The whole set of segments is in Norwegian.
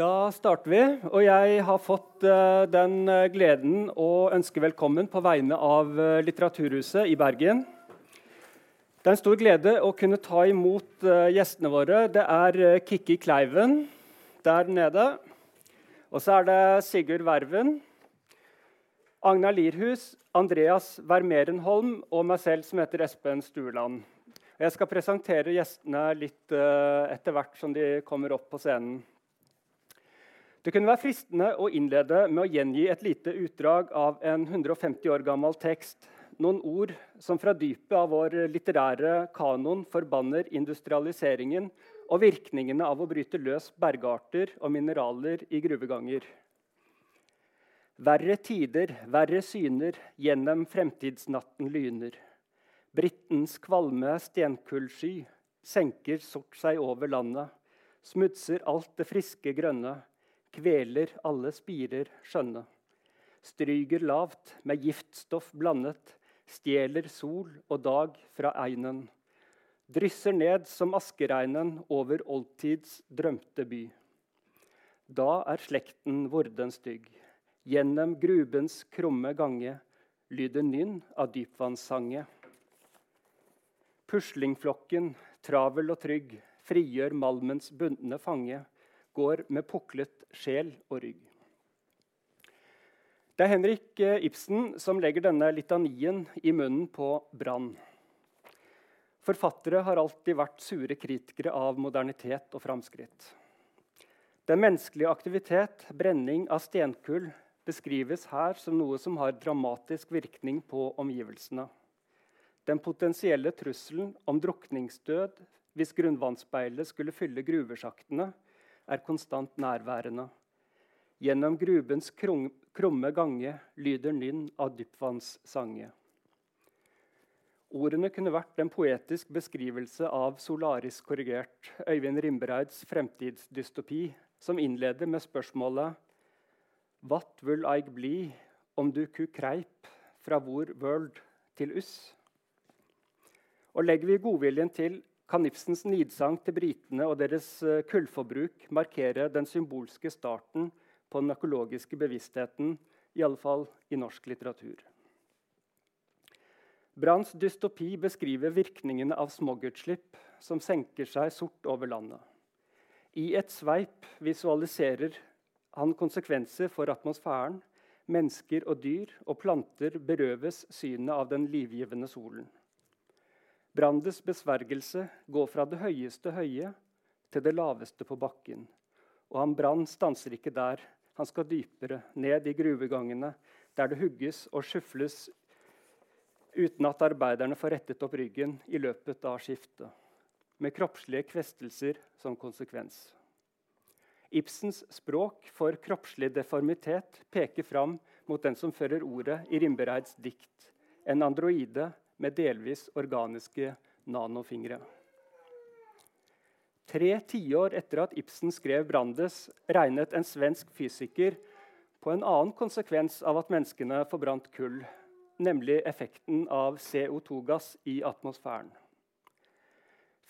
Da starter vi. Og jeg har fått uh, den eh, gleden å ønske velkommen på vegne av uh, Litteraturhuset i Bergen. Det er en stor glede å kunne ta imot gjestene våre. Det er Kikki Kleiven der nede. Og så er det Sigurd Verven, Agna Lirhus, Andreas Vermerenholm og meg selv, som heter Espen Stueland. Jeg skal presentere gjestene litt etter hvert som de kommer opp på scenen. Det kunne være fristende å innlede med å gjengi et lite utdrag av en 150 år gammel tekst. Noen ord som fra dypet av vår litterære kanon forbanner industrialiseringen og virkningene av å bryte løs bergarter og mineraler i gruveganger. Verre tider, verre syner, gjennom fremtidsnatten lyner. Brittens kvalme stenkullsky senker sort seg over landet. Smutser alt det friske grønne kveler alle spirer skjønne. Stryger lavt med giftstoff blandet, stjeler sol og dag fra einen. Drysser ned som askeregnen over oldtids drømte by. Da er slekten vorden stygg. Gjennom grubens krumme gange lyder nynn av dypvannssange. Puslingflokken, travel og trygg, frigjør malmens bundne fange går med puklet sjel og rygg. Det er Henrik eh, Ibsen som legger denne litanien i munnen på Brann. Forfattere har alltid vært sure kritikere av modernitet og framskritt. Den menneskelige aktivitet, brenning av stenkull, beskrives her som noe som har dramatisk virkning på omgivelsene. Den potensielle trusselen om drukningsdød hvis grunnvannsspeilet skulle fylle gruvesjaktene, er konstant nærværende. Gjennom grubens krumme gange lyder nynn av dypvannssange. Ordene kunne vært en poetisk beskrivelse av solarisk korrigert, Øyvind Rimbreids fremtidsdystopi, som innleder med spørsmålet What vil I bli om du ku kreip fra vår world til us? Og legger vi godviljen til, kan Ibsens nidsang til britene og deres eh, kullforbruk markere den symbolske starten på den økologiske bevisstheten, i alle fall i norsk litteratur. Branns dystopi beskriver virkningene av smogutslipp som senker seg sort over landet. I et sveip visualiserer han konsekvenser for atmosfæren. Mennesker og dyr og planter berøves synet av den livgivende solen. Brandes besvergelse går fra det høyeste høye til det laveste på bakken. Og han Brann stanser ikke der. Han skal dypere, ned i gruvegangene, der det hugges og skyfles uten at arbeiderne får rettet opp ryggen i løpet av skiftet, med kroppslige kvestelser som konsekvens. Ibsens språk for kroppslig deformitet peker fram mot den som fører ordet i Rimbereids dikt, en androide med delvis organiske nanofingre. Tre tiår etter at Ibsen skrev 'Brandes', regnet en svensk fysiker på en annen konsekvens av at menneskene forbrant kull, nemlig effekten av CO2-gass i atmosfæren.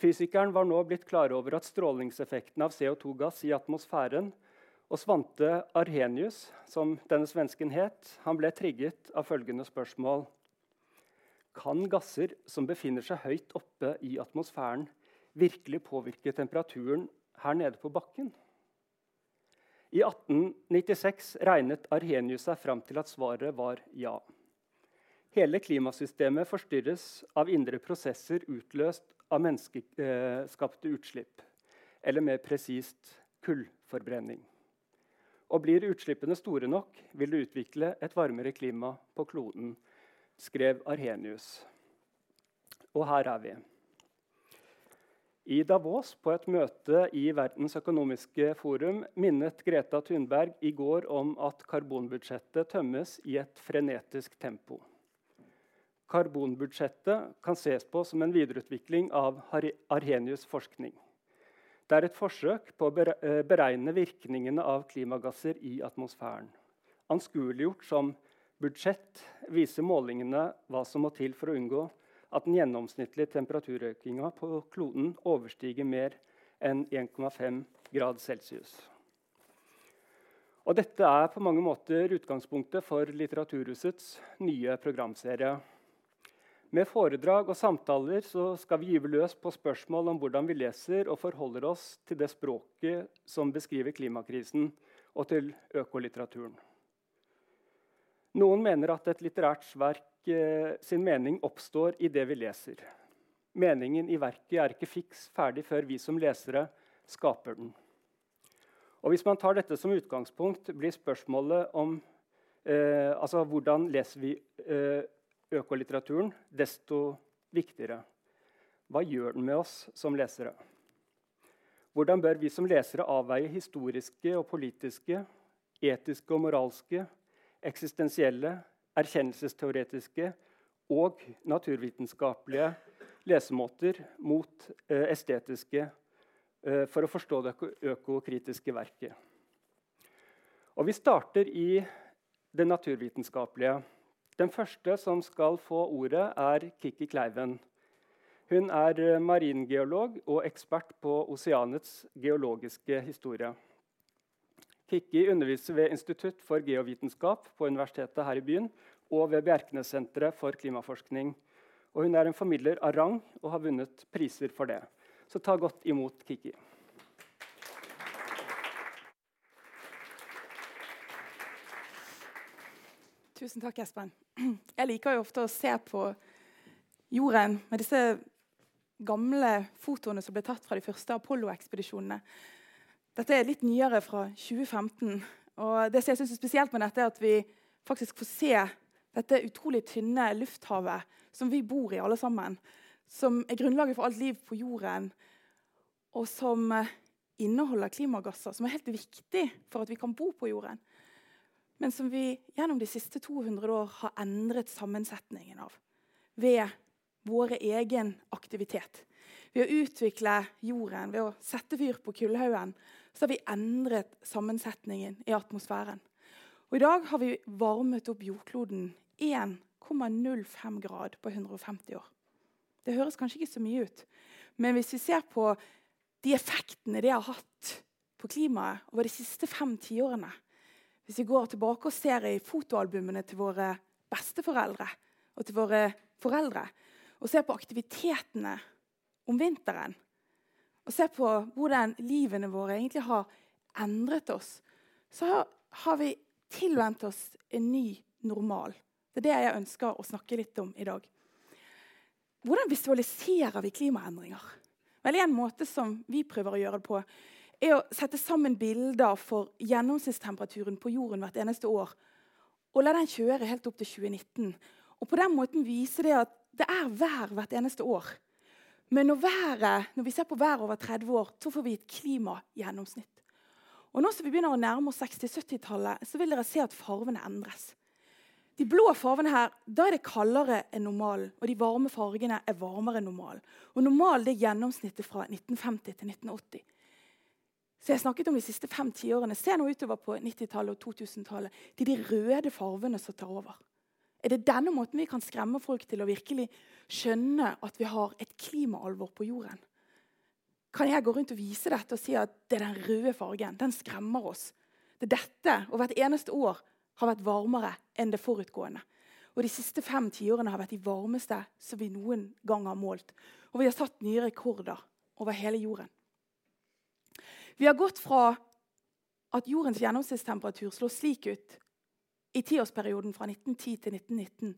Fysikeren var nå blitt klar over at strålingseffekten av CO2-gass i atmosfæren og Svante Arrhenius, som denne svensken het, han ble trigget av følgende spørsmål. Kan gasser som befinner seg høyt oppe i atmosfæren, virkelig påvirke temperaturen her nede på bakken? I 1896 regnet Arrhenius seg fram til at svaret var ja. Hele klimasystemet forstyrres av indre prosesser utløst av menneskeskapte utslipp, eller mer presist kullforbrenning. Og Blir utslippene store nok, vil det utvikle et varmere klima på kloden skrev Arhenius. Og her er vi. I Davos, på et møte i Verdens økonomiske forum, minnet Greta Thunberg i går om at karbonbudsjettet tømmes i et frenetisk tempo. Karbonbudsjettet kan ses på som en videreutvikling av Arhenius' forskning. Det er et forsøk på å beregne virkningene av klimagasser i atmosfæren. Anskueliggjort som budsjett viser målingene hva som må til for å unngå at den gjennomsnittlige temperaturøkninga på kloden overstiger mer enn 1,5 grad celsius. Og dette er på mange måter utgangspunktet for Litteraturhusets nye programserie. Med foredrag og samtaler skal vi gyve løs på spørsmål om hvordan vi leser og forholder oss til det språket som beskriver klimakrisen, og til økolitteraturen. Noen mener at et litterært verk eh, sin mening oppstår i det vi leser. Meningen i verket er ikke fiks ferdig før vi som lesere skaper den. Og Hvis man tar dette som utgangspunkt, blir spørsmålet om eh, altså hvordan leser vi eh, økolitteraturen, desto viktigere. Hva gjør den med oss som lesere? Hvordan bør vi som lesere avveie historiske og politiske, etiske og moralske, eksistensielle, erkjennelsesteoretiske og naturvitenskapelige lesemåter mot eh, estetiske eh, for å forstå det økokritiske verket. Og Vi starter i det naturvitenskapelige. Den første som skal få ordet, er Kikki Kleiven. Hun er maringeolog og ekspert på oseanets geologiske historie. Kikki underviser ved Institutt for geovitenskap på Universitetet her i byen og ved Bjerknessenteret for klimaforskning. Og hun er en formidler av rang og har vunnet priser for det. Så ta godt imot Kiki. Tusen takk, Espen. Jeg liker jo ofte å se på jorden med disse gamle fotoene som ble tatt fra de første Apollo-ekspedisjonene. Dette er litt nyere, fra 2015. Og det som jeg synes er spesielt med dette, er at vi faktisk får se dette utrolig tynne lufthavet som vi bor i, alle sammen. Som er grunnlaget for alt liv på jorden, og som eh, inneholder klimagasser, som er helt viktig for at vi kan bo på jorden. Men som vi gjennom de siste 200 år har endret sammensetningen av ved vår egen aktivitet. Ved å utvikle jorden, ved å sette fyr på kullhaugen, så har vi endret sammensetningen i atmosfæren. Og I dag har vi varmet opp jordkloden 1,05 grad på 150 år. Det høres kanskje ikke så mye ut, men hvis vi ser på de effektene det har hatt på klimaet over de siste fem tiårene Hvis vi går tilbake og ser i fotoalbumene til våre besteforeldre og til våre foreldre, og ser på aktivitetene om vinteren, og ser på hvordan livene våre egentlig har endret oss, så har vi tilvendt oss en ny normal. Det er det jeg ønsker å snakke litt om i dag. Hvordan visualiserer vi klimaendringer? Vel, En måte som vi prøver å gjøre det på, er å sette sammen bilder for gjennomsnittstemperaturen på jorden hvert eneste år. Og la den kjøre helt opp til 2019. Og på den måten vise det at det er vær hvert eneste år. Men når, været, når vi ser på været over 30 år, så får vi et klimagjennomsnitt. Og nå som vi begynner å nærme oss 60-70-tallet, så vil dere se at farvene endres. De blå farvene her, da er det kaldere enn normalen. Og de varme fargene er varmere enn normalen. Og normalen er gjennomsnittet fra 1950 til 1980. Så jeg snakket om de siste fem tiårene. Se nå utover på 90-tallet og 2000-tallet. Det er de røde farvene som tar over. Er det denne måten vi kan skremme folk til å virkelig skjønne at vi har et klimaalvor på jorden? Kan jeg gå rundt og vise dette og si at det er den røde fargen? Den skremmer oss. Det er dette, og hvert eneste år har vært varmere enn det forutgående. Og De siste fem tiårene har vært de varmeste som vi noen gang har målt. Og vi har satt nye rekorder over hele jorden. Vi har gått fra at jordens gjennomsnittstemperatur slår slik ut i tiårsperioden fra 1910 til 1919,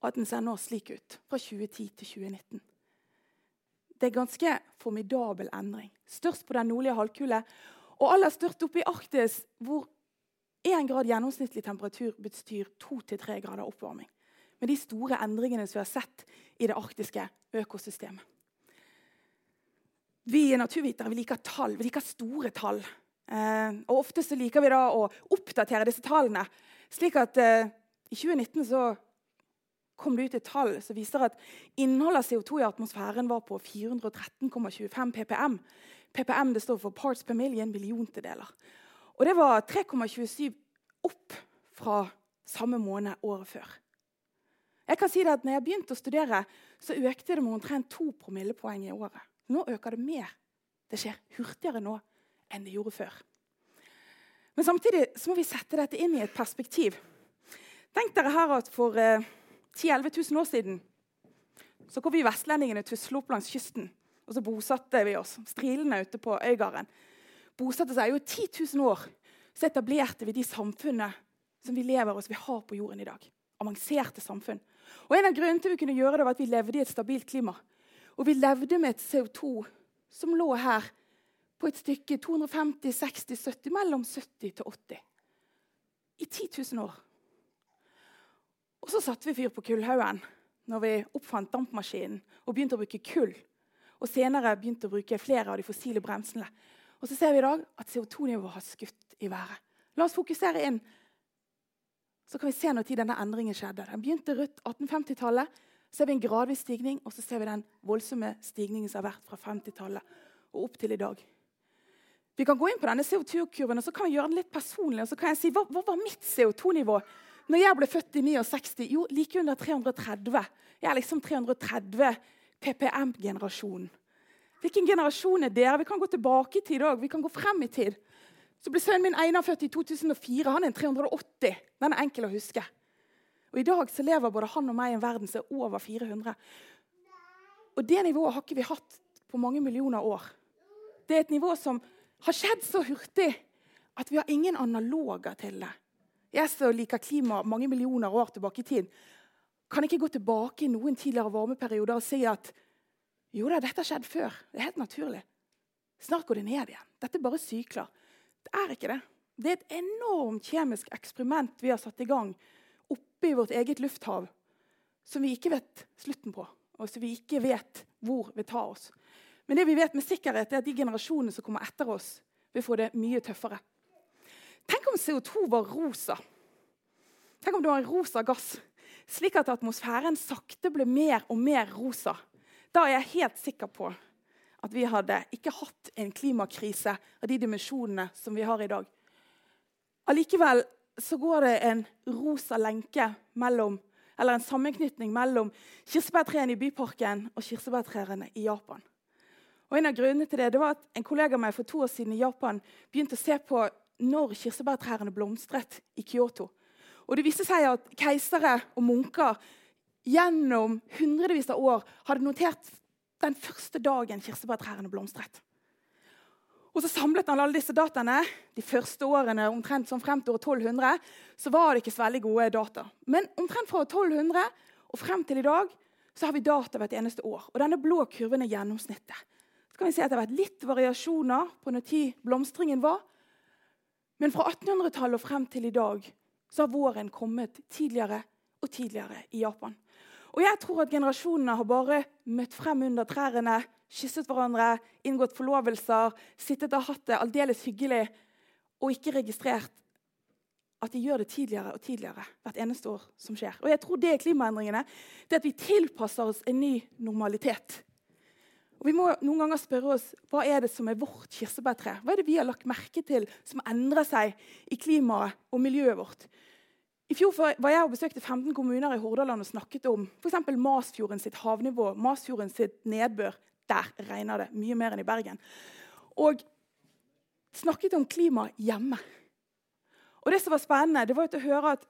og at den ser nå slik ut fra 2010 til 2019. Det er ganske formidabel endring. Størst på den nordlige halvkule, og aller størst oppe i Arktis, hvor 1 grad gjennomsnittlig temperatur betyr 2-3 grader oppvarming. Med de store endringene som vi har sett i det arktiske økosystemet. Vi naturvitere vi liker tall. Vi liker store tall. Eh, og Ofte så liker vi da å oppdatere disse tallene slik at eh, I 2019 så kom det ut et tall som viser at innholdet av CO2 i atmosfæren var på 413,25 ppm. PPM det står for parts per million, milliontedeler. Og det var 3,27 opp fra samme måned året før. Jeg kan si det at når jeg begynte å studere, så økte det med omtrent to promillepoeng i året. Nå øker det mer. Det skjer hurtigere nå enn det gjorde før. Men samtidig så må vi sette dette inn i et perspektiv. Tenk dere her at For eh, 10 000-11 000 år siden så kom vi vestlendingene tusle opp langs kysten. Og så bosatte vi oss. strilende ute på Øygarden bosatte seg jo 10 000 år. Så etablerte vi de samfunnene som vi lever og som vi har på jorden i dag. Avanserte samfunn. Og En av grunnene til vi kunne gjøre det var at vi levde i et stabilt klima. Og vi levde med et CO2 som lå her på et stykke 250, 60, 70, mellom 70 til 80. I 10 000 år. Og så satte vi fyr på kullhaugen når vi oppfant dampmaskinen og begynte å bruke kull. Og senere begynte å bruke flere av de fossile bremsene. Og så ser vi i dag at CO2-nivået har skutt i været. La oss fokusere inn. Så kan vi se når denne endringen skjedde. Den begynte rundt 1850-tallet. Så ser vi en gradvis stigning, og så ser vi den voldsomme stigningen som har vært fra 50-tallet og opp til i dag. Vi kan gå inn på denne CO2-kurven og så kan vi gjøre den litt personlig. og så kan jeg si, Hva, hva var mitt CO2-nivå når jeg ble født i 69? Jo, like under 330. Jeg er liksom 330 PPM-generasjonen. Hvilken generasjon er dere? Vi kan gå tilbake i tid òg. Vi kan gå frem i tid. Så ble Sønnen min Einar født i 2004. Han er en 380. Den er enkel å huske. Og I dag så lever både han og meg i en verden som er over 400. Og Det nivået har ikke vi hatt på mange millioner år. Det er et nivå som har skjedd så hurtig at vi har ingen analoger til det. Jeg som liker klima mange millioner år tilbake i tid, kan ikke gå tilbake i noen tidligere varmeperioder og si at jo da, dette har skjedd før. Det er helt naturlig. Snart går det ned igjen. Dette er bare sykler. Det er ikke det. Det er et enormt kjemisk eksperiment vi har satt i gang oppe i vårt eget lufthav, som vi ikke vet slutten på, og som vi ikke vet hvor vil ta oss. Men det vi vet med sikkerhet er at de generasjonene som kommer etter oss, vil få det mye tøffere. Tenk om CO2 var rosa. Tenk om det var en rosa gass, slik at atmosfæren sakte ble mer og mer rosa. Da er jeg helt sikker på at vi hadde ikke hatt en klimakrise av de dimensjonene som vi har i dag. Allikevel så går det en rosa lenke mellom, eller en sammenknytning mellom kirsebærtrærne i Byparken og kirsebærtrærne i Japan. Og En av grunnene til det, det var at en kollega av meg for to år siden i Japan begynte å se på når kirsebærtrærne blomstret i Kyoto. Og Det viste seg at keisere og munker gjennom hundrevis av år hadde notert den første dagen kirsebærtrærne blomstret. Og så samlet han alle disse dataene. De første årene omtrent sånn frem til år 1200 så var det ikke så veldig gode data. Men omtrent fra år 1200 og frem til i dag så har vi data hvert eneste år. Og denne blå kurven er gjennomsnittet. Så kan vi si at Det har vært litt variasjoner på når tid blomstringen var. Men fra 1800-tallet og frem til i dag så har våren kommet tidligere og tidligere i Japan. Og jeg tror at generasjonene har bare møtt frem under trærne, kysset hverandre, inngått forlovelser, sittet og hatt det aldeles hyggelig og ikke registrert at de gjør det tidligere og tidligere hvert eneste år som skjer. Og jeg tror det er klimaendringene. Det at vi tilpasser oss en ny normalitet. Og Vi må noen ganger spørre oss hva er det som er vårt kirsebærtre. Hva er det vi har lagt merke til som endrer seg i klimaet og miljøet vårt? I fjor var jeg og besøkte 15 kommuner i Hordaland og snakket om f.eks. Masfjorden sitt havnivå, Masfjorden sitt nedbør. Der regner det mye mer enn i Bergen. Og snakket om klima hjemme. Og det som var spennende, det var å høre at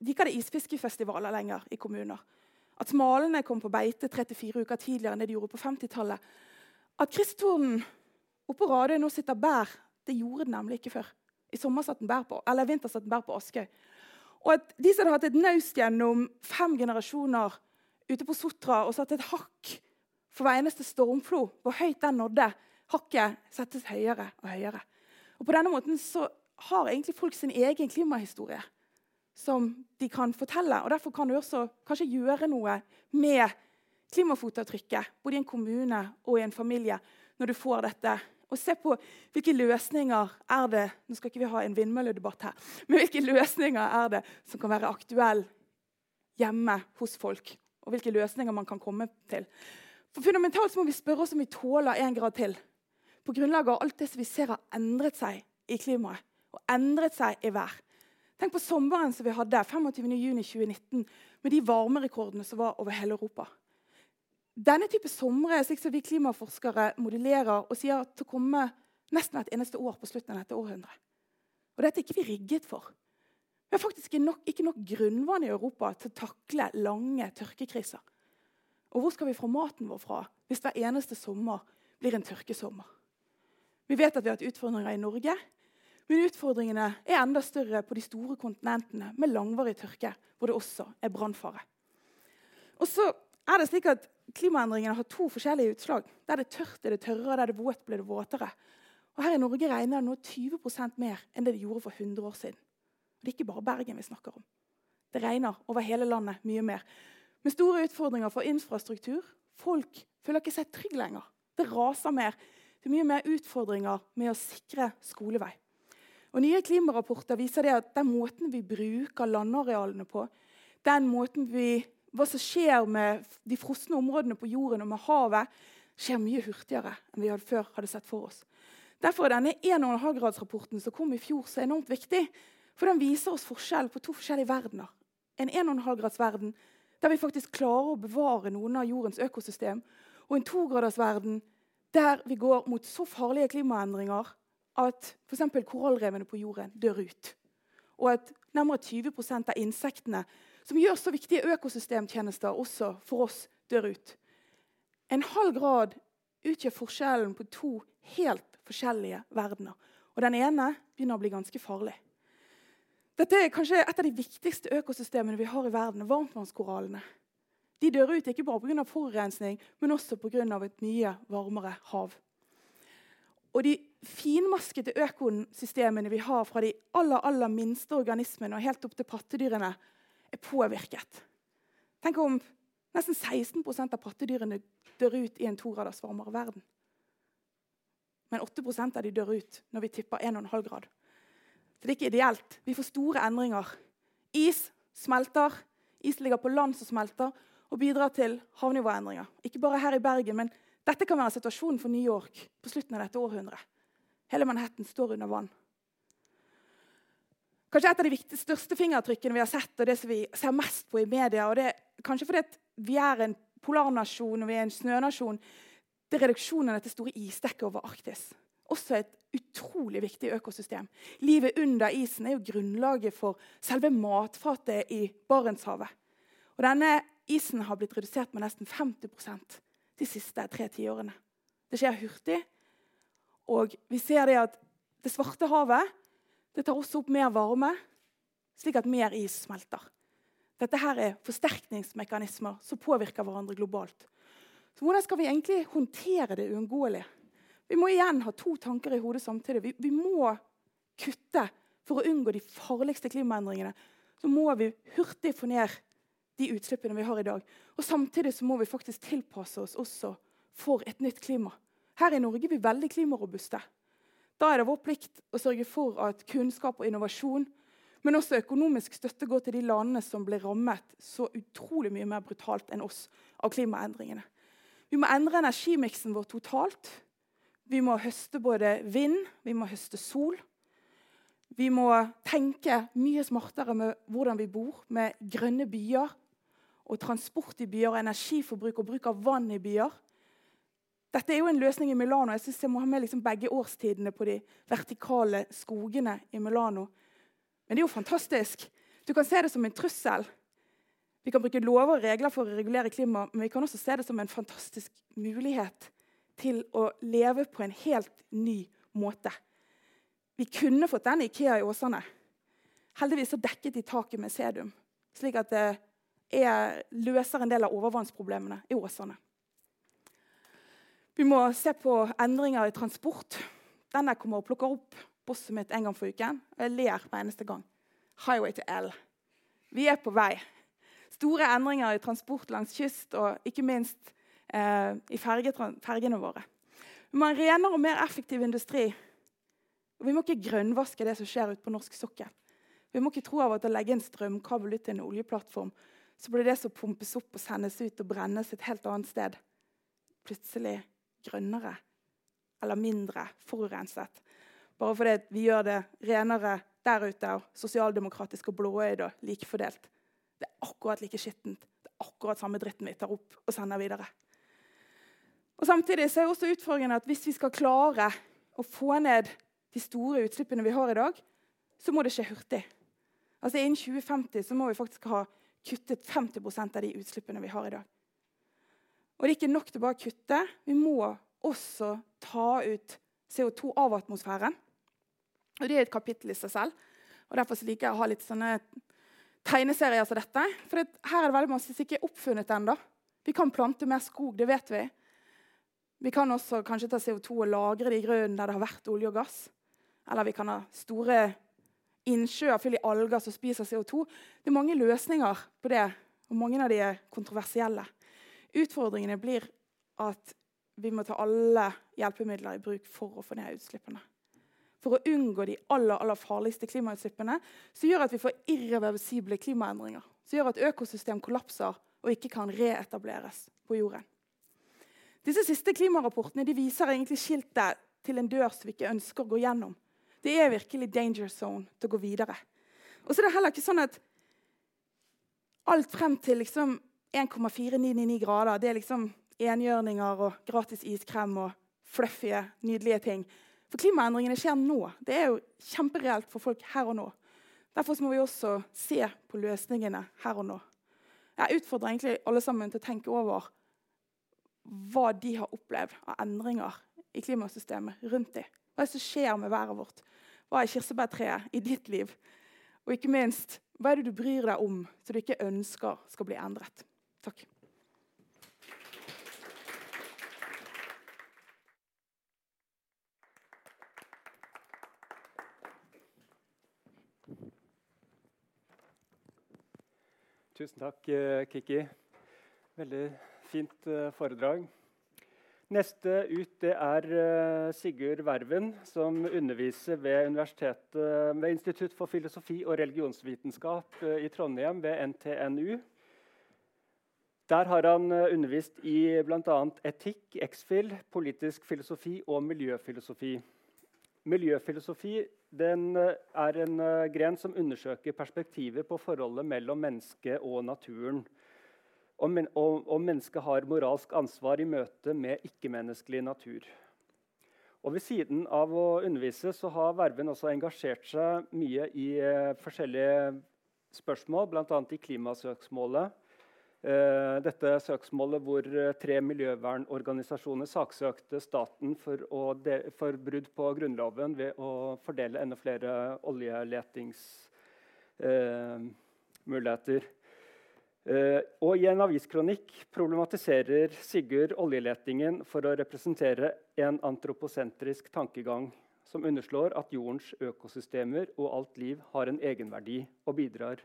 de ikke hadde isfiskefestivaler lenger i kommuner. At smalene kom på beite 34 uker tidligere enn det de gjorde på 50-tallet. At kristtornen oppå Radøy nå sitter bær, det gjorde den nemlig ikke før. I sommer satt den bær på, eller vinter satt den bær på Askøy. Og at de som hadde hatt et naust gjennom fem generasjoner ute på Sotra og satt et hakk for hver eneste stormflo, hvor høyt den nådde, hakket settes høyere og høyere. Og På denne måten så har egentlig folk sin egen klimahistorie som de kan fortelle. Og Derfor kan du også kanskje gjøre noe med klimafotavtrykket både i en kommune og i en familie når du får dette. Og se på hvilke løsninger er det nå skal ikke vi ha en vindmølledebatt her, men hvilke løsninger er det som kan være aktuelle hjemme hos folk. Og hvilke løsninger man kan komme til. For Fundamentalt må vi spørre oss om vi tåler en grad til. På grunnlag av alt det som vi ser har endret seg i klimaet og endret seg i vær. Tenk på sommeren som vi hadde 25.6.2019, med de varmerekordene som var over hele Europa. Denne type somre slik som vi klimaforskere modellerer og sier til å komme nesten et eneste år på slutten av dette århundret. Og dette er ikke vi rigget for. Vi har faktisk nok, ikke nok grunnvann i Europa til å takle lange tørkekriser. Og hvor skal vi få maten vår fra hvis hver eneste sommer blir en tørkesommer? Vi vet at vi har hatt utfordringer i Norge, men utfordringene er enda større på de store kontinentene med langvarig tørke, hvor det også er brannfare. Og så er det slik at Klimaendringene har to forskjellige utslag. Der det er tørt, er det tørrere, der det er våt, blir det våtere. Og Her i Norge regner det nå 20% mer enn det det gjorde for 100 år siden. Og Det er ikke bare Bergen vi snakker om. Det regner over hele landet mye mer. Med store utfordringer for infrastruktur. Folk føler ikke seg trygge lenger. Det raser mer. Det er mye mer utfordringer med å sikre skolevei. Og Nye klimarapporter viser det at den måten vi bruker landarealene på, den måten vi, hva som skjer med de frosne områdene på jorden og med havet, skjer mye hurtigere enn vi hadde før hadde sett for oss. Derfor er denne 1,5-gradsrapporten som kom i fjor, så enormt viktig. For den viser oss forskjell på to forskjellige verdener. En 1,5-gradsverden der vi faktisk klarer å bevare noen av jordens økosystem. Og en 2-gradersverden der vi går mot så farlige klimaendringer at f.eks. korallrevene på jorden dør ut. Og at nærmere 20% av insektene som gjør så viktige økosystemtjenester også for oss, dør ut. En halv grad utgjør forskjellen på to helt forskjellige verdener. Og den ene begynner å bli ganske farlig. Dette er kanskje et av de viktigste økosystemene vi har i verden. varmtvannskorallene. De dør ut ikke bare pga. forurensning, men også pga. et mye varmere hav. Og De finmaskete økosystemene vi har fra de aller, aller minste organismene og helt opp til pattedyrene, er påvirket. Tenk om nesten 16% av pattedyrene dør ut i en tograders varmere verden. Men 8% av de dør ut når vi tipper 1,5 grad. Så det er ikke ideelt. Vi får store endringer. Is smelter. Is ligger på land som smelter og bidrar til havnivåendringer. Ikke bare her i Bergen, men dette kan være situasjonen for New York på slutten av dette århundret. Hele Manhattan står under vann. Kanskje et av de største fingertrykkene vi har sett, og det som vi ser mest på i media, og det er kanskje fordi vi er en polarnasjon og vi er en snønasjon, det er reduksjonen av dette store isdekket over Arktis også et utrolig viktig økosystem. Livet under isen er jo grunnlaget for selve matfatet i Barentshavet. Og denne isen har blitt redusert med nesten 50 de siste tre tiårene. Det skjer hurtig. Og vi ser det at det svarte havet det tar også opp mer varme, slik at mer is smelter. Dette her er forsterkningsmekanismer som påvirker hverandre globalt. Så Hvordan skal vi egentlig håndtere det uunngåelige? Vi må igjen ha to tanker i hodet samtidig. Vi, vi, må kutte for å unngå de farligste klimaendringene. Så må vi hurtig få ned de utslippene vi har i dag. Og Samtidig så må vi faktisk tilpasse oss også for et nytt klima. Her i Norge er vi veldig klimarobuste. Da er det vår plikt å sørge for at kunnskap og innovasjon, men også økonomisk støtte går til de landene som blir rammet så utrolig mye mer brutalt enn oss av klimaendringene. Vi må endre energimiksen vår totalt. Vi må høste både vind, vi må høste sol. Vi må tenke mye smartere med hvordan vi bor, med grønne byer og transport i byer, og energiforbruk og bruk av vann i byer. Dette er jo en løsning i Milano. Jeg synes jeg må ha med liksom begge årstidene på de vertikale skogene i Milano. Men det er jo fantastisk. Du kan se det som en trussel. Vi kan bruke lover og regler for å regulere klimaet, men vi kan også se det som en fantastisk mulighet til å leve på en helt ny måte. Vi kunne fått den i Ikea i Åsane. Heldigvis så dekket de taket med sedum, slik at det er, løser en del av overvannsproblemene i åsene. Vi må se på endringer i transport. Denne kommer og plukker opp bosset mitt en gang for uken. Og jeg ler hver eneste gang. Highway to L. Vi er på vei. Store endringer i transport langs kyst og ikke minst eh, i fergene våre. Vi må ha en renere og mer effektiv industri. Og vi må ikke grønnvaske det som skjer ute på norsk sokkel. Vi må ikke tro av at å legge en strømkabel ut til en oljeplattform, så blir det som pumpes opp og sendes ut og brennes et helt annet sted, plutselig grønnere eller mindre forurenset. Bare fordi vi gjør det renere der ute, og sosialdemokratisk og blåøyd og likefordelt. Det er akkurat like skittent. Det er akkurat samme dritten vi tar opp og sender videre. Og Samtidig så er også utfordringen at hvis vi skal klare å få ned de store utslippene vi har i dag, så må det skje hurtig. Altså Innen 2050 så må vi faktisk ha kuttet 50% av de utslippene vi har i dag. Og det er ikke nok til bare å kutte. Vi må også ta ut CO2 av atmosfæren. Og Det er et kapittel i seg selv. Og Derfor liker jeg å ha litt sånne tegneserier som dette. For det, her er det veldig masse som ikke er oppfunnet ennå. Vi kan plante mer skog, det vet vi. Vi kan også kanskje ta CO2 og lagre det i grunnen der det har vært olje og gass. Eller vi kan ha store innsjøer fylt i alger som spiser CO2. Det er mange løsninger på det, og mange av de er kontroversielle. Utfordringene blir at vi må ta alle hjelpemidler i bruk for å få ned utslippene. For å unngå de aller, aller farligste klimautslippene, som gjør at vi får irreversible klimaendringer. Som gjør at økosystem kollapser og ikke kan reetableres på jorden. Disse siste klimarapportene viser egentlig skiltet til en dør som vi ikke ønsker å gå gjennom. Det er virkelig danger zone til å gå videre. Og så er det heller ikke sånn at alt frem til liksom 1,4999 grader. Det er liksom enhjørninger og gratis iskrem og fluffy, nydelige ting. For klimaendringene skjer nå. Det er jo kjempereelt for folk her og nå. Derfor må vi også se på løsningene her og nå. Jeg utfordrer egentlig alle sammen til å tenke over hva de har opplevd av endringer i klimasystemet rundt dem. Hva er det som skjer med været vårt? Hva er kirsebærtreet i ditt liv? Og ikke minst, hva er det du bryr deg om som du ikke ønsker skal bli endret? Takk. Tusen takk, eh, Kiki. Veldig fint eh, foredrag. Neste ut det er eh, Sigurd Verven, som underviser ved, ved Institutt for filosofi og religionsvitenskap i Trondheim ved NTNU. Der har han eh, undervist i bl.a. etikk, X-FIL, politisk filosofi og miljøfilosofi. Miljøfilosofi eh, er en eh, gren som undersøker perspektivet på forholdet mellom mennesket og naturen. Om, og, om mennesket har moralsk ansvar i møte med ikke-menneskelig natur. Og Ved siden av å undervise så har Verven også engasjert seg mye i eh, forskjellige spørsmål, bl.a. i klimasøksmålet Eh, dette søksmålet hvor eh, tre miljøvernorganisasjoner saksøkte staten for, for, brudd på Grunnloven ved å fordele enda flere oljeletingsmuligheter. Eh, og I en aviskronikk problematiserer Sigurd oljeletingen for å representere en antroposentrisk tankegang som underslår at jordens økosystemer og alt liv har en egenverdi og bidrar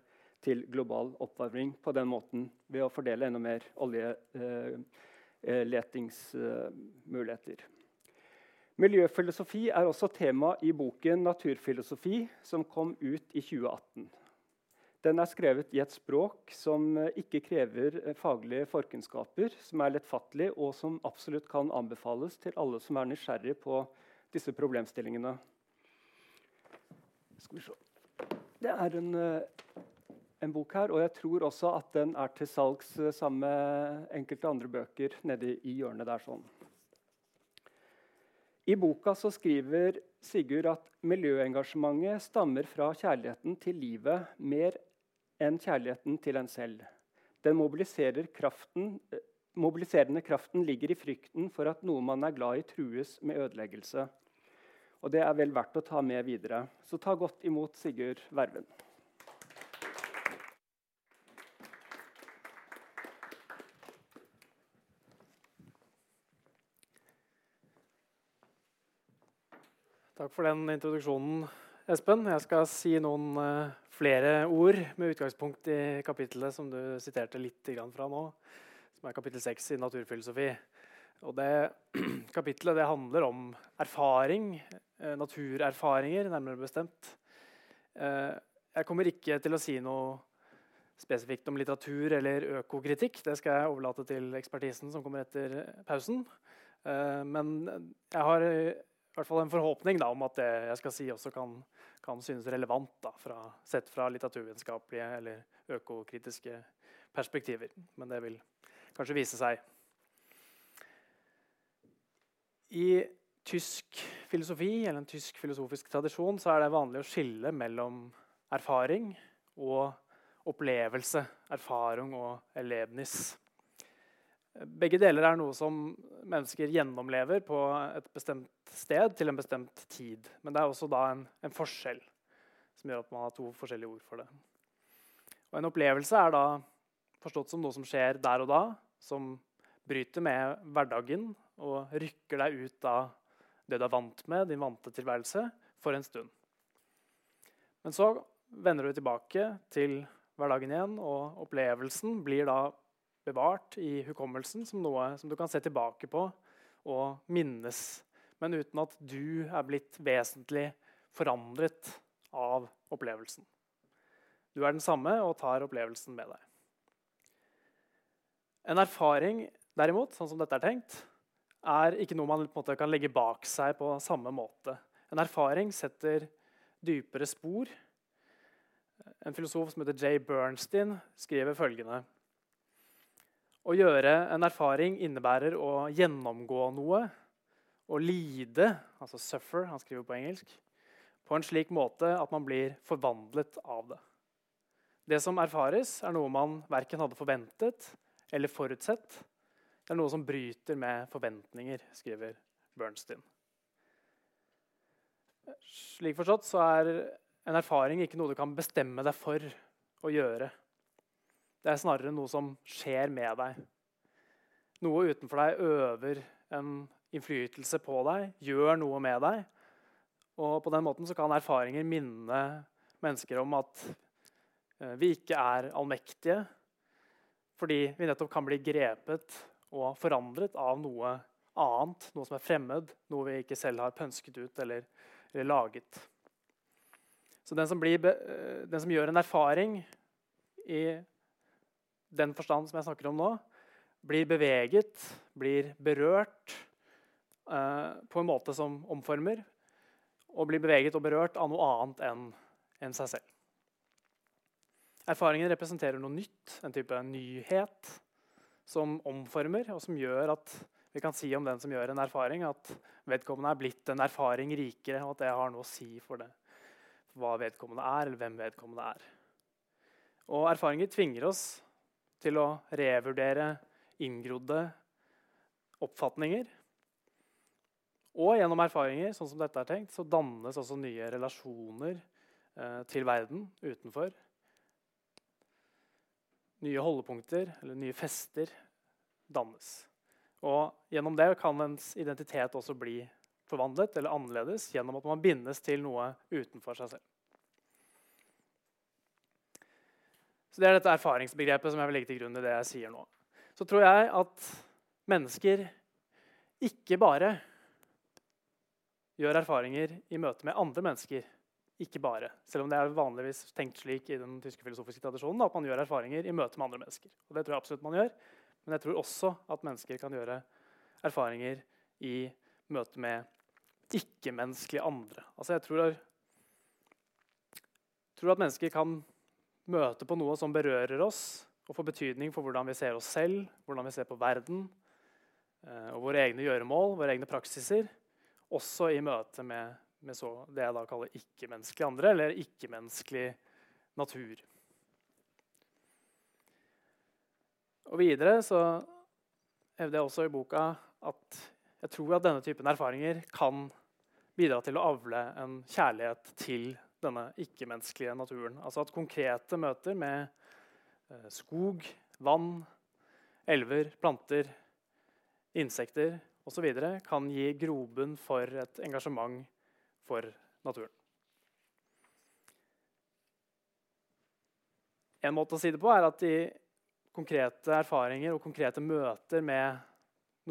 til global oppvarming på den måten ved å fordele enda mer oljeletingsmuligheter. Eh, Miljøfilosofi er også tema i boken 'Naturfilosofi', som kom ut i 2018. Den er skrevet i et språk som ikke krever eh, faglige forkunnskaper, som er lettfattelig, og som absolutt kan anbefales til alle som er nysgjerrig på disse problemstillingene. Det er en eh, en bok her, og jeg tror også at den er til salgs eh, sammen med enkelte andre bøker nede i hjørnet der. sånn. I boka skriver Sigurd at miljøengasjementet stammer fra kjærligheten til livet mer enn kjærligheten til en selv. Den kraften, eh, mobiliserende kraften ligger i frykten for at noe man er glad i, trues med ødeleggelse. Og Det er vel verdt å ta med videre. Så ta godt imot Sigurd Verven. Takk for den introduksjonen, Espen. Jeg skal si noen uh, flere ord med utgangspunkt i kapittelet som du siterte litt fra nå, som er kapittel 6 i naturfilosofi. Og det kapittelet det handler om erfaring, uh, naturerfaringer, nærmere bestemt. Uh, jeg kommer ikke til å si noe spesifikt om litteratur eller økokritikk. Det skal jeg overlate til ekspertisen som kommer etter pausen. Men jeg har i hvert fall en forhåpning da, om at det jeg skal si, også kan, kan synes relevant da, fra, sett fra litteraturvitenskapelige eller økokritiske perspektiver. Men det vil kanskje vise seg. I tysk filosofi eller en tysk filosofisk tradisjon så er det vanlig å skille mellom erfaring og opplevelse. Erfaring og elevnis. Begge deler er noe som mennesker gjennomlever på et bestemt sted til en bestemt tid. Men det er også en, en, forskjell som gjør at man har to forskjellige ord for det. Og En opplevelse er da forstått som noe som skjer der og da, som bryter med hverdagen og rykker deg ut av det du er vant med, din vante tilværelse, for en stund. Men så vender du tilbake til hverdagen igjen, og opplevelsen blir da bevart i hukommelsen som noe som du kan se tilbake på og minnes, men uten at du er blitt vesentlig forandret av opplevelsen. Du er den samme og tar opplevelsen med deg. En erfaring derimot, sånn som dette er tenkt, er ikke noe man kan legge bak seg på samme måte. En erfaring setter dypere spor. En filosof som heter Jay Bernstein, skriver følgende Å gjøre en erfaring innebærer å gjennomgå noe, å lide, altså 'suffer', han skriver på engelsk, på en slik måte at man blir forvandlet av det. Det som erfares, er noe man verken hadde forventet eller forutsett, det er noe som bryter med forventninger, skriver Bernstein. Slik forstått så er en erfaring ikke noe du kan bestemme deg for å gjøre. Det er snarere noe som skjer med deg. Noe utenfor deg øver en innflytelse på deg, gjør noe med deg. Og på den måten kan erfaringer minne mennesker om at eh, vi ikke er allmektige, fordi vi nettopp kan bli grepet og forandret av noe annet, noe som er fremmed, noe vi ikke selv har pønsket ut eller, eller laget. Så den som, blir, den som, gjør en erfaring i den forstand som jeg snakker om nå, blir beveget, blir berørt eh, på en måte som omformer, og blir beveget og berørt av noe annet enn en seg selv. Erfaringen representerer noe nytt, en type nyhet som omformer, og som gjør at vi kan si om den som gjør en erfaring, at vedkommende er blitt en erfaring rikere, og at det har noe å si for det. Hva vedkommende er, eller hvem vedkommende er. Og erfaringer tvinger oss til å revurdere inngrodde oppfatninger. Og gjennom erfaringer sånn som dette er tenkt, så dannes også nye relasjoner eh, til verden utenfor nye holdepunkter eller nye fester dannes. Og Gjennom det kan ens identitet også bli forvandlet eller annerledes gjennom at man bindes til noe utenfor seg selv. Så Det er dette erfaringsbegrepet som jeg vil legge til grunn i det jeg sier nå. Så tror jeg at mennesker ikke bare gjør erfaringer i møte med andre mennesker, ikke bare. Selv om det er vanligvis tenkt slik i den tyske filosofiske tradisjonen at man gjør erfaringer i møte med andre mennesker. Og det tror jeg absolutt man gjør. Men jeg tror også at mennesker kan gjøre erfaringer i møte med ikke-menneskelige andre. Altså jeg tror, tror, at mennesker kan møte på noe som berører oss, og får betydning for hvordan vi ser oss selv, hvordan vi ser på verden, eh, og våre egne gjøremål, våre egne praksiser, også i møte med med så, det jeg da kaller ikke-menneskelige andre, eller ikke-menneskelig natur. Og Videre så hevder jeg også i boka at jeg tror at denne typen erfaringer kan bidra til å avle en kjærlighet til denne ikke-menneskelige naturen. Altså at konkrete møter med eh, skog, vann, elver, planter, insekter osv. kan gi grobunn for et engasjement for naturen. En måte å si det på er at i konkrete erfaringer og konkrete møter med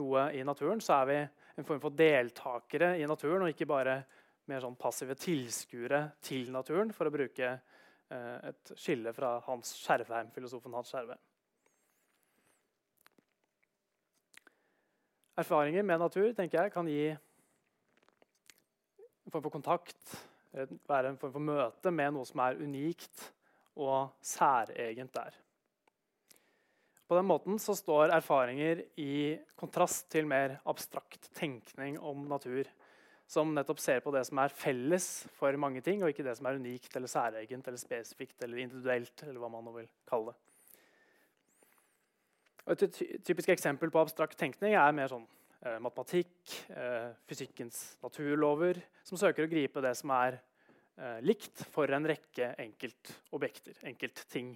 noe i naturen, så er vi en form for deltakere i naturen, og ikke bare mer sånn passive tilskuere til naturen, for å bruke eh, et skille fra Hans Skjervheim, filosofen Hans Skjervheim. Erfaringer med natur tenker jeg, kan gi en form for kontakt, være en form for møte med noe som er unikt og særegent der. På den måten så står erfaringer i kontrast til mer abstrakt tenkning om natur. som nettopp ser på det som er felles for mange ting, og ikke det som er unikt eller særegent eller spesifikt eller individuelt. eller hva man nå vil kalle det. Et typisk eksempel på abstrakt tenkning er mer sånn eh, matematikk, eh, fysikkens naturlover, som søker å gripe det som er eh, likt for en rekke enkeltobjekter, enkeltting.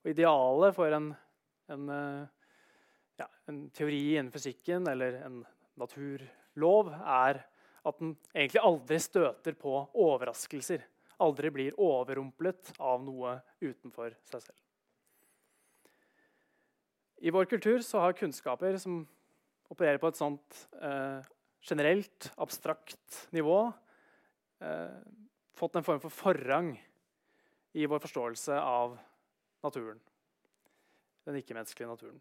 Og idealet for en, en, ja, en teori innen fysikken eller en naturlov er at den egentlig aldri støter på overraskelser. Aldri blir overrumplet av noe utenfor seg selv. I vår kultur så har kunnskaper som opererer på et sånt eh, generelt, abstrakt nivå, eh, fått en form for forrang i vår forståelse av naturen. Den ikke-menneskelige naturen.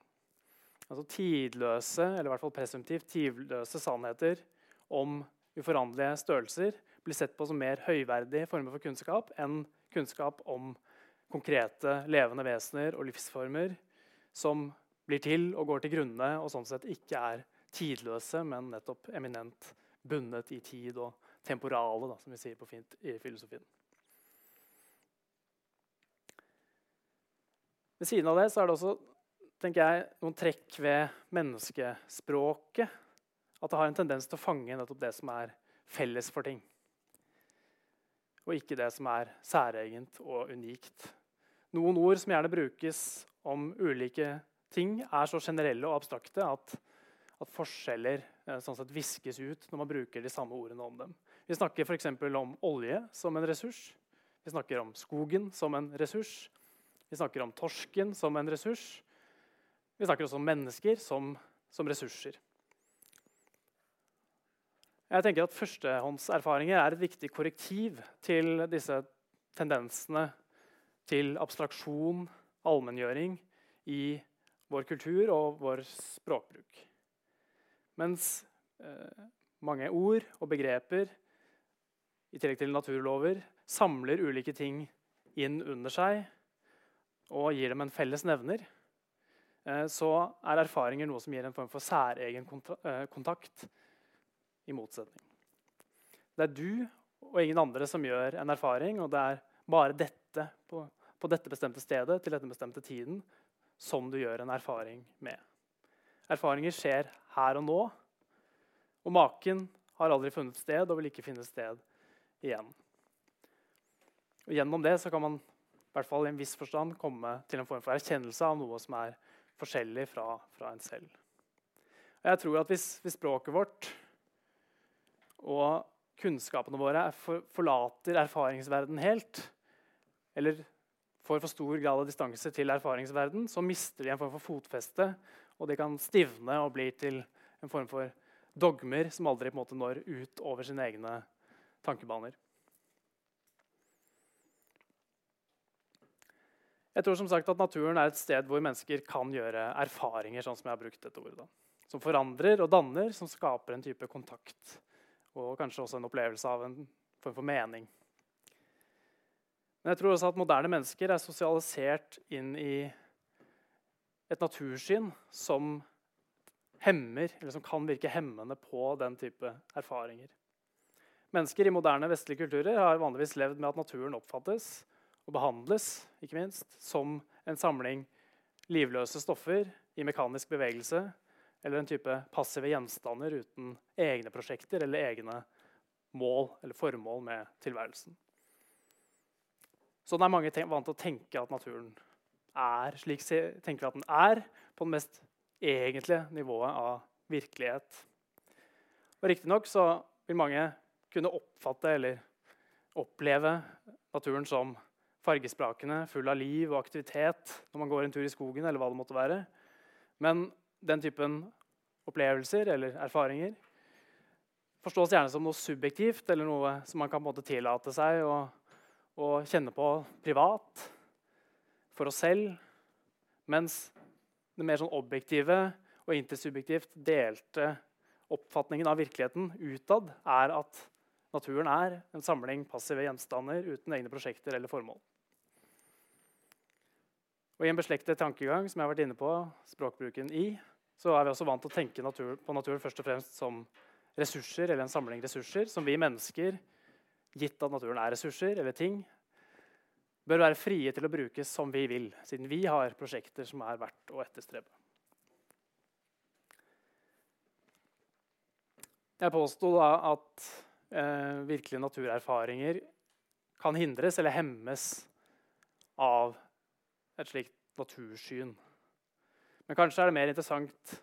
Altså tidløse, eller i hvert fall presumptivt tidløse sannheter om uforanderlige størrelser blir sett på som mer høyverdige former for kunnskap enn kunnskap om konkrete levende vesener og livsformer som blir til og går til grunne og sånn sett ikke er tidløse, men nettopp eminent bundet i tid og temporale, da, som vi sier på fint i filosofien. Ved siden av det så er det også tenker jeg, noen trekk ved menneskespråket. At det har en tendens til å fange nettopp det som er felles for ting. Og ikke det som er særegent og unikt. Noen ord som gjerne brukes om ulike ting, er så generelle og abstrakte at, at forskjeller eh, sånn sett viskes ut når man bruker de samme ordene om dem. Vi snakker f.eks. om olje som en ressurs. Vi snakker om skogen som en ressurs. Vi snakker om torsken som en ressurs. Vi snakker også om mennesker som, som ressurser. Jeg tenker at Førstehåndserfaringer er et viktig korrektiv til disse tendensene til abstraksjon, allmenngjøring, i vår kultur og vår språkbruk. Mens eh, mange ord og begreper, i tillegg til naturlover, samler ulike ting inn under seg og gir dem en felles nevner, eh, så er erfaringer noe som gir en form for særegen eh, kontakt, i motsetning. Det er du og ingen andre som gjør en erfaring, og det er bare dette på, på dette bestemte stedet til denne bestemte tiden som du gjør en erfaring med. Erfaringer skjer her og nå, og maken har aldri funnet sted og vil ikke finne sted igjen. Og gjennom det kan man i hvert fall i en viss forstand komme til en form for erkjennelse av noe som er forskjellig fra, fra en selv. Og jeg tror at hvis, hvis, språket vårt og kunnskapene våre forlater erfaringsverdenen helt, eller får for stor grad av distanse til erfaringsverden, så mister de en form for fotfeste, og de kan stivne og bli til en form for dogmer som aldri på en måte når ut over sine egne tankebaner. Jeg tror som sagt at naturen er et sted hvor mennesker kan gjøre erfaringer, sånn som jeg har brukt dette ordet. Som forandrer og danner, som skaper en type kontakt. Og kanskje også en opplevelse av en form for mening. Men jeg tror også at moderne mennesker er sosialisert inn i et natursyn som hemmer, eller som kan virke hemmende på den type erfaringer. Mennesker i moderne vestlige kulturer har vanligvis levd med at naturen oppfattes og behandles ikke minst, som en samling livløse stoffer i mekanisk bevegelse eller en type passive gjenstander uten egne prosjekter eller egne mål eller formål med tilværelsen. Sånn er mange vant til å tenke at naturen er slik tenker at den er, på det mest egentlige nivået av virkelighet. Og Riktignok vil mange kunne oppfatte eller oppleve naturen som fargesprakende, full av liv og aktivitet når man går en tur i skogen. eller hva det måtte være. Men den typen opplevelser eller erfaringer forstås gjerne som noe subjektivt eller noe som man kan på en måte tillate seg å kjenne på privat, for oss selv. Mens det mer sånn objektive og intersubjektivt delte oppfatningen av virkeligheten utad er at naturen er en samling passive gjenstander uten egne prosjekter eller formål. Og I en beslektet tankegang som jeg har vært inne på, språkbruken i, så er vi også vant til å tenke natur, på naturen først og fremst som ressurser eller en samling ressurser som vi mennesker, gitt at naturen er ressurser eller ting, bør være frie til å brukes som vi vil, siden vi har prosjekter som er verdt å etterstrebe. Jeg påsto da at eh, virkelige naturerfaringer kan hindres eller hemmes av et slikt natursyn. Men kanskje er det mer interessant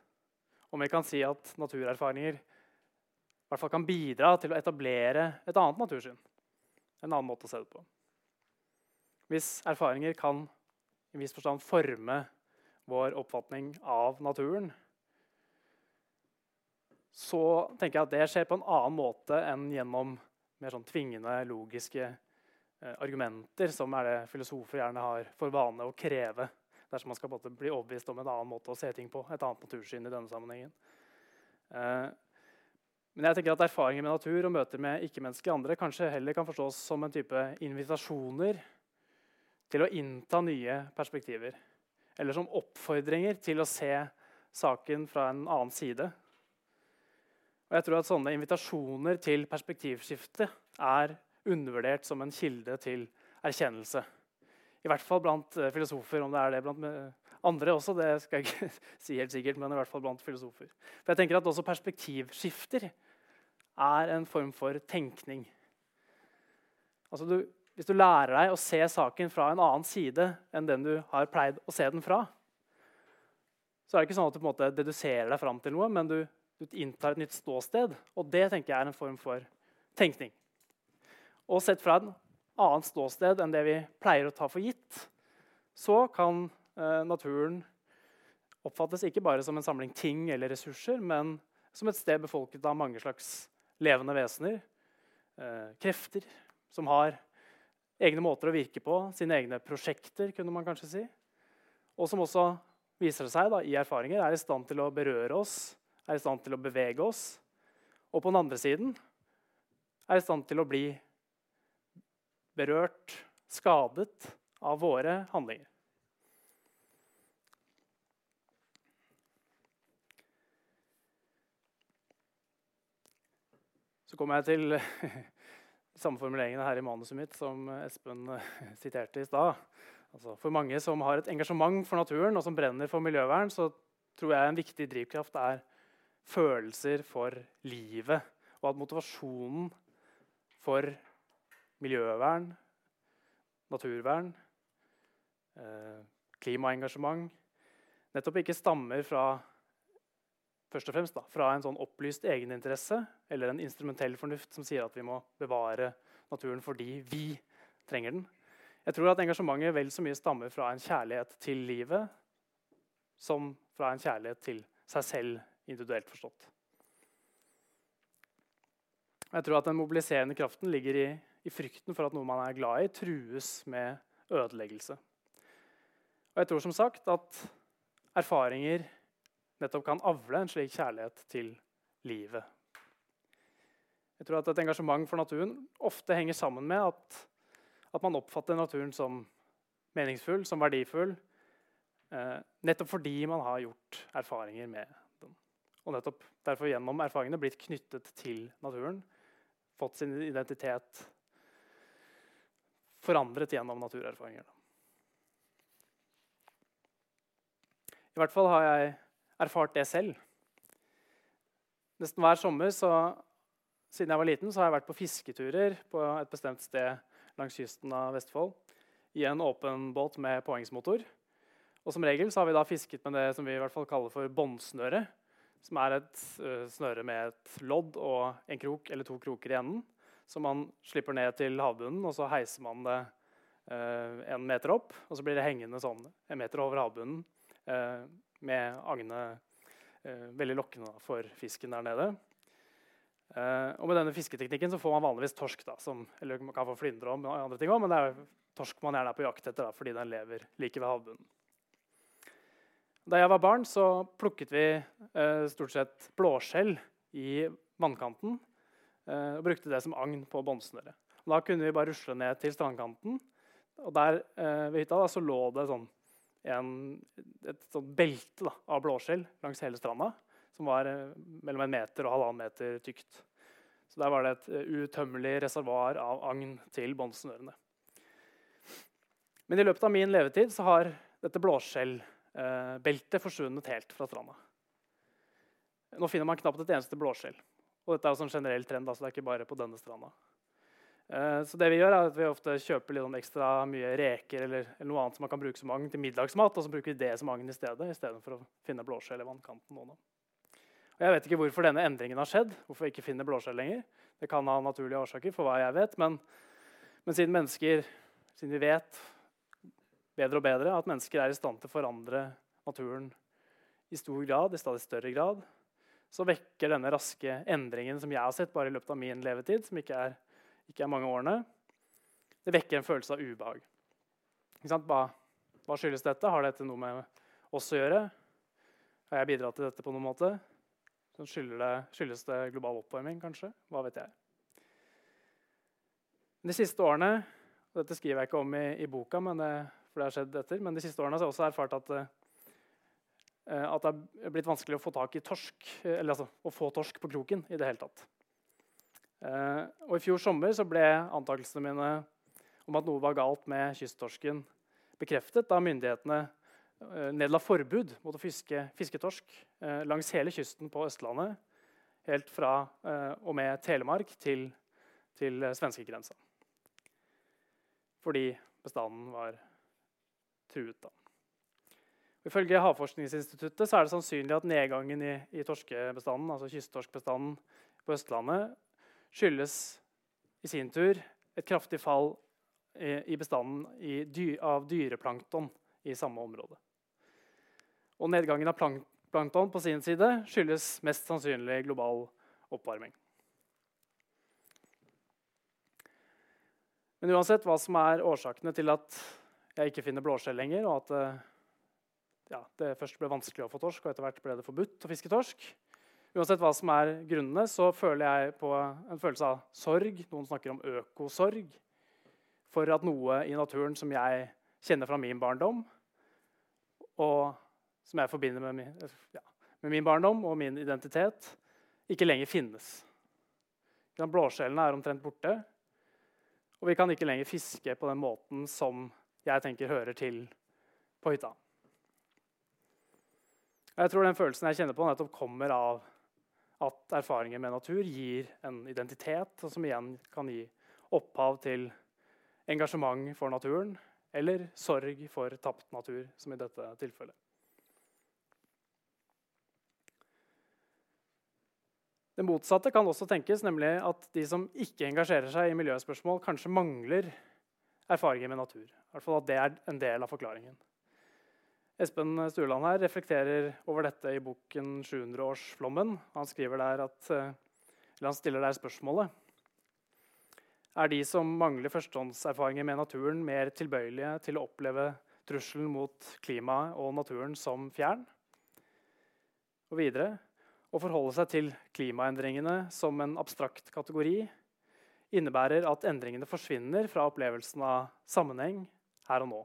om vi kan si at naturerfaringer i hvert fall kan bidra til å etablere et annet natursyn. En annen måte å se det på. Hvis erfaringer kan i viss forstand forme vår oppfatning av naturen, så tenker jeg at det skjer på en annen måte enn gjennom mer sånn tvingende, logiske eh, argumenter, som er det filosofer gjerne har for vane å kreve dersom man skal bli overbevist om en annen måte å se ting på. et annet natursyn i denne sammenhengen. Eh, men jeg tenker at erfaringer med natur og møter med ikke-menneskelige andre kanskje heller kan forstås som en type invitasjoner til å innta nye perspektiver. Eller som oppfordringer til å se saken fra en annen side. Og jeg tror at Sånne invitasjoner til perspektivskifte er undervurdert som en kilde til erkjennelse. I hvert fall blant eh, filosofer. Om det er det blant andre også, det skal jeg ikke si helt sikkert, men i hvert fall blant filosofer. For jeg tenker at Også perspektivskifter er en form for tenkning. Altså du, hvis du lærer deg å se saken fra en annen side enn den du har pleid å se den fra, så er det ikke sånn at du på en måte deduserer deg fram til noe, men du du inntar et nytt ståsted. Og det tenker jeg er en form for tenkning. Og sett fra et annet ståsted enn det vi pleier å ta for gitt, så kan eh, naturen oppfattes ikke bare som en samling ting eller ressurser, men som et sted befolket av mange slags levende vesener. Eh, krefter som har egne måter å virke på, sine egne prosjekter, kunne man kanskje si. Og som også viser seg da, i erfaringer er i stand til å berøre oss er i stand til å bevege oss. Og på den andre siden er i stand til å bli berørt, skadet av våre handlinger. Kommer jeg til samme formuleringene her i manuset mitt som Espen siterte i stad. Altså, for mange som har et engasjement for naturen og som brenner for miljøvern, så tror jeg en viktig drivkraft er følelser for livet, og at motivasjonen for miljøvern, naturvern, eh, klimaengasjement nettopp ikke stammer fra først og fremst da, fra en sånn opplyst egeninteresse eller en instrumentell fornuft som sier at vi må bevare naturen fordi vi trenger den. Jeg tror at engasjementet vel så mye stammer fra en kjærlighet til livet som fra en kjærlighet til seg selv individuelt forstått. Jeg tror at Den mobiliserende kraften ligger i, i, frykten for at noe man er glad i, trues med ødeleggelse. Og jeg tror som sagt at erfaringer nettopp kan avle en slik kjærlighet til livet. Jeg tror at Et engasjement for naturen ofte henger sammen med at, at man oppfatter naturen som meningsfull, som verdifull, eh, nettopp fordi man har gjort erfaringer med og nettopp derfor gjennom erfaringene blitt knyttet til naturen. Fått sin identitet forandret gjennom naturerfaringer. I hvert fall har jeg erfart det selv. Nesten hver sommer så, siden jeg var liten, så har jeg vært på fisketurer på et bestemt sted langs kysten av Vestfold i en åpen båt med påhengsmotor. Og som regel så har vi da fisket med det som vi i hvert fall kaller for båndsnøre som er et uh, snøre med et lodd og en krok eller to kroker i enden. Som man slipper ned til havbunnen, og så heiser man det uh, en meter opp. Og så blir det hengende sånn en meter over havbunnen uh, med agnet veldig lokkende for fisken der nede. og med denne fisketeknikken så får man vanligvis torsk. Da, som, eller man kan få flyndre og andre ting også, men det er torsk man gjerne er på jakt etter da, fordi den lever like ved havbunnen. Da jeg var barn, så plukket vi eh, stort sett blåskjell i vannkanten eh, og brukte det som agn på båndsnøret. Da kunne vi bare rusle ned til strandkanten. Og der eh, ved hytta da, så lå det sånn en, et sånt belte da, av blåskjell langs hele stranda. som var eh, mellom en meter og halvannen meter tykt. Så der var det et uh, utømmelig reservoar av agn til båndsnørene. Men i løpet av min levetid så har dette blåskjellbeltet uh, forsvunnet helt fra stranda. Nå finner man knapt et eneste blåskjell. Og dette er også en generell trend, altså det er ikke bare på denne stranda. Uh, så det Vi gjør er at vi ofte kjøper litt sånn ekstra mye reker eller, eller, noe annet som man kan bruke som agn til middagsmat, og så bruker vi det som agn i stedet, istedenfor å finne blåskjell i vannkanten. Nå. Og jeg vet ikke hvorfor denne endringen har skjedd. hvorfor vi ikke finner blåskjell lenger. Det kan ha naturlige årsaker, for hva jeg vet. Men, men siden mennesker, siden vi vet bedre og bedre at mennesker er i stand til å forandre naturen i stor grad, i stadig større grad, så vekker denne raske endringen som jeg har sett bare i løpet av min levetid, som ikke er, ikke er mange årene, det vekker en følelse av ubehag. Hva, hva, skyldes dette? Har dette noe med oss å gjøre? Har jeg bidratt til dette på noen måte? Skyldes det, skyldes det global oppvarming, kanskje? Hva vet jeg? De siste årene og Dette skriver jeg ikke om i, i boka, men for det har skjedd etter, men de siste årene har jeg også erfart at Eh, at det er blitt vanskelig å få tak i torsk, eh, eller altså, å få torsk på kroken i det hele tatt. Eh, og I fjor sommer så ble antakelsene mine om at noe var galt med kysttorsken, bekreftet da myndighetene nedla forbud mot å fiske fisketorsk langs hele kysten på Østlandet, helt fra og med Telemark til, til svenskegrensa. Fordi bestanden var truet. da. Ifølge Havforskningsinstituttet er det sannsynlig at nedgangen i, i torskebestanden, altså kysttorskbestanden på Østlandet skyldes i sin tur et kraftig fall i, bestanden av dyreplankton i samme område. Og nedgangen av plankton på sin side skyldes mest sannsynlig global oppvarming. Men uansett hva som er årsakene til at jeg ikke finner blåskjell lenger, og at eh, ja, det først ble vanskelig å få torsk, og etter hvert ble det forbudt å fiske torsk. Uansett hva som er grunnene, så føler jeg på en følelse av sorg. Noen snakker om økosorg. For at noe i naturen som jeg kjenner fra min barndom, og som jeg forbinder med min, ja, med min barndom og min identitet, ikke lenger finnes. Blåskjellene er omtrent borte, og vi kan ikke lenger fiske på den måten som jeg tenker hører til på hytta. Jeg tror den følelsen jeg kjenner på, nettopp kommer av at erfaringer med natur gir en identitet, som igjen kan gi opphav til engasjement for naturen eller sorg for tapt natur, som i dette tilfellet. Det motsatte kan også tenkes, nemlig at de som ikke engasjerer seg i miljøspørsmål, kanskje mangler erfaringer med natur. I hvert fall at det er en del av forklaringen. Espen Sturland her reflekterer over dette i boken 700-årsflommen. Han eh, han stiller der spørsmålet Er de som mangler førstehåndserfaringer med naturen, mer tilbøyelige til å oppleve trusselen mot klimaet og naturen som fjern? Og videre å forholde seg til klimaendringene som en abstrakt kategori innebærer at endringene forsvinner fra opplevelsen av sammenheng her og nå.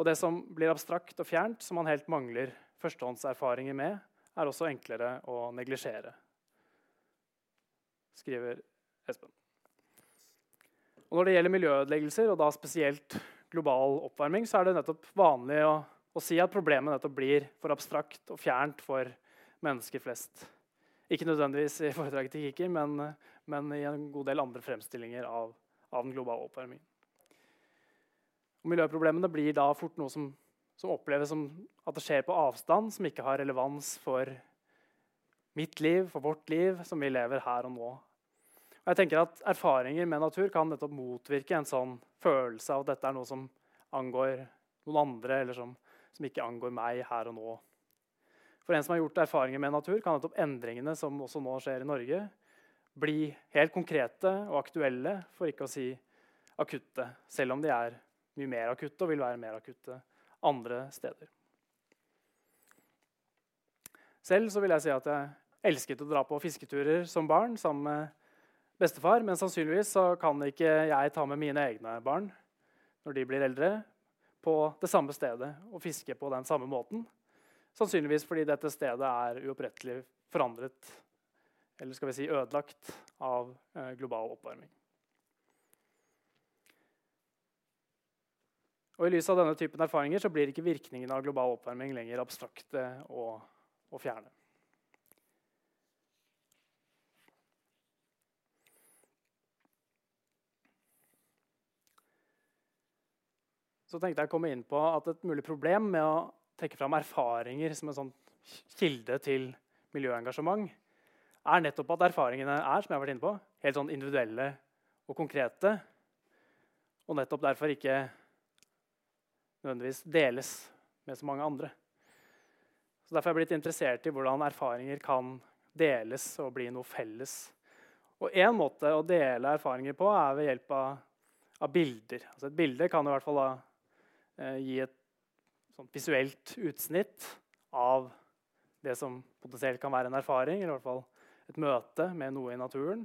Og det som blir abstrakt og fjernt, som man helt mangler førstehåndserfaringer med, er også enklere å neglisjere, skriver Espen. Og når det gjelder miljøødeleggelser, og da spesielt global oppvarming, så er det nettopp vanlig å, å si at problemet nettopp blir for abstrakt og fjernt for mennesker flest. Ikke nødvendigvis i foredraget til Kiki, men, men, i en god del andre fremstillinger av, av den globale oppvarmingen. Og miljøproblemene blir da fort noe som, som, oppleves som at det skjer på avstand, som ikke har relevans for mitt liv, for vårt liv, som vi lever her og nå. Og jeg tenker at Erfaringer med natur kan nettopp motvirke en sånn følelse av at dette er noe som angår noen andre, eller som, som ikke angår meg her og nå. For en som har gjort erfaringer med natur, kan nettopp endringene som også nå skjer i Norge, bli helt konkrete og aktuelle, for ikke å si akutte, selv om de er mye mer akutte og vil være mer akutte andre steder. Selv vil jeg si at jeg elsket å dra på fisketurer som barn sammen med bestefar. Men sannsynligvis kan ikke jeg ta med mine egne barn når de blir eldre, på det samme stedet og fiske på den samme måten. Sannsynligvis fordi dette stedet er uopprettelig forandret, eller skal vi si ødelagt, av eh, global oppvarming. Og I lys av denne typen erfaringer så blir ikke virkningene av global oppvarming lenger abstrakte og, og fjerne. Så tenkte jeg å komme inn på at et mulig problem med å trekke fram erfaringer som en sånn kilde til miljøengasjement, er nettopp at erfaringene er som jeg har vært inne på, helt sånn individuelle og konkrete. Og nettopp derfor ikke nødvendigvis deles med så mange andre. Så Derfor er jeg blitt interessert i hvordan erfaringer kan deles og bli noe felles. Og Én måte å dele erfaringer på er ved hjelp av, av bilder. Altså et bilde kan i hvert fall da, eh, gi et sånt visuelt utsnitt av det som potensielt kan være en erfaring, eller i hvert fall et møte med noe i naturen.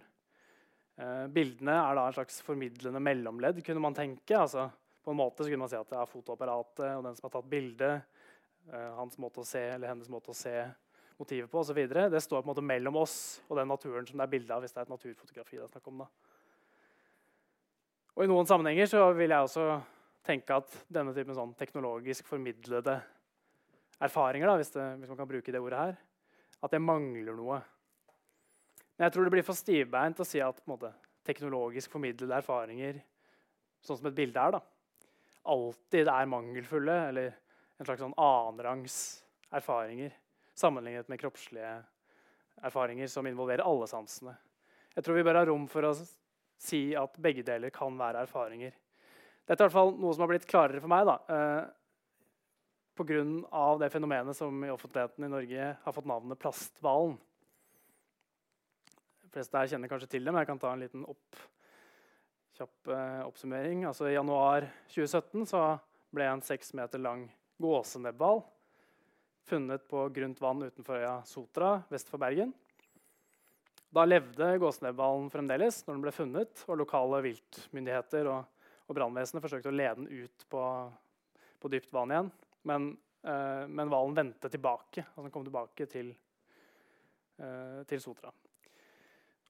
Eh, bildene er da en slags formidlende mellomledd, kunne man tenke. Altså, på en måte kunne man si at det er fotoapparatet og den som har tatt bildet, eh, hans måte å se eller hennes måte å se motivet på osv. Det står på en måte mellom oss og den naturen som det er bilde av. hvis det er et naturfotografi det er om. Da. Og I noen sammenhenger så vil jeg også tenke at denne typen sånn teknologisk formidlede erfaringer, da, hvis, det, hvis, man kan bruke det ordet her, at det mangler noe. Men jeg tror det blir for stivbeint å si at måte, teknologisk formidlede erfaringer, sånn som et bilde er, da, alltid er mangelfulle eller en slags sånn annenrangs erfaringer sammenlignet med kroppslige erfaringer som involverer alle sansene. Jeg tror vi bør ha rom for å si at begge deler kan være erfaringer. Dette er i hvert fall noe som har blitt klarere for meg. da. Eh, Pga. det fenomenet som i offentligheten i Norge har fått navnet plasthvalen. De fleste her kjenner kanskje til det, men jeg kan ta en liten opp, kjapp eh, oppsummering. Altså, I januar 2017 ble en seks meter lang gåsenebbhval funnet på grunt vann utenfor øya Sotra vest for Bergen. Da levde gåsenebbhvalen fremdeles når den ble funnet, og lokale viltmyndigheter og, og brannvesenet forsøkte å lede den ut på, på dypt vann igjen. Men, eh, hvalen vendte tilbake. Altså den kom tilbake til, eh, til Sotra.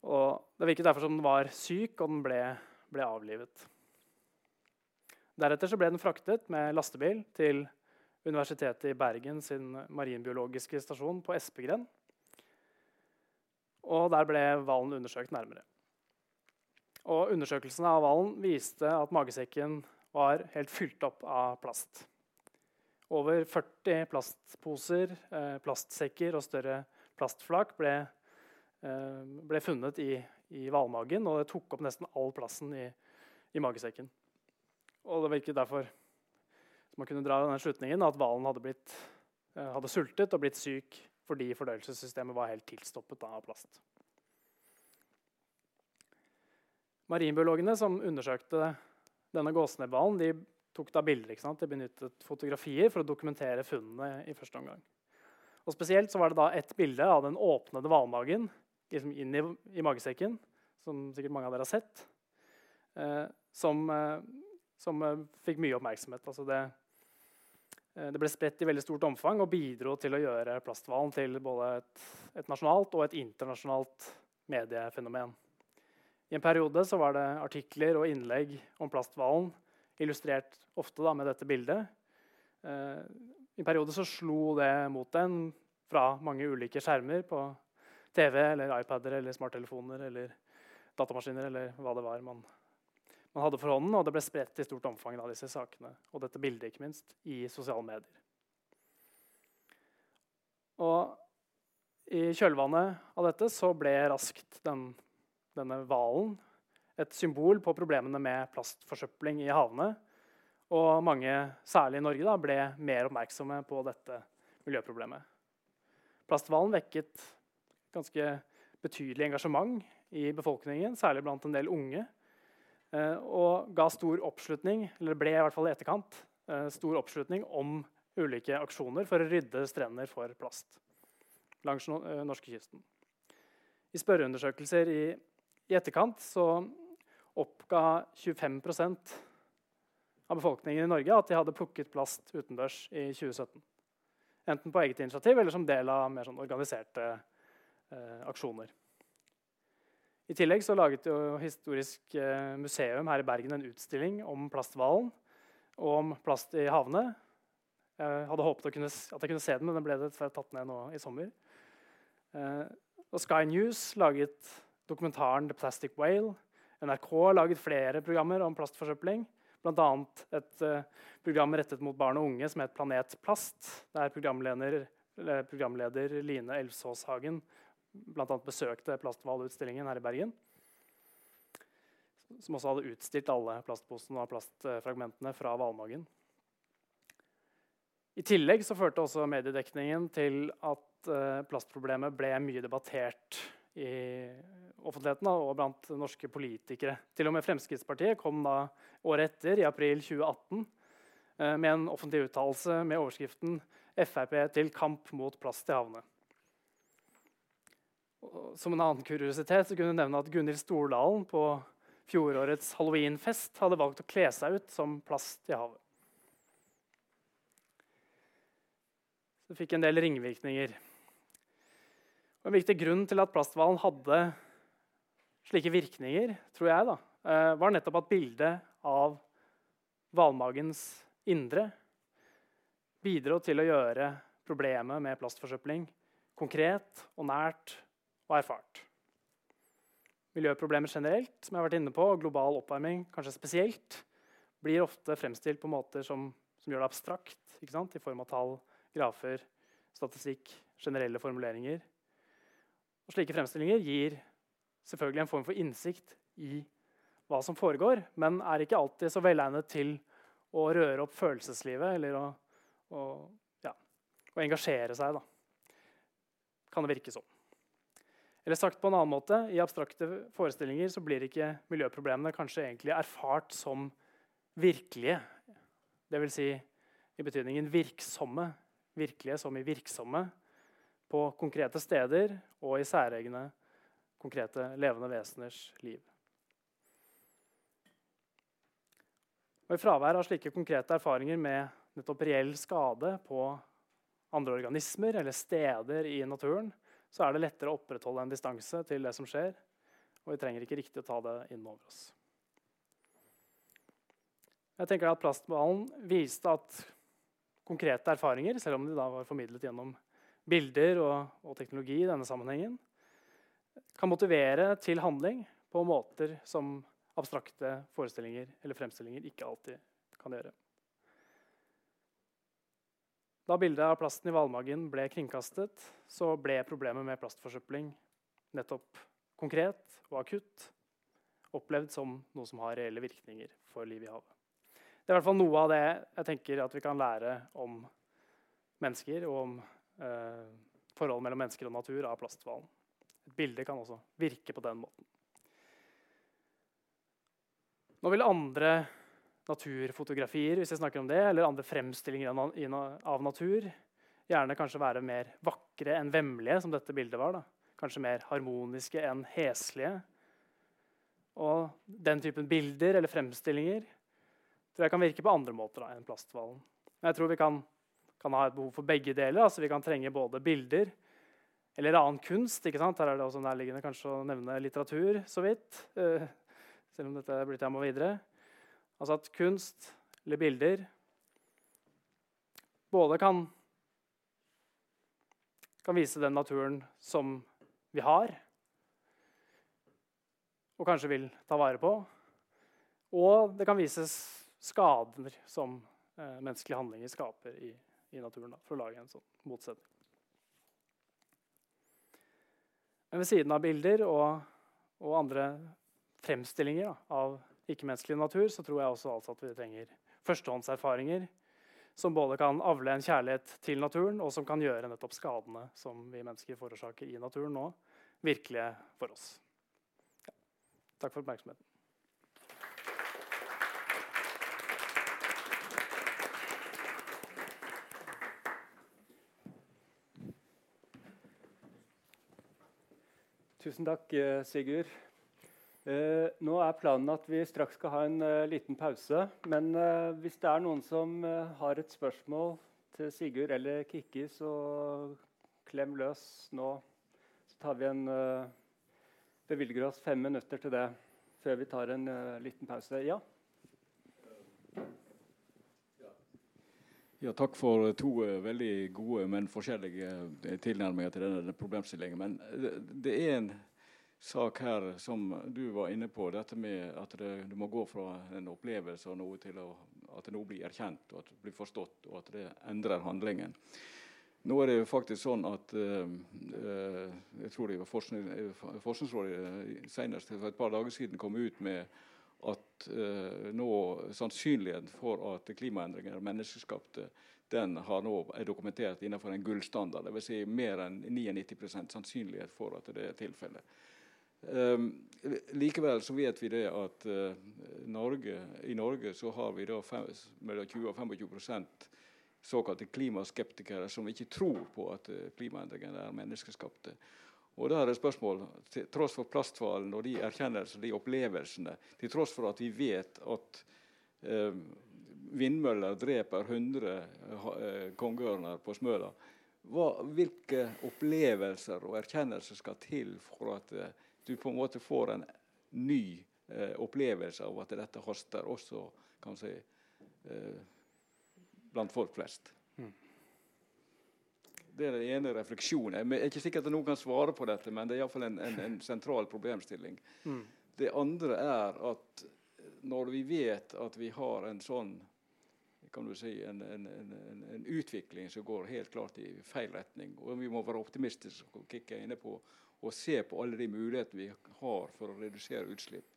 Og det virket derfor som den var syk, og den ble, ble avlivet. Deretter ble den fraktet med lastebil til Universitetet i Bergen sin marinbiologiske stasjon på Espegren. Og der ble hvalen undersøkt nærmere. Og Undersøkelsen av hvalen viste at magesekken var helt fylt opp av plast. Over 40 plastposer, eh, plastsekker og større plastflak ble, eh, ble funnet i, i valmagen, og det tok opp nesten all plassen i, i magesekken. Og det virket derfor som man kunne dra den slutningen at hvalen hadde, eh, hadde, sultet og blitt syk fordi fordøyelsessystemet var helt tilstoppet av plast. Marinbiologene som undersøkte denne gåsenebbhvalen, de tok da bilder. ikke sant? De benyttet fotografier for å dokumentere funnene i første omgang. Og Spesielt så var det da et bilde av den åpnede hvalmagen liksom inn i, i, magesekken, som sikkert mange av dere har sett, eh, som, eh, som eh, fikk mye oppmerksomhet. Altså det, eh, det, ble spredt i veldig stort omfang og bidro til å gjøre plasthvalen til både et, et nasjonalt og et internasjonalt mediefenomen. I en periode så var det artikler og innlegg om plasthvalen illustrert ofte da, med dette bildet. Eh, I en periode så slo det mot en fra mange ulike skjermer på TV eller iPader eller smarttelefoner eller datamaskiner eller hva det var man, man hadde for hånden. Og det ble spredt i stort omfang av disse sakene og dette bildet ikke minst, i sosiale medier. Og i kjølvannet av dette så ble raskt den, denne hvalen et symbol på problemene med plastforsøpling i havene. Og mange, særlig i Norge, da, ble mer oppmerksomme på dette miljøproblemet. Plasthvalen vekket ganske betydelig engasjement i befolkningen, særlig blant en del unge. Eh, og ga stor oppslutning, eller ble i hvert fall i etterkant, eh, stor oppslutning om ulike aksjoner for å rydde strender for plast langs eh, norskekysten. I spørreundersøkelser i, i etterkant så oppga 25% av befolkningen i Norge at de hadde plukket plast utendørs i 2017. enten på eget initiativ eller som del av mer sånn organiserte aksjoner. I tillegg så laget jo Historisk eh, museum her i Bergen en utstilling om plasthvalen og om plast i havene. Jeg hadde håpet kunne, at jeg kunne se den, men den ble dessverre tatt ned nå i sommer. Eh, og Sky News laget dokumentaren 'The Plastic Whale'. NRK har laget flere programmer om plastforsøpling. Bl.a. et program rettet mot barn og unge som het Planet Plast. Der programleder, programleder Line Elvsåshagen bl.a. besøkte Plasthvalutstillingen her i Bergen. Som også hadde utstilt alle plastposene og plastfragmentene fra hvalmagen. I tillegg så førte også mediedekningen til at uh, plastproblemet ble mye debattert i offentligheten og blant norske politikere. Til og med Fremskrittspartiet kom da året etter, i april 2018, uh, med en offentlig uttalelse med overskriften 'Frp til kamp mot plast i havene' som en annen kuriositet så kunne jeg nevne at Gunhild Stordalen på fjorårets halloweenfest hadde valgt å kle seg ut som plast i havet. Det fikk en del ringvirkninger. Og en viktig grunn til at plasthvalen hadde slike virkninger, tror jeg, da, eh, var nettopp at bildet av hvalmagens indre bidro til å gjøre problemet med plastforsøpling konkret og nært og erfart. Miljøproblemer generelt, som jeg har vært inne på, og global oppvarming kanskje spesielt, blir ofte fremstilt på måter som, som gjør det abstrakt, i form av tall, grafer, statistikk, generelle formuleringer. Og slike fremstillinger gir selvfølgelig en form for innsikt i hva som foregår, men er ikke alltid så velegnet til å røre opp følelseslivet eller å, å, ja, å engasjere seg. Da. Kan det virke sånn. Eller sagt på en annen måte, I abstrakte forestillinger så blir ikke miljøproblemene kanskje egentlig erfart som virkelige. Dvs. Si, i betydningen virksomme. Virkelige som i virksomme. På konkrete steder og i særegne, konkrete levende veseners liv. Og I fravær av slike konkrete erfaringer med nettopp reell skade på andre organismer eller steder i naturen, så er det lettere å opprettholde en distanse til det som skjer. Og vi trenger ikke riktig å ta det inn over oss. Jeg tenker at Plastballen viste at konkrete erfaringer, selv om de da var formidlet gjennom bilder og, og teknologi, i denne sammenhengen, kan motivere til handling på måter som abstrakte forestillinger eller fremstillinger ikke alltid kan gjøre. Da bildet av plasten i hvalmagen ble kringkastet, så ble problemet med plastforsøpling nettopp konkret og akutt opplevd som noe som har reelle virkninger for livet i havet. Det er i hvert fall noe av det jeg tenker at vi kan lære om mennesker og om eh, forholdet mellom mennesker og natur av plasthvalen. Et bilde kan også virke på den måten. Nå vil andre naturfotografier, hvis jeg snakker om det, eller andre fremstillinger av natur, gjerne kanskje være mer vakre enn vemmelige, som dette bildet var. Da. Kanskje mer harmoniske enn heslige. Og den typen bilder eller fremstillinger tror jeg kan virke på andre måter da, enn plasthvalen. Jeg tror vi kan, kan, ha et behov for begge deler. altså Vi kan trenge både bilder eller annen kunst. ikke sant? Her er det også nærliggende kanskje å nevne litteratur så vidt. Uh, selv om dette er blitt jeg må videre. Altså at kunst eller bilder både kan, kan vise den naturen som vi har, og kanskje vil ta vare på. Og det kan vises skader som eh, menneskelige handlinger skaper i, i naturen. Da, for å lage en sånn motsetning. Men ved siden av bilder og, og andre fremstillinger da, av ikke-menneskelig natur, så tror jeg også altså at vi trenger førstehåndserfaringer som både kan avle en kjærlighet til naturen, og som kan gjøre nettopp skadene som vi mennesker forårsaker i naturen nå, virkelige for oss. Ja. Takk for oppmerksomheten. Tusen takk, eh, Sigurd. Uh, nå er planen at vi straks skal ha en uh, liten pause. Men uh, hvis det er noen som har et spørsmål til Sigurd eller Kikki, så klem løs nå. Så tar vi en bevilger oss fem minutter til det før vi tar en liten pause. Ja? Ja, takk for to veldig gode, men forskjellige tilnærminger til denne problemstillingen. Men det, det, er en sak her som du var inne på, dette med at det, du må gå fra en opplevelse av noe til å, at noe blir erkjent og at det blir forstått, og at det endrer handlingen. Nå er det jo faktisk sånn at uh, jeg tror det var forskning, Forskningsrådet senest for et par dager siden kom ut med at uh, nå sannsynligheten for at klimaendringer er menneskeskapte, den nå er dokumentert innenfor en gullstandard. Dvs. Si mer enn 99% sannsynlighet for at det er tilfellet. Um, likevel så vet vi det at uh, Norge, i Norge så har vi da fem, mellom 20 og 25 såkalte klimaskeptikere som ikke tror på at uh, klimaendringene er menneskeskapte. Og da er det spørsmål, til tross for plasthvalen og de erkjennelsene, de opplevelsene, til tross for at vi vet at eh, vindmøller dreper 100 eh, kongeørner på Smøla, hva, hvilke opplevelser og erkjennelser skal til for at eh, du på en måte får en ny eh, opplevelse av at dette haster, også kan si, eh, blant folk flest? Det er den ene refleksjonen. Jeg er ikke sikkert at noen kan svare på dette, men det er iallfall en, en, en sentral problemstilling. Mm. Det andre er at når vi vet at vi har en sånn kan du si, en, en, en, utvikling som går helt klart i feil retning, og vi må være optimistiske og kikke inne på og se på alle de mulighetene vi har for å redusere utslipp.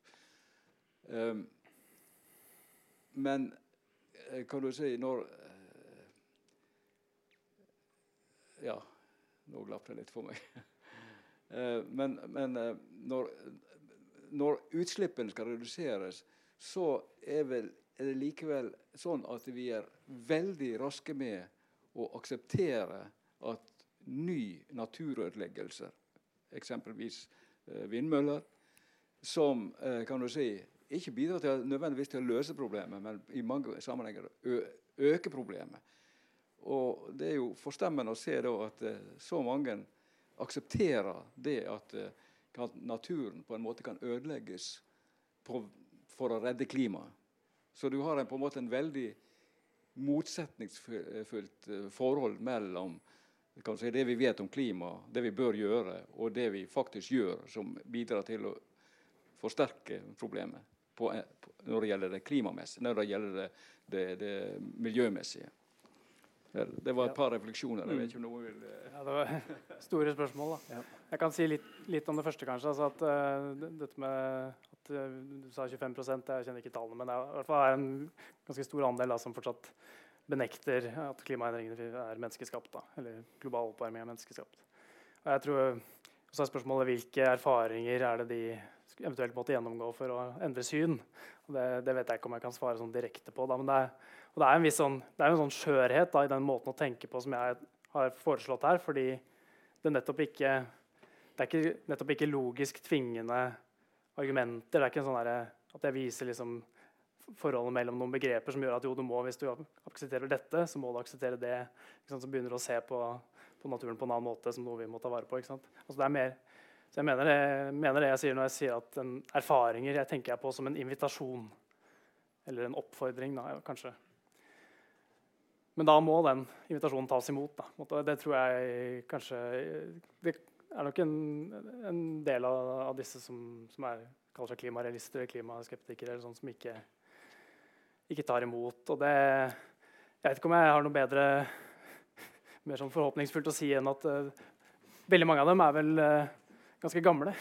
Um, men eh, kan du si, når Ja, nå glapp det litt for meg. uh, men, men eh, når, når, utslippene skal reduseres, så er, vel, er, det likevel sånn at vi er veldig raske med å akseptere at ny naturødeleggelse, eksempelvis eh, vindmøller, som kan du si, ikke bidrar til, nødvendigvis til å løse problemet, men i mange sammenhenger øker problemet. Og Det er jo forstemmende å se at uh, så mange aksepterer det at naturen på en måte kan ødelegges for å redde klimaet. Så du har en, på en måte en veldig motsetningsfullt forhold mellom si, det vi vet om klima, det vi bør gjøre, og det vi faktisk gjør, som bidrar til å forsterke problemet på, på, når det gjelder det klimamessige, når det gjelder det, det, det miljømessige. Det var et par refleksjoner. Jeg vet ikke om noen vil uh... ja, Det var store spørsmål. da. Jeg kan si litt, litt, om det første, kanskje. Altså at, uh, dette med at uh, Du sa 25% jeg kjenner ikke tallene, men det er, i hvert fall er en ganske stor andel da, som fortsatt benekter at klimaendringene er menneskeskapt. Da, eller global oppvarming er menneskeskapt. Og jeg tror så er spørsmålet hvilke erfaringer er det de eventuelt måtte gjennomgå for å endre syn. Det, det, vet jeg ikke om jeg kan svare sånn direkte på. Da, men det er, og det er en viss sånn, det er en sånn skjørhet da, i den måten å tenke på som jeg har foreslått her. fordi det, nettopp ikke, det er ikke, nettopp ikke logisk tvingende argumenter. Det er ikke sånn der, at jeg viser liksom forholdet mellom noen begreper som gjør at jo, du må, hvis du aksepterer dette, så må du akseptere det. Så begynner du å se på, på, naturen på en annen måte som noe vi må ta vare på. Altså, er mer, så jeg mener det, mener det, jeg sier når jeg sier at en, erfaringer jeg tenker jeg på som en invitasjon. Eller en oppfordring, da, kanskje. Men da må den invitasjonen tas imot. Da. Det tror jeg kanskje Det er nok en, en del av, av, disse som, som er, kaller seg klimarealister eller klimaskeptikere, eller sånn, som ikke, ikke, tar imot. Og det Jeg vet ikke om jeg har noe bedre mer sånn forhåpningsfullt å si enn at uh, veldig mange av dem er vel uh, ganske gamle.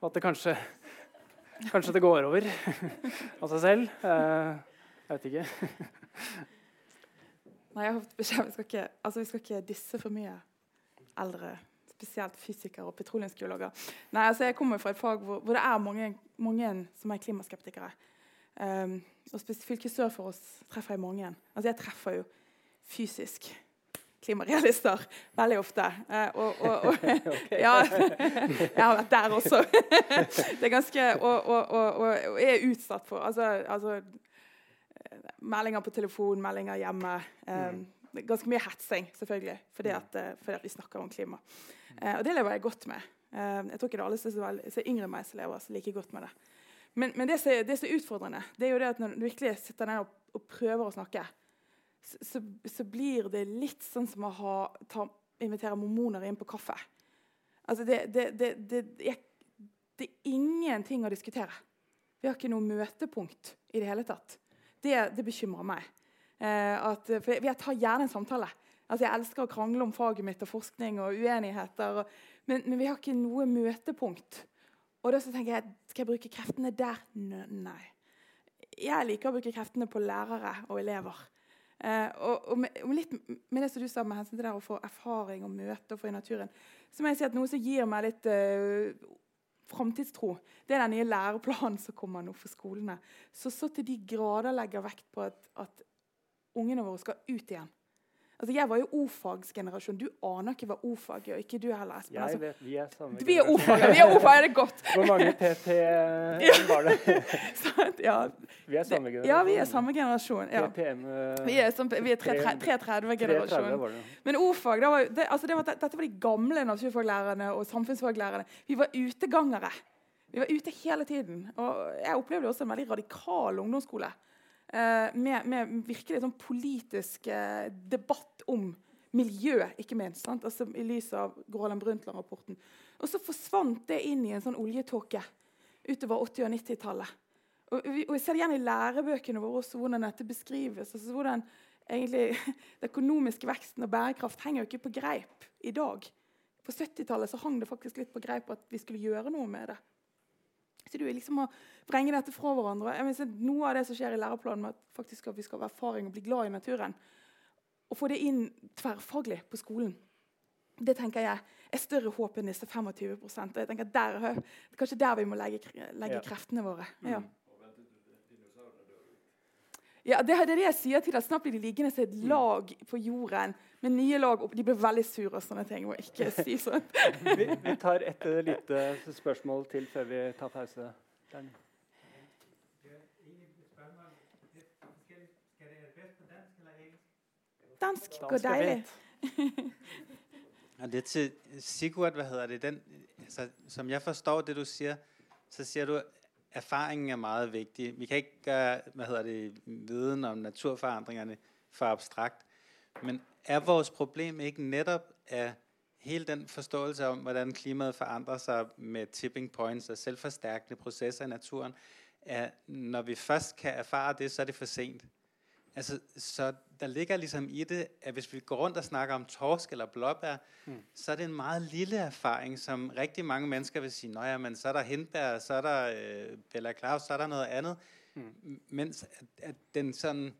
Og at det kanskje, kanskje det går over av seg selv. Uh, jeg vet ikke. Nei, jeg har fått beskjed vi skal ikke, altså, vi skal ikke disse for mye eldre. Spesielt fysikere og petroleumsgeologer. Nei, altså, jeg kommer fra et fag hvor, hvor det er mange, mange, som er klimaskeptikere. Um, og fylket sør for oss treffer jeg mange. Altså, jeg treffer jo fysisk klimarealister veldig ofte. Uh, og, og, og ja, jeg har vært der også. det er ganske Og, og, er utsatt for altså, altså meldinger på telefon, meldinger hjemme. Um, ganske mye hetsing, selvfølgelig, fordi at, eh, fordi at vi snakker om klima. Eh, og det lever jeg godt med. Eh, jeg tror ikke det er alle som er yngre enn meg som lever så like godt med det. Men, men det, som, det, er utfordrende, det er jo det at når du virkelig sitter ned og, og prøver å snakke, så, så, så, blir det litt sånn som å ha, ta, invitere mormoner inn på kaffe. Altså det, det, det, det, er ingenting å diskutere. Vi har ikke noe møtepunkt i det hele tatt. Det, bekymrer meg. Eh, at, for jeg, jeg tar gjerne en samtale. Altså, jeg elsker å krangle om faget mitt og forskning og uenigheter. Og, men, men, vi har ikke noe møtepunkt. Og da så tenker jeg, Skal jeg bruke kreftene der? Nei. Jeg liker å bruke kreftene på lærere og elever. Eh, og, og, med, litt med det som du sa med hensyn til det å få erfaring og møte og få i naturen, så må jeg si at noe som gir meg litt uh, framtidstro, det er den nye læreplanen som kommer nå for skolene. Så så til de grader legger vekt på at, at ungene våre skal ut igjen. Altså, Jeg var jo O-fagsgenerasjon. Du aner ikke hva o-fag og ikke du heller, Espen. Jeg altså, vet, Vi er samme Vi er O-fag, vi er O-fag, er det godt. Hvor mange PT var det? ja. Vi er samme generasjon. Ja, vi er samme generasjon. Ja. Vi er, som, vi er 330-generasjon. Men O-fag, det, altså det dette var de gamle naturfaglærerne og samfunnsfaglærerne. Vi var utegangere. Vi var ute hele tiden. Og jeg opplevde også en veldig radikal ungdomsskole. Eh, med, med, virkelig sånn politisk eh, debatt om miljø, ikke minst. Altså, I lys av Gråland Brundtland-rapporten. Og så forsvant det inn i en sånn oljetåke utover 80- og 90-tallet. Og, og jeg ser det igjen i lærebøkene våre også, hvordan dette beskrives. altså hvordan egentlig Den økonomiske veksten og bærekraft henger jo ikke på greip i dag. På 70-tallet hang det faktisk litt på greip at vi skulle gjøre noe med det. Du liksom å vrenge dette fra hverandre. Jeg mener, noe av det som skjer i læreplanen, med at faktisk at vi skal ha erfaring og bli glad i naturen, og få det inn tverrfaglig på skolen, det tenker jeg er større håp enn disse 25 og jeg tenker der, Det er kanskje der vi må legge, legge ja. kreftene våre. Ja. Mm. Ja, det er det jeg sier til deg. Snart blir de liggende som et mm. lag på jorden med nye lag. Og de blir veldig sure og sånne ting. Må ikke si sånn. vi, vi, tar et uh, lite spørsmål til før vi tar pause. Den. Dansk går deilig. og det til Sigurd, hva heter det? Den, altså, som jeg forstår det du sier, så sier du erfaringen er meget vigtig. Vi kan ikke gøre hvad hedder det, viden om naturforandringerne for abstrakt. Men er vores problem ikke netop at hele den forståelse om, hvordan klimaet forandrer sig med tipping points og selvforstærkende processer i naturen, at når vi først kan erfare det, så er det for sent. Altså, så der ligger ligesom i det, at hvis vi går rundt og snakker om torsk eller blåbær, mm. så er det en meget lille erfaring, som rigtig mange mennesker vil sige, ja, men så er der hindbær, så er der øh, Bella Claus, så er der noget andet. Mm. Mens at, at den, sådan,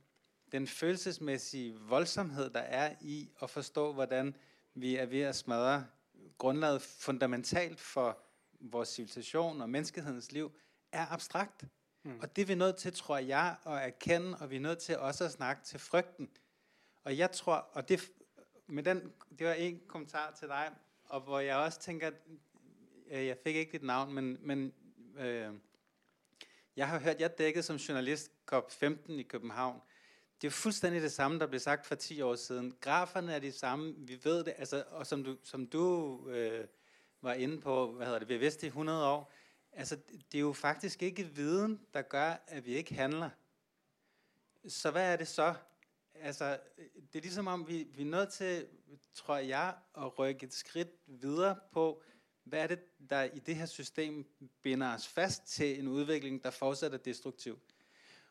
den følelsesmæssige voldsomhed, der er i at forstå, hvordan vi er ved at smadre grundlaget fundamentalt for vores civilisation og menneskehedens liv, er abstrakt. Mm. Og det er vi nødt til, tror jeg, at erkende, og vi er nødt til også at snakke til frygten. Og jeg tror, og det, med den, det var en kommentar til deg, og hvor jeg også tænker, øh, jeg fik ikke dit navn, men, men øh, jeg har hørt, jeg dækket som journalist COP15 i København. Det er fuldstændig det samme, der blev sagt for 10 år siden. Graferne er de samme, vi ved det, altså, og som du, som du øh, var inde på, hvad hedder det, vi har vidst det i 100 år, Altså, det er jo faktisk ikke viden, der gør, at vi ikke handler. Så hvad er det så? Altså, det er ligesom om, vi, vi er nødt til, tror jeg, at rykke et skridt videre på, hvad er det, der i det her system binder os fast til en udvikling, der fortsætter destruktiv.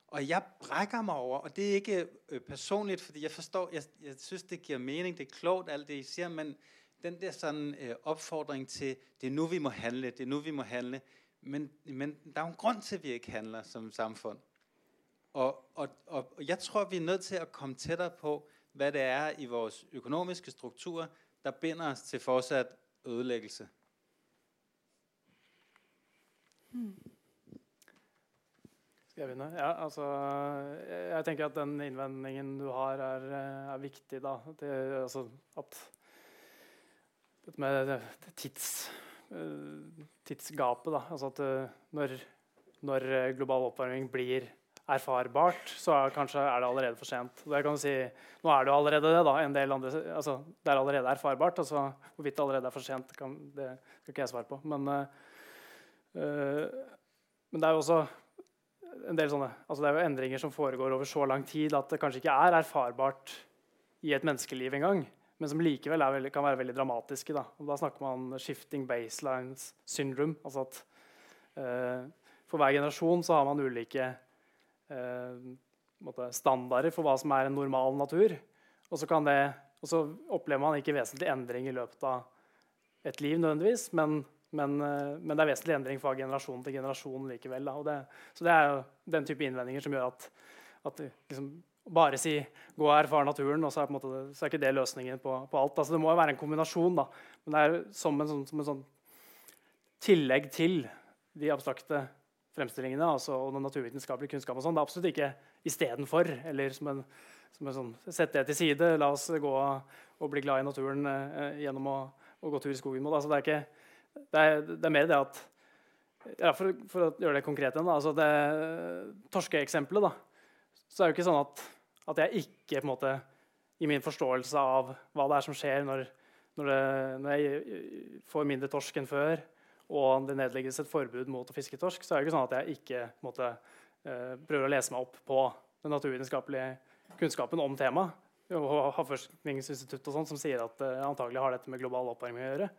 Og jeg brækker mig over, og det er ikke øh, personligt, fordi jeg forstår, jeg, jeg synes, det giver mening, det er klogt, alt det, I siger, men den der sådan øh, til, det er nu, vi må handle, det er nu, vi må handle, men, men der er jo en grund til, at vi ikke handler som samfund. Og, og, og jeg tror, vi er nødt til at komme tættere på, hvad det er i vores økonomiske strukturer, der binder os til fortsat ødelæggelse. Hmm. Skal jeg begynne? Ja, altså, jeg tenker at den innvendingen du har, er, er viktig. da. Det, altså, at dette med tids Eh, tidsgapet. Da. Altså at eh, når, når, global oppvarming blir erfarbart, så er, kanskje er det allerede for sent. Det kan si, nå er det jo allerede det. da, en del andre, altså, Det er allerede erfarbart. altså Hvorvidt det allerede er for sent, kan, det skal ikke jeg svare på. Men, uh, men det er jo også en del sånne, altså det er jo endringer som foregår over så lang tid at det kanskje ikke er erfarbart i et menneskeliv engang, men som likevel veldig, kan være veldig dramatiske. Da. Da snakker man om 'shifting baselines syndrome'. altså at eh, For hver generasjon så har man ulike eh, standarder for hva som er en normal natur. Og så, det, og så, opplever man ikke vesentlig endring i løpet av et liv, nødvendigvis, men, men, eh, men det er vesentlig endring fra generasjon til generasjon likevel. Det, så det er jo den type innvendinger som gjør at, at liksom, bare si 'gå og erfar naturen', og så er, måte, så er, ikke det løsningen på, på alt. Altså, det må jo være en kombinasjon, da. men det er som en, sånn, som en sånn tillegg til de abstrakte fremstillingene altså, og den naturvitenskapelige kunnskap. og sånn. Det er absolutt ikke istedenfor. Eller som en, som en sånn, Sett det til side. La oss gå og bli glad i naturen eh, gjennom å, å, gå tur i skogen. Altså, det, er ikke, det, er, det, er, mer det at ja, for, for, å gjøre det konkret igjen, altså det torskeeksempelet, da, så er det jo ikke sånn at, at jeg ikke måte, i min forståelse av hva det er som skjer når, når, det, når jeg får mindre torsk enn før, og det nedlegges et forbud mot å fiske torsk, så er det ikke sånn at jeg ikke måtte, uh, prøver å lese meg opp på den naturvitenskapelige kunnskapen om temaet. Og Havforskningsinstituttet og sånt, som sier at det antagelig har dette med global oppvarming å gjøre.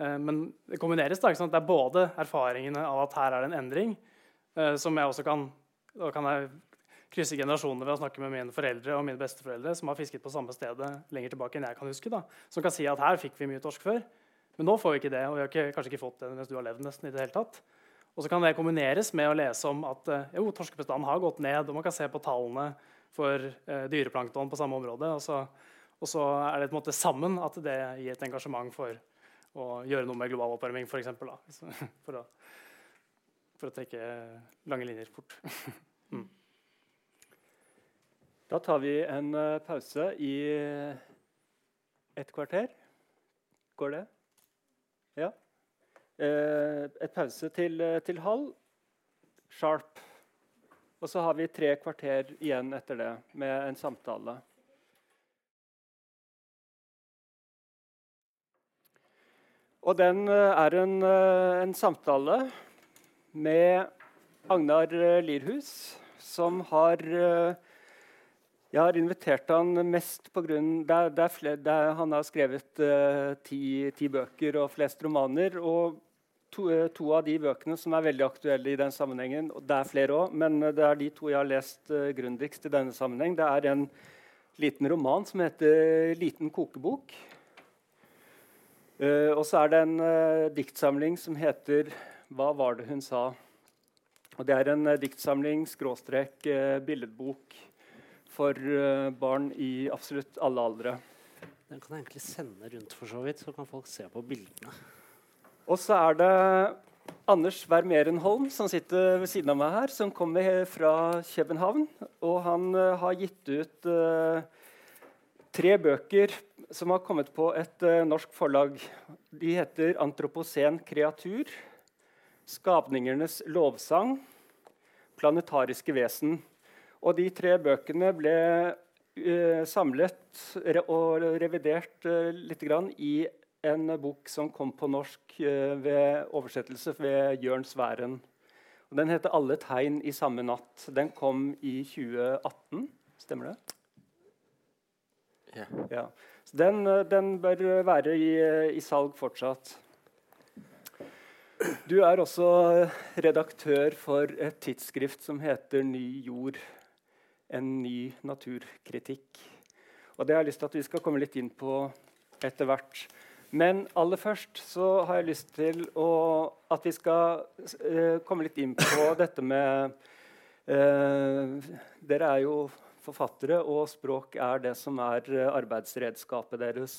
Uh, men det kombineres. da, Det er både erfaringene av at her er det en endring, som jeg også kan kan jeg krysse generasjoner ved å snakke med mine foreldre og mine besteforeldre som har fisket på samme stedet lenger tilbake enn jeg kan huske. da, Som kan si at her fikk vi mye torsk før. Men nå får vi ikke det, og vi har ikke, kanskje ikke fått det mens du har levd. nesten i det hele tatt. Og så kan det kombineres med å lese om at eh, jo, torskebestanden har gått ned. og Man kan se på tallene for eh, dyreplankton på samme område. Og så, og så, er det på en måte sammen at det gir et engasjement for å gjøre noe med global oppvarming, f.eks. For, for, for å trekke lange linjer fort. mm. Da tar vi en uh, pause i et kvarter. Går det? Ja. Eh, et pause til, eh, til, halv. Sharp. Og så har vi tre kvarter igjen etter det med en samtale. Og den eh, er en, en samtale med Agnar Lirhus, som har jeg har invitert han mest pga. Han har skrevet uh, ti, ti, bøker og flest romaner. og to, uh, to, av de bøkene som er veldig aktuelle i den sammenhengen og Det er flere òg, men det er de to jeg har lest uh, grundigst i denne sammenheng. Det er en liten roman som heter 'Liten kokebok'. Uh, og så er det en diktsamling som heter 'Hva var det hun sa'? Og Det er en diktsamling skråstrek billedbok for eh, barn i absolutt alle aldre. Den kan jeg egentlig sende rundt, for så vidt, så kan folk se på bildene. Og så er det Anders Wermerenholm som sitter ved siden av meg her, som kommer fra København. Og han uh, har gitt ut uh, tre bøker som har kommet på et uh, norsk forlag. De heter 'Antropocen kreatur', 'Skapningernes lovsang', 'Planetariske vesen'. Og de tre bøkene ble uh, samlet re og revidert uh, litt grann i en bok som kom på norsk uh, ved oversettelse ved Jørn Sværen. Og den heter 'Alle tegn i samme natt'. Den kom i 2018. Stemmer det? Ja. ja. Så den, den, bør være i, i salg fortsatt. Du er også redaktør for et tidsskrift som heter Ny jord en ny naturkritikk. Og Det har jeg lyst til at vi skal komme litt inn på etter hvert. Men aller først så har jeg lyst til å, at vi skal uh, komme litt inn på dette med uh, Dere er jo forfattere, og språk er det som er arbeidsredskapet deres.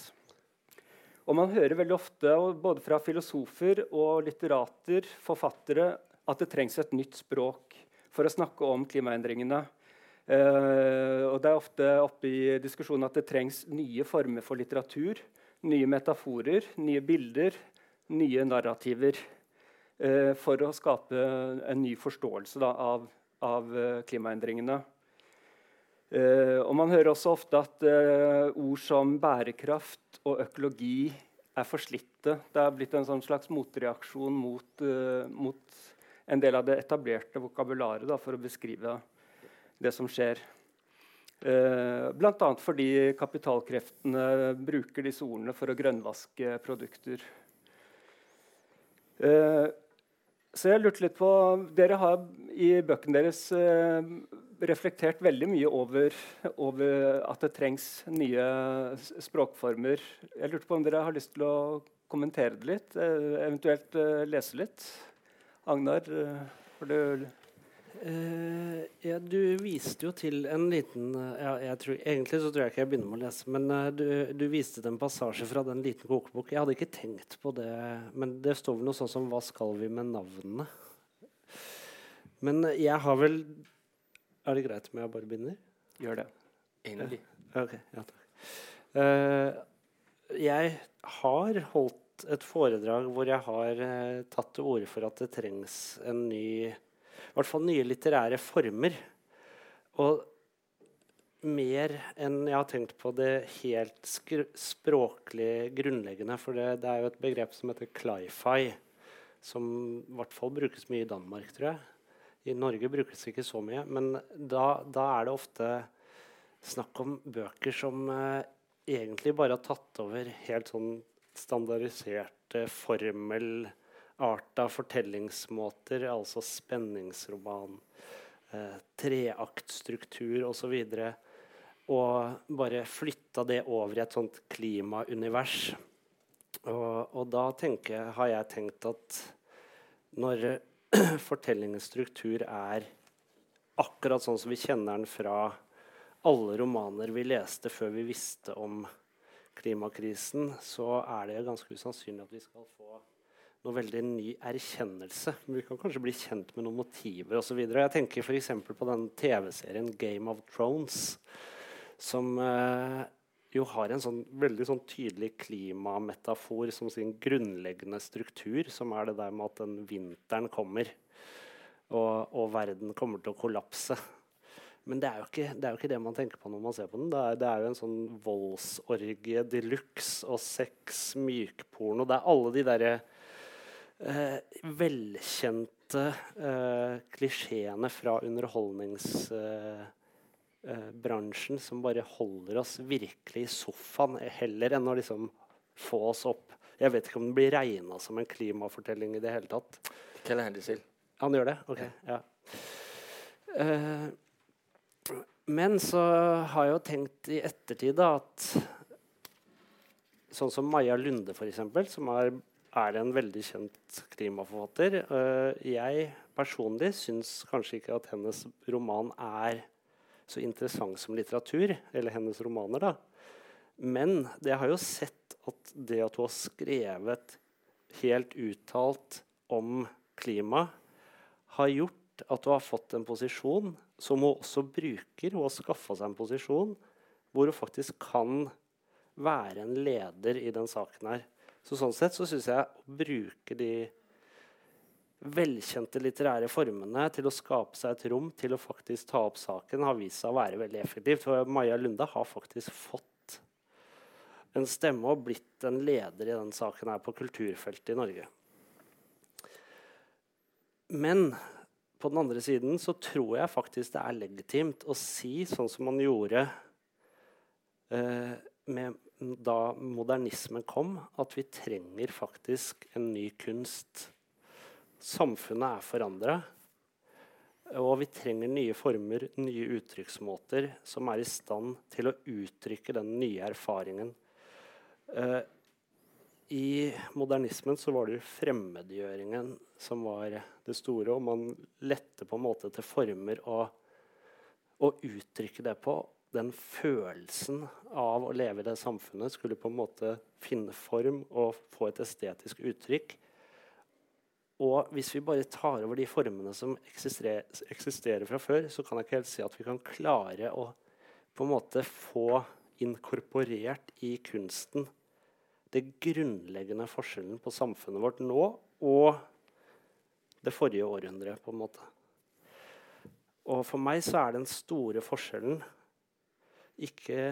Og Man hører veldig ofte, både fra filosofer og litterater, forfattere, at det trengs et nytt språk for å snakke om klimaendringene. Uh, og Det er ofte oppe i diskusjonen at det trengs nye former for litteratur. Nye metaforer, nye bilder, nye narrativer. Uh, for å skape en ny forståelse da, av av uh, klimaendringene. Uh, og Man hører også ofte at uh, ord som bærekraft og økologi er forslitte. Det er blitt en sånn slags motreaksjon mot, mot, en del av det etablerte vokabularet da, for å beskrive det som skjer. Uh, Bl.a. fordi kapitalkreftene bruker disse ordene for å grønnvaske produkter. Uh, så jeg lurte litt på Dere har i bøkene deres uh, reflektert veldig mye over, over, at det trengs nye språkformer. Jeg lurte på om dere har lyst til å kommentere det litt, eventuelt lese litt. Agnar, har du Uh, ja, du viste jo til en liten uh, ja, tror, Egentlig så tror jeg ikke jeg begynner med å lese, men uh, du, du, viste til en passasje fra den liten kokebok. Jeg hadde ikke tenkt på det, men det står vel noe sånn som 'Hva skal vi med navnene?' Men jeg har vel Er det greit om jeg bare begynner? Gjør det. Egentlig. ok, ja takk. jeg har holdt et foredrag hvor jeg har tatt til orde for at det trengs en ny i hvert fall nye litterære former. Og mer enn jeg har tenkt på det helt språklig grunnleggende. For det, det, er jo et begrep som heter cli-fi, som i hvert fall brukes mye i Danmark, tror jeg. I Norge brukes det ikke så mye. Men da, da er det ofte snakk om bøker som eh, egentlig bare har tatt over helt sånn standardiserte formel art av fortellingsmåter, altså spenningsroman, eh, treaktstruktur osv. Og, og bare flytta det over i et sånt klimaunivers. Og, og da tenker, har jeg tenkt at når fortellingens struktur er akkurat sånn som vi kjenner den fra alle romaner vi leste før vi visste om klimakrisen, så er det ganske usannsynlig at vi skal få noe veldig ny erkjennelse. Vi kan kanskje bli kjent med noen motiver osv. Jeg tenker f.eks. på den TV-serien Game of Thrones, som eh, jo har en sånn veldig sånn tydelig klimametafor som sin grunnleggende struktur, som er det der med at den vinteren kommer, og, og verden kommer til å kollapse. Men det er, ikke, det er, jo ikke, det man tenker på når man ser på den. Det er, det er jo en sånn voldsorgie de luxe og sex, mykporno. Det er alle de derre velkjente eh, klisjeene fra underholdningsbransjen eh, som bare holder oss virkelig i sofaen, heller enn å liksom få oss opp. Jeg vet ikke om den blir regna som en klimafortelling i det hele tatt. Keller Hendersil. Han gjør det? Ok. Ja. Uh, men så har jeg jo tenkt i ettertid da, at sånn som Maja Lunde, eksempel, som har er en veldig kjent klimaforfatter. Uh, jeg personlig syns kanskje ikke at hennes roman er så interessant som litteratur. Eller hennes romaner, da. Men det har jo sett at det at hun har skrevet helt uttalt om klima, har gjort at hun har fått en posisjon som hun også bruker. Hun har skaffa seg en posisjon hvor hun faktisk kan være en leder i den saken her. Så sånn sett så syns jeg å bruke de velkjente litterære formene til å skape seg et rom til å faktisk ta opp saken, har vist seg å være veldig effektivt. For Maja Lunde har faktisk fått en stemme og blitt en leder i den saken her på kulturfeltet i Norge. Men på den andre siden så tror jeg faktisk det er legitimt å si, sånn som man gjorde eh, med da modernismen kom, at vi trenger faktisk en ny kunst. Samfunnet er forandra, og vi trenger nye former, nye uttrykksmåter som er i stand til å uttrykke den nye erfaringen. Uh, I modernismen så var det fremmedgjøringen som var det store, og man lette på en måte til former å, å uttrykke det på den følelsen av å leve i det samfunnet skulle på en måte finne form og få et estetisk uttrykk. Og hvis vi bare tar over de formene som eksisterer, eksisterer fra før, så kan jeg ikke helt si at vi kan klare å på en måte få inkorporert i kunsten det grunnleggende forskjellen på samfunnet vårt nå og det forrige århundret. på en måte. Og for meg så er den store forskjellen ikke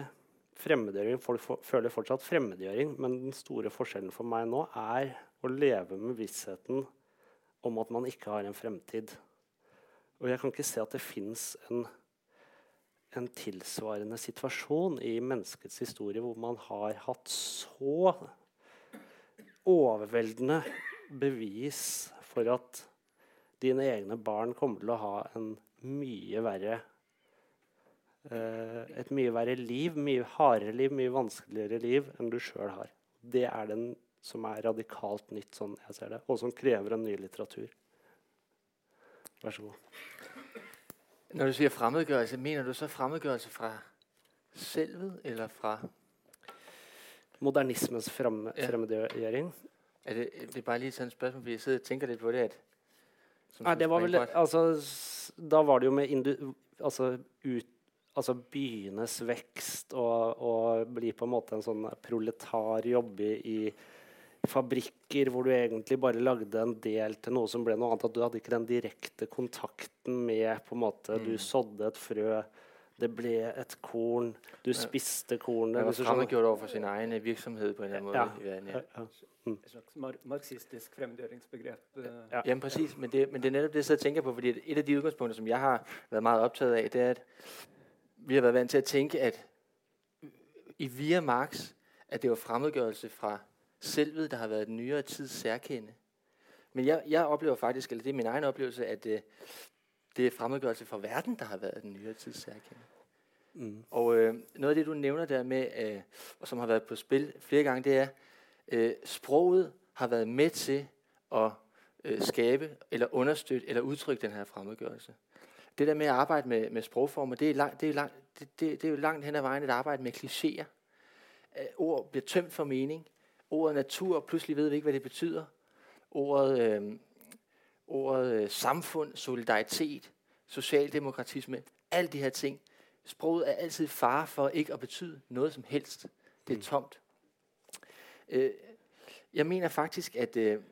fremmedgjøring. Folk føler fortsatt fremmedgjøring, men den store forskjellen for meg nå er å leve med vissheten om at man ikke har en fremtid. Og jeg kan ikke se at det fins en, en tilsvarende situasjon i menneskets historie hvor man har hatt så overveldende bevis for at dine egne barn kommer til å ha en mye verre et mye verre liv, mye hardere liv, mye vanskeligere liv enn du sjøl har. Det er den som er radikalt nytt, sånn jeg ser det, og som krever en ny litteratur. Vær så god. Når du sier fremmedgjørelse, mener du så fremmedgjørelse fra selvet, eller fra Modernismens frem, Ja. fremmedgjøring. Er det, det er bare lige sånn et spørgsmål, fordi jeg sidder og tenker litt på det, at Nei, det var vel altså, Da var det jo med indu, altså, ut, altså byenes vekst og, og bli på en måte en sånn proletar, jobbe i fabrikker hvor du egentlig bare lagde en del til noe som ble noe annet. At du hadde ikke den direkte kontakten med på en måte, Du Mm. sådde et frø, det ble et korn, du spiste kornet. Man var hvis du skjønner. fremmedgjort over for sin egen virksomhet virksomhed på en eller annen måte. Ja. Ja, ja. Et slags mar marxistisk fremmedgjøringsbegrep. eh. Ja. Jamen præcis, men det, men det er netop det, jeg sidder og tænker på, fordi et af de udgangspunkter, som jeg har været meget optaget af, det er, at vi har været vant til at tænke, at i via Marx, at det var fremmedgørelse fra selvet, der har været den nyere tids særkende. Men jeg, jeg oplever faktisk, eller det er min egen oplevelse, at øh, det er fremmedgørelse fra verden, der har været den nyere tids særkende. Mm. Og øh, noget af det, du nævner der med, øh, og som har været på spil flere gange, det er, øh, sproget har været med til at øh, skabe, eller understøtte, eller udtrykke den her fremmedgørelse. Det der med at arbejde med, med sprogformer, det er, lang, det, er lang, det, det, det er jo langt hen ad vejen et arbejde med klichéer. Øh, ord bliver tømt for mening. Ordet natur, pludselig ved vi ikke, hvad det betyder. Ordet, øh, ordet øh, samfund, solidaritet, socialdemokratisme, alle de her ting. Sproget er altid fare for ikke at betyde noget som helst. Det er Mm. tomt. Øh, jeg mener faktisk, at øh,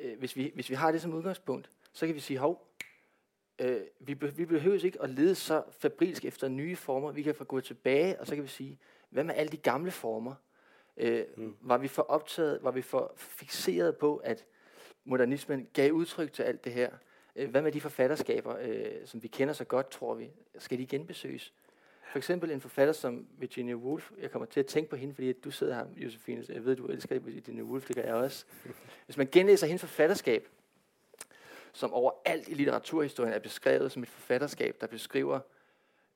øh, hvis, vi, hvis vi har det som udgangspunkt, så kan vi sige, hov, øh, vi, be, vi behøver ikke at lede så fabrisk efter nye former. Vi kan få gå tilbage, og så kan vi sige, hvad med alle de gamle former? Øh, Mm. Var vi for optaget, var vi for fixeret på, at modernismen gav udtryk til alt det her? Øh, hvad med de forfatterskaber, øh, som vi kender så godt, tror vi? Skal de genbesøges? For eksempel en forfatter som Virginia Woolf. Jeg kommer til at tænke på hende, fordi du sidder her, Josefine. Jeg ved, du elsker Virginia Woolf, det gør jeg også. Hvis man genlæser hendes forfatterskab, som overalt i litteraturhistorien er beskrevet som et forfatterskab, der beskriver,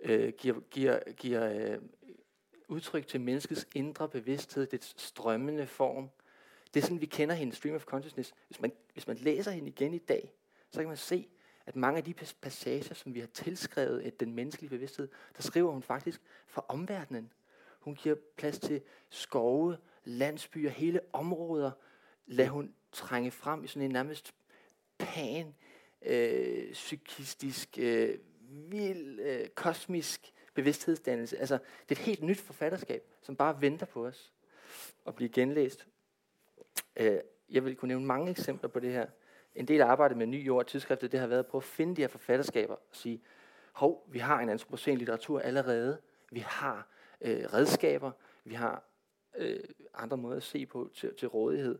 øh, giver, giver, giver øh, udtryk til menneskets indre bevidsthed, dets strømmende form. Det er sådan, vi kender hende, stream of consciousness. Hvis man, hvis man læser hende igen i dag, så kan man se, at mange af de pas- passager, som vi har tilskrevet at den menneskelige bevidsthed, der skriver hun faktisk fra omverdenen. Hun giver plads til skove, landsbyer, hele områder. Lad hun trænge frem i sådan en nærmest pan, øh, psykistisk, øh, vild, øh, kosmisk bevidsthedsdannelse. Altså, det er et helt nyt forfatterskab, som bare venter på os at blive genlæst. Øh, jeg vil kunne nævne mange eksempler på det her. En del af arbejdet med Ny Jord tidsskriftet, det har været at prøve at finde de her forfatterskaber og sige, hov, vi har en antropocen litteratur allerede. Vi har øh, redskaber. Vi har øh, andre måder at se på til, til rådighed.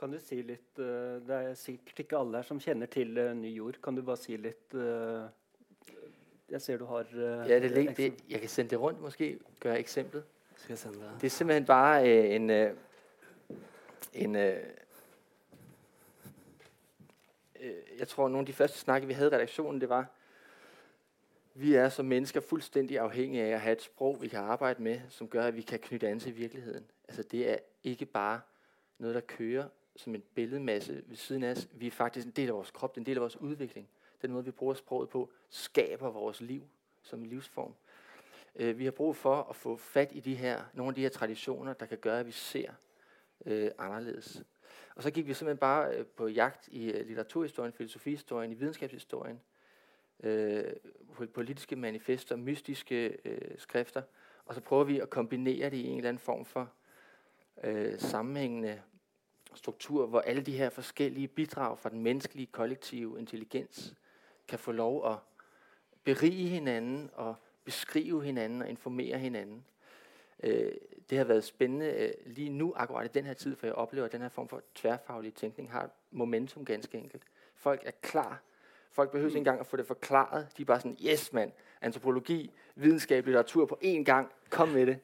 Kan du si litt eh, Det er sikkert ikke alle her som kjenner til eh, Ny Jord. Kan du bare si litt eh, Jeg ser du har Ja, det, ligger, det, jeg kan sende det rundt måske, gøre eksempelet. Skal jeg sende det? Det er simpelthen bare en, en jeg tror, noen av de første snakke, vi hadde i redaksjonen, det var, vi er som mennesker fuldstændig afhængige af at ha et sprog, vi kan arbejde med, som gjør at vi kan knytte an til virkeligheden. Altså det er ikke bare noget, der kører som en billedmasse ved siden af os. Vi er faktisk en del af vores krop, en del af vores udvikling. Den måde, vi bruger sproget på, skaber vores liv som en livsform. Øh, vi har brug for at få fat i de her, nogle af de her traditioner, der kan gøre, at vi ser øh, anderledes. Og så gik vi simpelthen bare øh, på jagt i øh, litteraturhistorien, filosofihistorien, i videnskabshistorien, øh, politiske manifester, mystiske øh, skrifter, og så prøver vi at kombinere det i en eller anden form for øh, sammenhængende struktur, hvor alle de her forskellige bidrag fra den menneskelige kollektive intelligens kan få lov at berige hinanden og beskrive hinanden og informere hinanden. Øh, det har været spændende øh, lige nu, akkurat i den her tid, for jeg oplever, at den her form for tværfaglig tænkning har momentum ganske enkelt. Folk er klar. Folk behøver ikke engang at få det forklaret. De er bare sådan, yes mand, antropologi, videnskab, litteratur på én gang. Kom med det.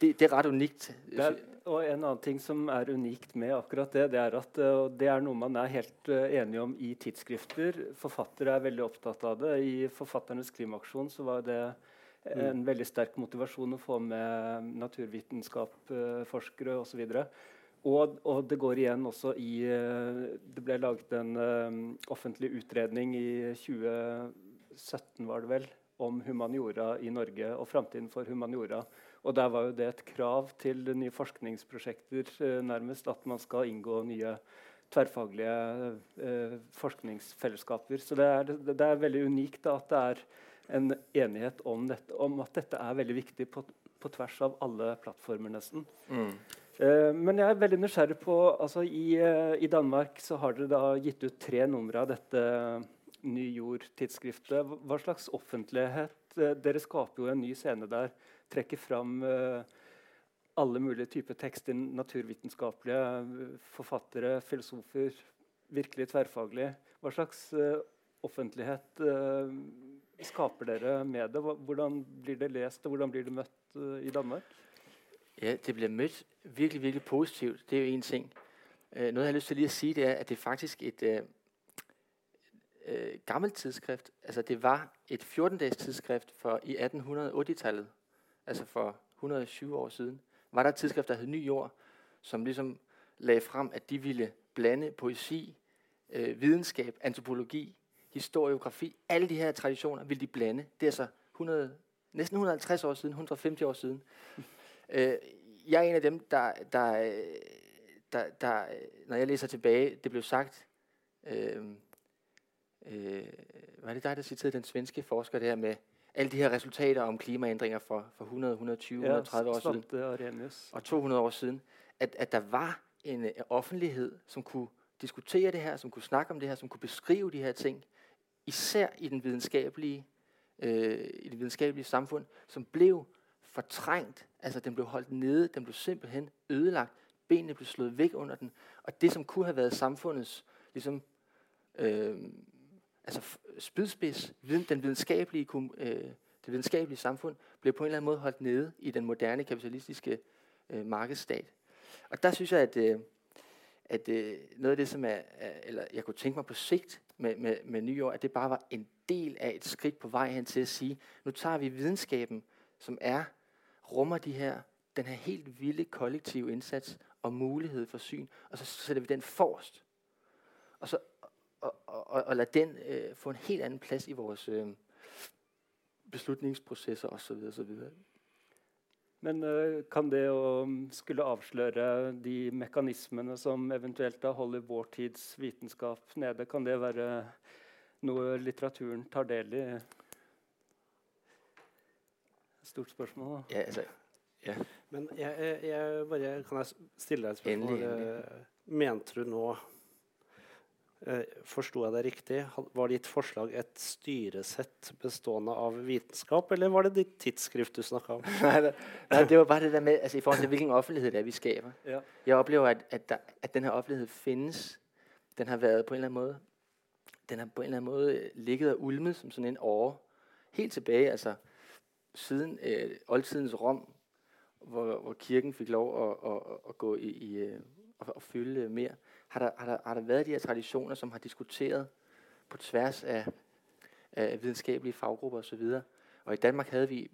Det, det er ret unikt. Det er, og En annen ting som er unikt med akkurat det, det er at uh, det er noe man er helt enige om i tidsskrifter. Forfattere er veldig opptatt av det. I Forfatternes klimaaksjon så var det en mm. veldig sterk motivasjon å få med naturvitenskapsforskere osv. Og, og det går igjen også i Det ble laget en offentlig utredning i 2017, var det vel, om humaniora i Norge og framtiden for humaniora. Og der var jo det et krav til nye forskningsprosjekter eh, nærmest at man skal inngå nye tverrfaglige eh, forskningsfellesskaper. Så det er, det, det er veldig unikt da, at det er en enighet om, dette, om, at dette er veldig viktig på, på tvers av alle plattformer, nesten. Mm. Eh, men jeg er veldig nysgjerrig på altså i, eh, i, Danmark så har dere da gitt ut tre numre av dette Ny Jord-tidsskriftet. Hva slags offentlighet eh, Dere skaper jo en ny scene der trekker fram uh, alle mulige typer tekster. Naturvitenskapelige forfattere, filosofer. Virkelig tverrfaglige. Hva slags uh, offentlighet skaper dere med det? Hvordan blir det lest, og hvordan blir det møtt i Danmark? Ja, Det blir møtt virkelig virkelig positivt. Det er jo én ting. Noe jeg har lyst til å si, det er at det er faktisk et uh, uh, gammelt tidsskrift. Altså Det var et 14-dags tidsskrift i 1880-tallet altså for 120 år siden, var der et tidsskrift, der hed Ny Jord, som ligesom lagde frem, at de ville blande poesi, øh, videnskab, antropologi, historiografi, alle de her traditioner ville de blande. Det er så 100, næsten 150 år siden, 150 år siden. øh, jeg er en af dem, der, der, der, der, når jeg læser tilbage, det blev sagt, øh, øh, var det dig, der citerede den svenske forsker det her med, alle de her resultater om klimaændringer for, for 100, 120, ja, 130 år siden, og, og 200 år siden, at, at der var en, en offentlighed, som kunne diskutere det her, som kunne snakke om det her, som kunne beskrive de her ting, især i den videnskabelige, øh, i det videnskabelige samfund, som blev fortrængt, altså den blev holdt nede, den blev simpelthen ødelagt, benene blev slået væk under den, og det som kunne have været samfundets ligesom, øh, altså spydspids, den videnskabelige, øh, det videnskabelige samfund, blev på en eller anden måde holdt nede i den moderne kapitalistiske øh, markedsstat. Og der synes jeg, at, øh, at øh, noget af det, som er, eller jeg kunne tænke mig på sigt med, med, med nyår, at det bare var en del af et skridt på vej hen til at sige, nu tager vi videnskaben, som er, rummer de her, den her helt vilde kollektive indsats og mulighed for syn, og så sætter vi den forrest. Og så og, og, og lade den øh, få en helt anden plads i vores øh, beslutningsprocesser osv. osv. Men øh, kan det å skulle avsløre de mekanismene som eventuelt da holder vår tids vitenskap nede, kan det være noe litteraturen tar del i? Stort spørsmål. Da. Ja, altså, ja. Men jeg, jeg, bare, kan jeg stille deg et spørsmål? Endelig, endelig. Mente du nå Eh, Forsto jeg det riktig? Var ditt forslag et styresett bestående av vitenskap, eller var det ditt tidsskrift du snakka om? nei, det, var bare det der med altså, i forhold til hvilken offentlighet det er vi skaper. Ja. Jeg opplever at, at, der, at denne offentlighet finnes. Den har vært på en eller annen måte Den har på en eller annen måte ligget og ulmet som sånn en åre. Helt tilbake, altså siden øh, oldtidens Rom, hvor, hvor kirken fikk lov å, å, å gå i, i å, å, fylle mer har der, har, der, har der været de her traditioner, som har diskuteret på tværs af, af videnskabelige faggrupper osv. Og, i Danmark havde vi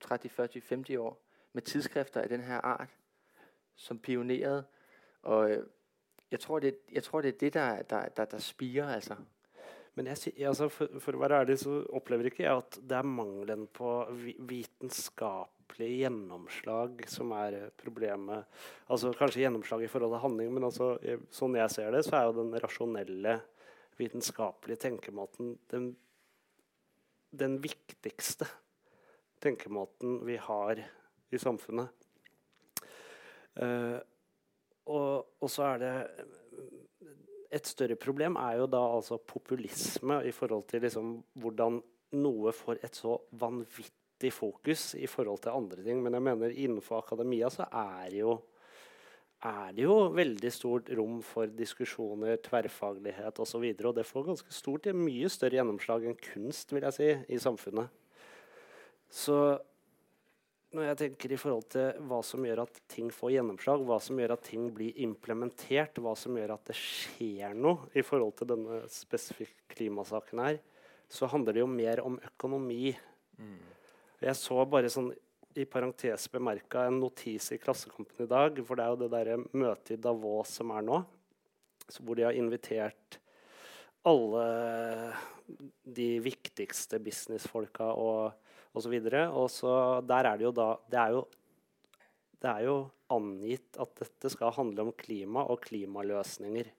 30, 40, 50 år med tidsskrifter af den her art, som pionerede. Og øh, jeg tror, det, jeg tror, det er det, der, der, der, der spiger, altså. Men jeg, altså for, for, å være ærlig så opplever ikke jeg at det er mangelen på vitenskapelig gjennomslag som er problemet. Altså Kanskje gjennomslag i forhold til handling, men altså, sånn jeg ser det, så er jo den rasjonelle, vitenskapelige tenkemåten den, den viktigste tenkemåten vi har i samfunnet. Uh, og, og, så er det Et større problem er jo da altså populisme i forhold til liksom hvordan noe får et så vanvittig fokus i forhold til andre ting. Men jeg mener innenfor akademia så er jo er det jo veldig stort rom for diskusjoner, tverrfaglighet osv. Og, så og det får ganske stort, mye større gjennomslag enn kunst vil jeg si, i samfunnet. Så når jeg tenker i forhold til hva som gjør at ting får gjennomslag, hva som gjør at ting blir implementert, hva som gjør at det skjer noe i forhold til denne spesifikke klimasaken her, så handler det jo mer om økonomi. Mm. Jeg så bare sånn i parentes bemerka en notis i Klassekampen i dag. For det er jo det derre møtet i Davos som er nå, hvor de har invitert alle de viktigste businessfolka og osv. Og så der er det jo da det er jo, det er jo angitt at dette skal handle om klima og klimaløsninger.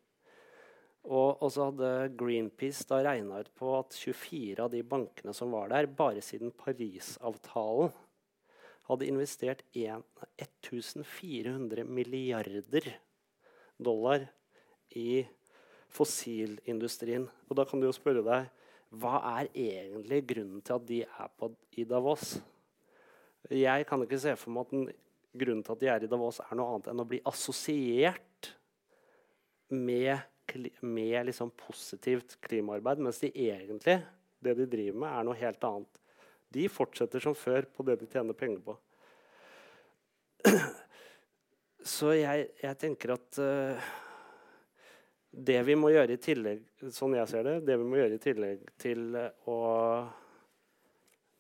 Og, så hadde Greenpeace da regna ut på at 24 av de bankene som var der, bare siden Parisavtalen hadde investert 1400 milliarder dollar i fossilindustrien. Og da kan du jo spørre deg hva er egentlig grunnen til at de er på, i Davos? Jeg kan ikke se for meg at den, grunnen til at de er i Davos, er noe annet enn å bli assosiert med, med liksom positivt klimaarbeid, mens de egentlig, det de driver med, er noe helt annet. De fortsetter som før på det de tjener penger på. Så jeg, jeg tenker at uh, det vi må gjøre i tillegg sånn jeg ser det, det vi må gjøre i tillegg til å,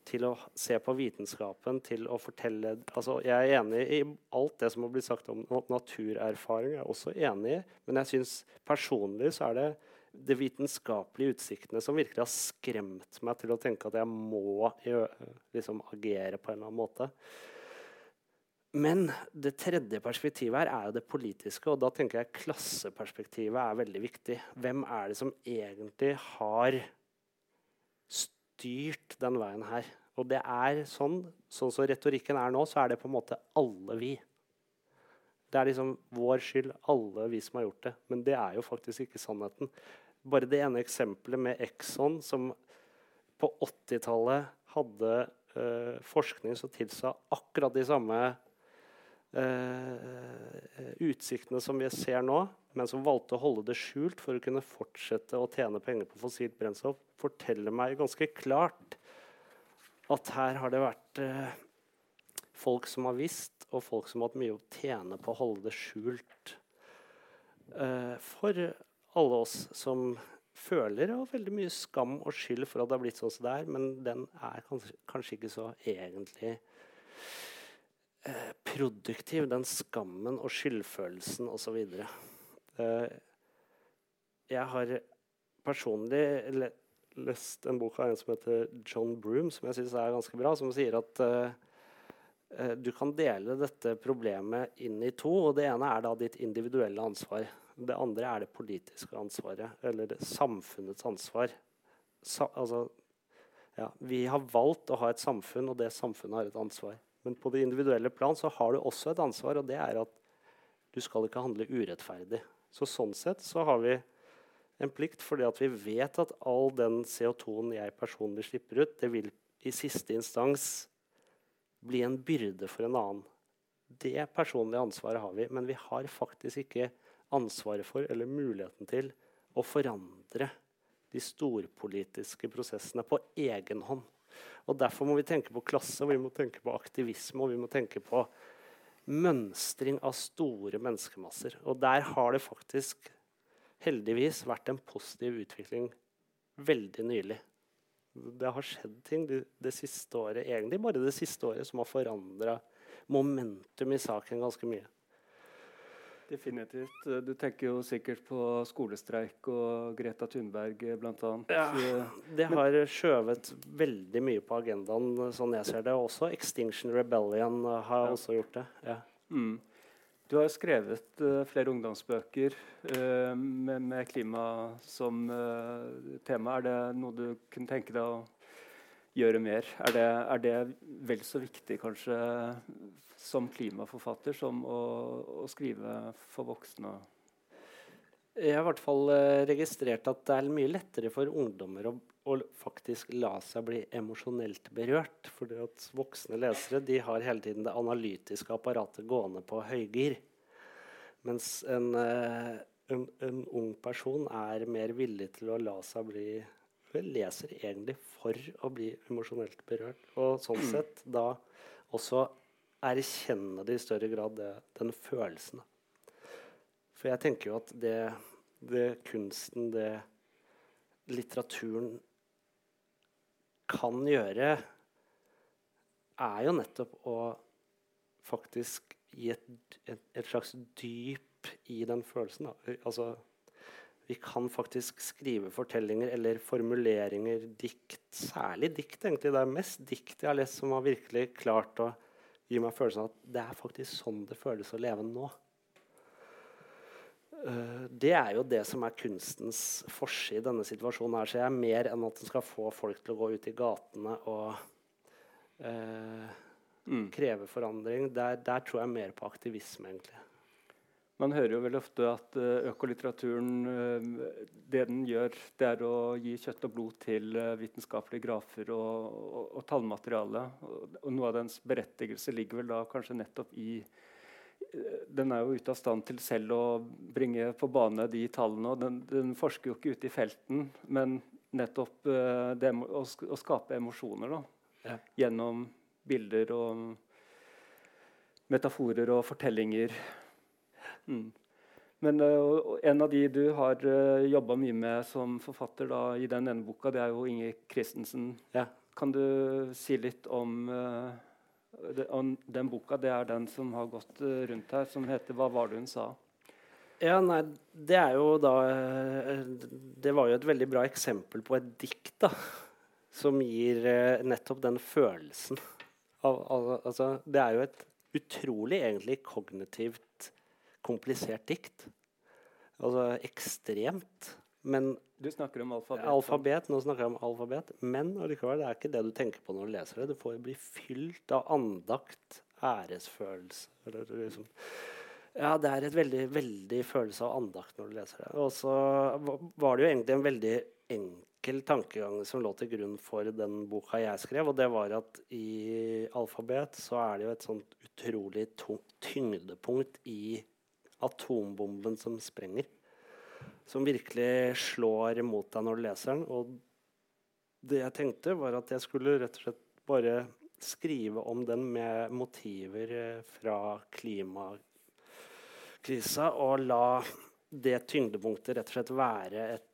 til å se på vitenskapen, til å fortelle altså Jeg er enig i alt det som har blitt sagt om naturerfaring. Jeg er også enig i, Men jeg syns personlig så er det de vitenskapelige utsiktene som virkelig har skremt meg til å tenke at jeg må liksom, agere på en eller annen måte. Men det tredje perspektivet her er jo det politiske, og da tenker jeg klasseperspektivet er veldig viktig. Hvem er det som egentlig har styrt den veien her? Og det er sånn, sånn som retorikken er nå, så er det på en måte alle vi. Det er liksom vår skyld, alle vi som har gjort det. Men det er jo faktisk ikke sannheten. Bare det ene eksempelet med Exxon, som på 80-tallet hadde uh, forskning som tilsa akkurat de samme utsiktene som vi ser nå, men som valgte å holde det skjult for å kunne fortsette å tjene penger på fossilt brennstoff, forteller meg ganske klart at her har det vært uh, folk som har visst, og folk som har hatt mye å tjene på å holde det skjult. for alle oss som føler og veldig mye skam og skyld for at det har blitt sånn som det er, men den er kanskje, kanskje ikke så egentlig eh, produktiv, den skammen og skyldfølelsen osv. Eh, jeg har personlig le lest en bok av en som heter John Broom, som jeg syns er ganske bra, som sier at eh, eh, du kan dele dette problemet inn i to. og Det ene er da ditt individuelle ansvar. Det andre er det politiske ansvaret, eller samfunnets ansvar. Sa, altså, ja, vi har valgt å ha et samfunn, og det samfunnet har et ansvar. Men på det individuelle plan så har du også et ansvar, og det er at du skal ikke handle urettferdig. Så sånn sett så har vi en plikt, fordi at vi vet at all den CO2-en jeg personlig slipper ut, det vil i siste instans bli en byrde for en annen. Det personlige ansvaret har vi, men vi har faktisk ikke ansvaret for eller muligheten til å forandre de storpolitiske prosessene på egen hånd. Og Derfor må vi tenke på klasse, vi må tenke på aktivisme og vi må tenke på mønstring av store menneskemasser. Og der har det faktisk heldigvis vært en positiv utvikling veldig nylig. Det har skjedd ting det, det siste året, egentlig bare det siste året som har forandra momentum i saken ganske mye. Definitivt. Du tenker jo sikkert på skolestreik og Greta Thunberg bl.a. Ja, det har skjøvet veldig mye på agendaen, sånn jeg ser det. Også Extinction Rebellion har ja. også gjort det. Ja. Mm. Du har skrevet uh, flere ungdomsbøker uh, med, med, klima som uh, tema. Er det noe du kunne tenke deg å gjøre mer? Er det, er det vel så viktig kanskje som klimaforfatter som å, å skrive for voksne? Jeg har i hvert fall eh, registrert at det er mye lettere for ungdommer å, å faktisk la seg bli emosjonelt berørt. at voksne lesere de har hele tiden det analytiske apparatet gående på høygir. Mens en, eh, en, en ung person er mer villig til å la seg bli Vel, leser egentlig for å bli emosjonelt berørt. Og sånn sett da også erkjenne det i større grad, det, den følelsen. For jeg tenker jo at det, det kunsten, det litteraturen kan gjøre, er jo nettopp å faktisk gi et, et, et slags dyp i den følelsen. Da. Altså vi kan faktisk skrive fortellinger eller formuleringer, dikt. Særlig dikt, egentlig. Det er mest dikt jeg har lest som har virkelig klart å gi meg følelsen av at det er faktisk sånn det føles å leve nå. Uh, det er jo det som er kunstens forse i denne situasjonen. her, så jeg er Mer enn at den skal få folk til å gå ut i gatene og uh, mm. kreve forandring. Der, der tror jeg mer på aktivisme, egentlig. Man hører jo veldig ofte at uh, økolitteraturen uh, det den gjør, det er å gi kjøtt og blod til uh, vitenskapelige grafer og, og, og tallmateriale. Og, og, noe av dens berettigelse ligger vel da kanskje nettopp i Den er jo ute av stand til selv å bringe på bane de tallene. og Den, den forsker jo ikke ute i felten, men nettopp det å, å, skape emosjoner da, ja. gjennom bilder og metaforer og fortellinger. Mm. Men uh, en av de du har uh, jobba mye med som forfatter da, i den ene boka, det er jo Inge Christensen. Ja. Kan du si litt om, uh, det, om, den boka? Det er den som har gått uh, rundt her, som heter 'Hva var det hun sa'? Ja, nei, det er jo da Det var jo et veldig bra eksempel på et dikt, da. Som gir nettopp den følelsen av, al Altså, det er jo et utrolig egentlig kognitivt komplisert dikt. Altså ekstremt. Men Du snakker om alfabet? Alfabet, Nå snakker jeg om alfabet. Men allikevel, det er ikke det du tenker på når du leser det. Du får bli fylt av andakt, æresfølelse eller liksom ja, det er et veldig, veldig følelse av andakt når du leser det. Og så var det jo egentlig en veldig enkel tankegang som lå til grunn for den boka jeg skrev. Og det var at i alfabet så er det jo et sånt utrolig tyngdepunkt i atombomben som sprenger. Som virkelig slår mot deg når du leser den. Og det jeg tenkte, var at jeg skulle rett og slett bare skrive om den med motiver eh, fra klimakrisa, og la det tyngdepunktet rett og slett være et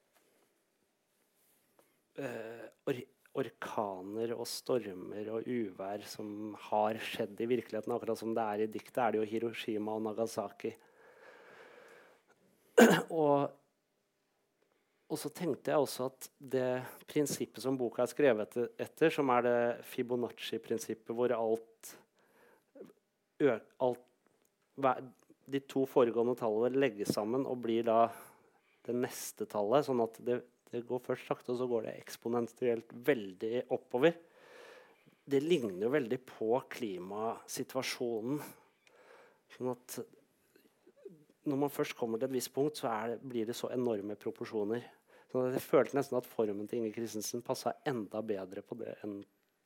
eh, or orkaner og stormer og uvær som har skjedd i virkeligheten. Akkurat som det er i diktet, er det jo Hiroshima og Nagasaki. Og, og, så tenkte jeg også at det prinsippet som boka er skrevet etter, som er det Fibonacci-prinsippet, hvor alt, alt, De to foregående tallene legges sammen og blir da det neste tallet. Sånn at det, det går først sakte, og så går det eksponentielt veldig oppover. Det ligner jo veldig på klimasituasjonen. Sånn at når man først kommer til et visst punkt, så det, blir det så enorme proporsjoner. Så jeg følte nesten at formen til Inger Christensen passa enda bedre på det enn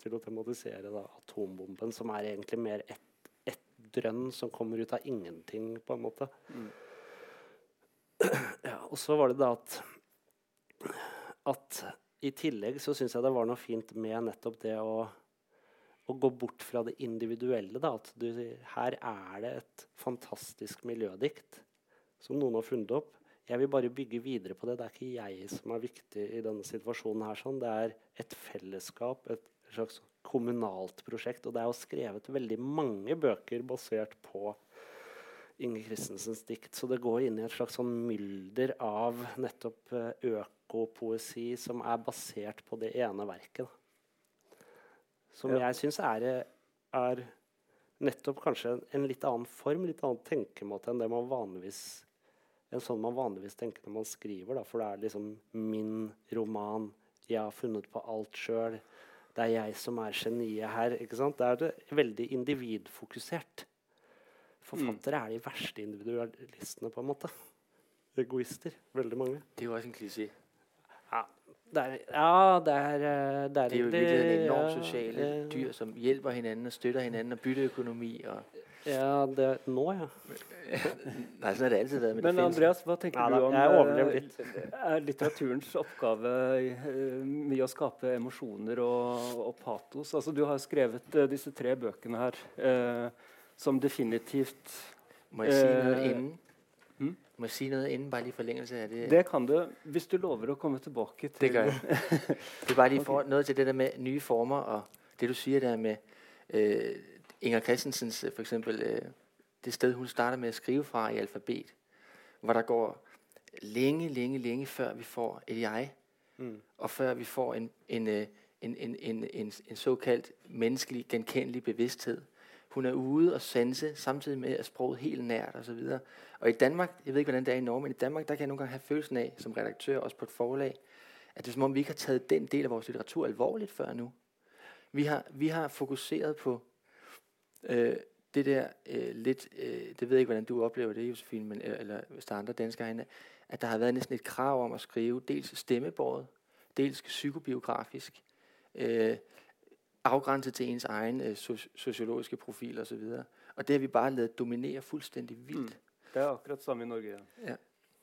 til å tematisere da, atombomben, som er egentlig mer ett et drønn som kommer ut av ingenting, på en måte. Mm. Ja, og så var det da at, at i tillegg så syns jeg det var noe fint med nettopp det å, å gå bort fra det individuelle. Da, at du, her er det et fantastisk miljødikt som noen har funnet opp. Jeg vil bare bygge videre på det. Det er ikke jeg som er viktig i denne situasjonen. her. Sånn. Det er et fellesskap, et slags kommunalt prosjekt. Og det er jo skrevet veldig mange bøker basert på Inge Christensens dikt. Så det går inn i et slags sånn mylder av nettopp eh, økopoesi som er basert på det ene verket. Som ja. jeg syns er, er, nettopp kanskje en, en litt annen form, litt annen tenkemåte enn det man vanligvis en sånn man vanligvis tenker når man skriver. Da, for det er liksom min roman. Jeg har funnet på alt sjøl. Det er jeg som er geniet her. ikke sant? Det er det veldig individfokusert. Forfattere mm. er de verste individualistene, på en måte. egoister. Veldig mange. Det også en kliché. Det er, ja, det er, eh, det er Det er jo i en enorm sosiale dyr, som hjelper hinanden og støtter hinanden og bytteøkonomi. Og... Ja, det, nå, ja. Nei, sådan har det men, Men det. Andreas, hva tenker Ja, du om jeg eh, litt. Er litteraturens oppgave eh, mye å skape emosjoner og, og patos? Altså, du har skrevet eh, disse tre bøkene her eh, som definitivt Må jeg si noe noget inden? hmm? Må jeg si noe inden, bare lige i forlengelse af det? Det kan du, hvis du lover å komme tilbake til Det gjør jeg. Det er bare lige for, Okay. noe til det der med nye former, og det du sier der med øh, Inger Christensens, øh, for eksempel, øh, det sted, hun starter med at skrive fra i alfabet, hvor der går længe, længe, længe før vi får et jeg, Mm. og før vi får en, en, øh, en, en, en, en, en såkaldt menneskelig, genkendelig bevidsthed. Hun er ude og sanse, samtidig med at sproget helt nært osv. Og, og i Danmark, jeg ved ikke, hvordan det er i Norge, men i Danmark, der kan jeg nogle gange have følelsen af, som redaktør, også på et forlag, at det er som om, vi ikke har taget den del af vores litteratur alvorligt før nu. Vi har, vi har fokuseret på øh, det der øh, lidt, øh, det ved jeg ikke, hvordan du oplever det, Josefine, men, øh, eller hvis der er andre danskere herinde, at der har været næsten et krav om at skrive dels stemmebåret, dels psykobiografisk, øh, afgrænset til ens egen øh, so- sociologiske profil osv. Og det har vi bare lavet dominere fuldstændig vildt. Mm. Det er akkurat samme i Norge. Ja.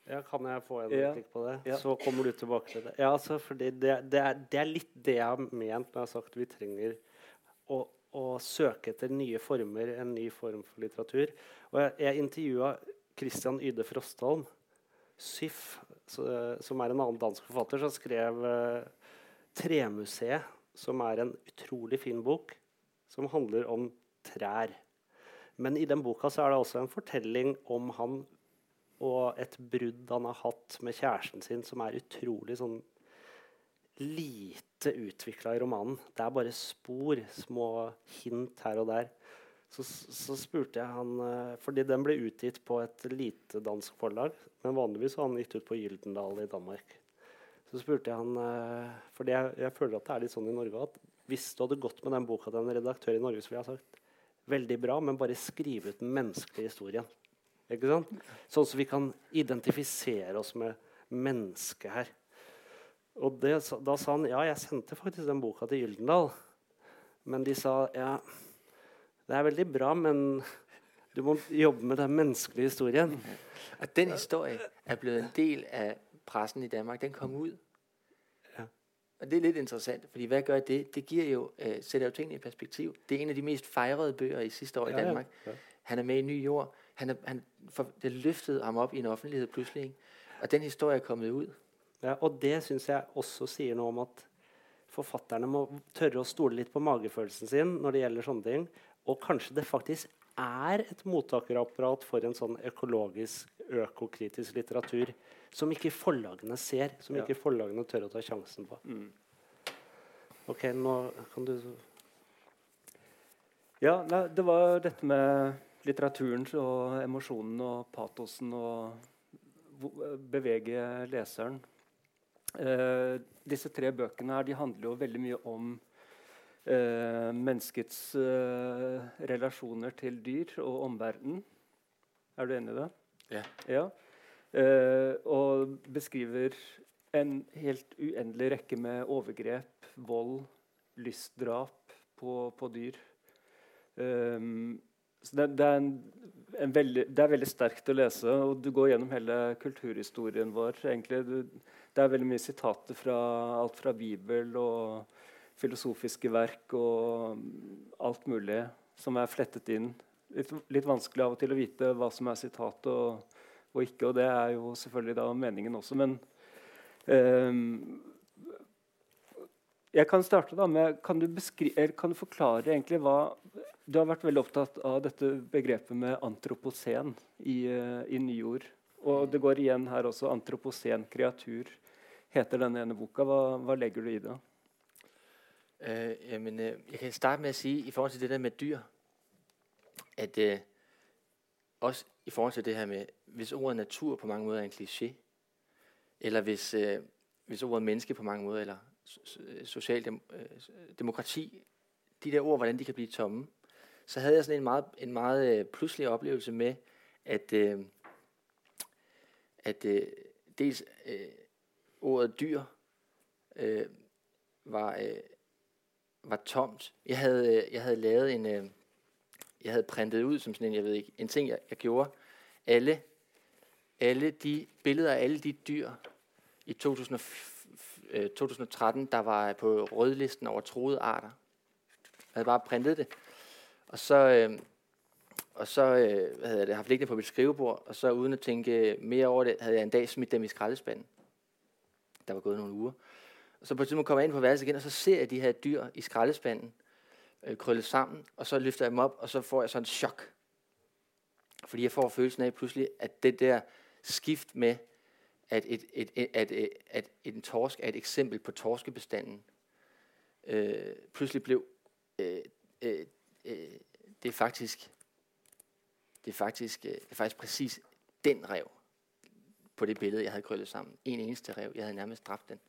Ja, kan jeg få en Ja. på det? Ja. Så kommer du tilbake til det. Ja, altså, fordi det, det, er, det er litt det jeg har ment når jeg har sagt vi trenger å, å søke etter nye former, en ny form for litteratur. Og jeg, jeg intervjua Christian Yde Frostholm, så, som er en annen dansk forfatter, som skrev eh, 'Tremuseet', som er en utrolig fin bok som handler om trær. Men i den boka så er det også en fortelling om han og et brudd han har hatt med kjæresten sin, som er utrolig sånn lite utvikla i romanen. Det er bare spor, små hint her og der. Så, så spurte jeg han eh, Fordi den ble utgitt på et lite dansk forlag. Men vanligvis har han gitt ut på Gyldendal i Danmark. Så spurte jeg han eh, Fordi jeg, jeg føler at det er litt sånn i Norge at hvis du hadde gått med den boka til en redaktør i Norge, så ville jeg sagt veldig bra, men bare skrive ut den menneskelige historien. Ikke sant? Sånn at vi kan identifisere oss med mennesket her. Og det, da sa han ja, jeg sendte faktisk den boka til Gyldendal. Men de sa ja, det er veldig bra, men du må jobbe med den menneskelige historien. Og den historie er blevet en del av pressen i Danmark. Den kom ut. Ja. Og det er litt interessant, fordi hva gjør det? Det gir jo, øh, sætter jo tingene i perspektiv. Det er en av de mest feirede bøger i siste år i Ja, ja. Danmark. Ja. Han er med i Ny Jord. Han er, han, for, det løftede ham opp i en offentlighet plutselig. Og den historie er kommet ud. Ja, og det syns jeg også sier noe om at forfatterne må tørre å stole litt på magefølelsen sin når det gjelder sånne ting. Og kanskje det faktisk er et mottakerapparat for en sånn økologisk, økokritisk litteratur som ikke forlagene ser, som Ja. ikke forlagene tør å ta sjansen på. Mm. Ok, nå kan du Ja, nei, det var dette med litteraturen og emosjonen og patosen og bevege leseren. Eh, disse tre bøkene her, de handler jo veldig mye om uh, menneskets uh, relasjoner til dyr og omverdenen. Er du enig i det? Ja. ja. Og beskriver en helt uendelig rekke med overgrep, vold, lystdrap på, på dyr. Um, det, det, er en, en veldig, det er veldig sterkt å lese, og du går gjennom hele kulturhistorien vår. Du, det er veldig mye sitater fra alt fra Bibel og filosofiske verk og alt mulig som er flettet inn. Litt, litt vanskelig av og til å vite hva som er sitat og, og ikke, og det er jo selvfølgelig da meningen også, men um, jeg kan starte da med Kan du, kan du forklare egentlig hva Du har vært veldig opptatt av dette begrepet med antropocen i, eh, i nyord. Og det går igjen her også. Antropocen kreatur heter denne ene boka. Hva, hva legger du i det? Uh, jamen, uh, jeg kan starte med å si i forhold til det der med dyr, at uh, også i forhold til det her med, hvis ordet natur på mange måter er en klisjé, eller hvis, øh, hvis ordet menneske på mange måter, eller sosialdemokrati dem, de der ord, hvordan de kan bli tomme, så havde jeg sådan en meget, en meget øh, pludselig oplevelse med, at, øh, at øh, dels øh, ordet dyr øh, var, øh, var tomt. Jeg havde, øh, jeg havde lavet en, øh, jeg havde printet ud som sådan en, jeg ved ikke, en ting, jeg, jeg gjorde. Alle, alle de billeder af alle de dyr i 2000, øh, 2013, der var på rødlisten over troede arter. Jeg havde bare printet det. Og så, øh, og så øh, havde jeg det haft liggende på mit skrivebord, og så uden at tænke mere over det, havde jeg en dag smidt dem i skraldespanden. Der var gået nogle uger. Og så på et tidspunkt kommer jeg ind på værelset igen, og så ser jeg de her dyr i skraldespanden øh, krøllet sammen, og så løfter jeg dem op, og så får jeg sådan en chok. Fordi jeg får følelsen af pludselig, at det der skift med, at, et, et, et, at, at, at en torsk er et eksempel på torskebestanden, øh, pludselig blev, øh, øh, øh, det er faktisk, det er faktisk, øh, det er faktisk præcis den rev på det billede, jeg havde krøllet sammen. En eneste rev. Jeg havde nærmest dræbt den.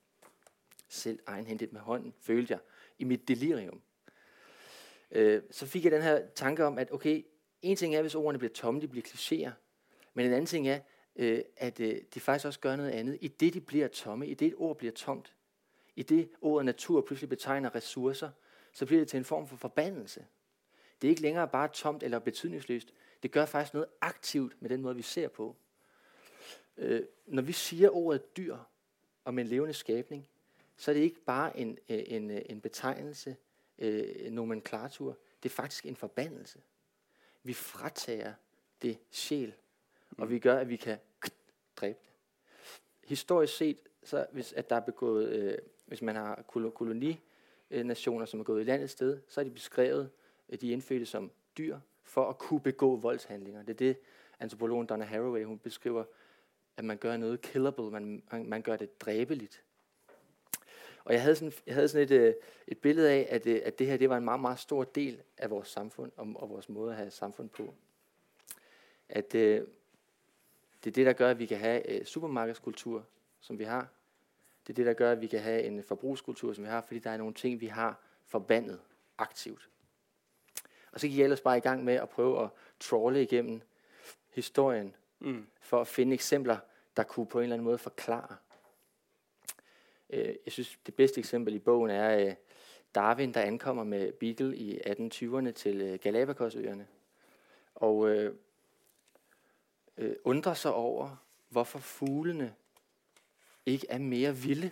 Selv egenhændigt med hånden, følte jeg, i mit delirium. Øh, så fik jeg den her tanke om, at okay, en ting er, hvis ordene bliver tomme, de bliver klichéer. Men en anden ting er, øh, at øh, de faktisk også gør noget andet. I det, de bliver tomme, i det et ord bliver tomt, i det ordet natur pludselig betegner ressourcer, så bliver det til en form for forbandelse. Det er ikke længere bare tomt eller betydningsløst. Det gør faktisk noget aktivt med den måde, vi ser på. Øh, når vi siger ordet dyr om en levende skabning, så er det ikke bare en, en, en betegnelse, øh, nomenklatur. Det er faktisk en forbandelse. Vi fratager det sjæl, og vi gør, at vi kan dræbe det. Historisk set, så hvis at der er begået, øh, hvis man har koloninationer, som er gået i landet sted, så er de beskrevet, øh, de indfødte som dyr, for at kunne begå voldshandlinger. Det er det, antropologen Donna Haraway, hun beskriver, at man gør noget killable, man, man, gør det dræbeligt. Og jeg havde sådan, jeg havde sådan et, øh, et billede af, at, øh, at det her det var en meget, meget stor del af vores samfund og, og vores måde at have samfund på. At øh, det er det, der gør, at vi kan have øh, supermarkedskultur, som vi har. Det er det, der gør, at vi kan have en forbrugskultur, som vi har, fordi der er nogle ting, vi har forbandet aktivt. Og så gik jeg ellers bare i gang med at prøve at trawle igennem historien, mm. for at finde eksempler, der kunne på en eller anden måde forklare, Øh, jeg synes, det bedste eksempel i bogen er øh, Darwin, der ankommer med Beagle i 1820'erne til øh, Galapagosøerne. Og øh, øh, undrer sig over, hvorfor fuglene ikke er mere vilde.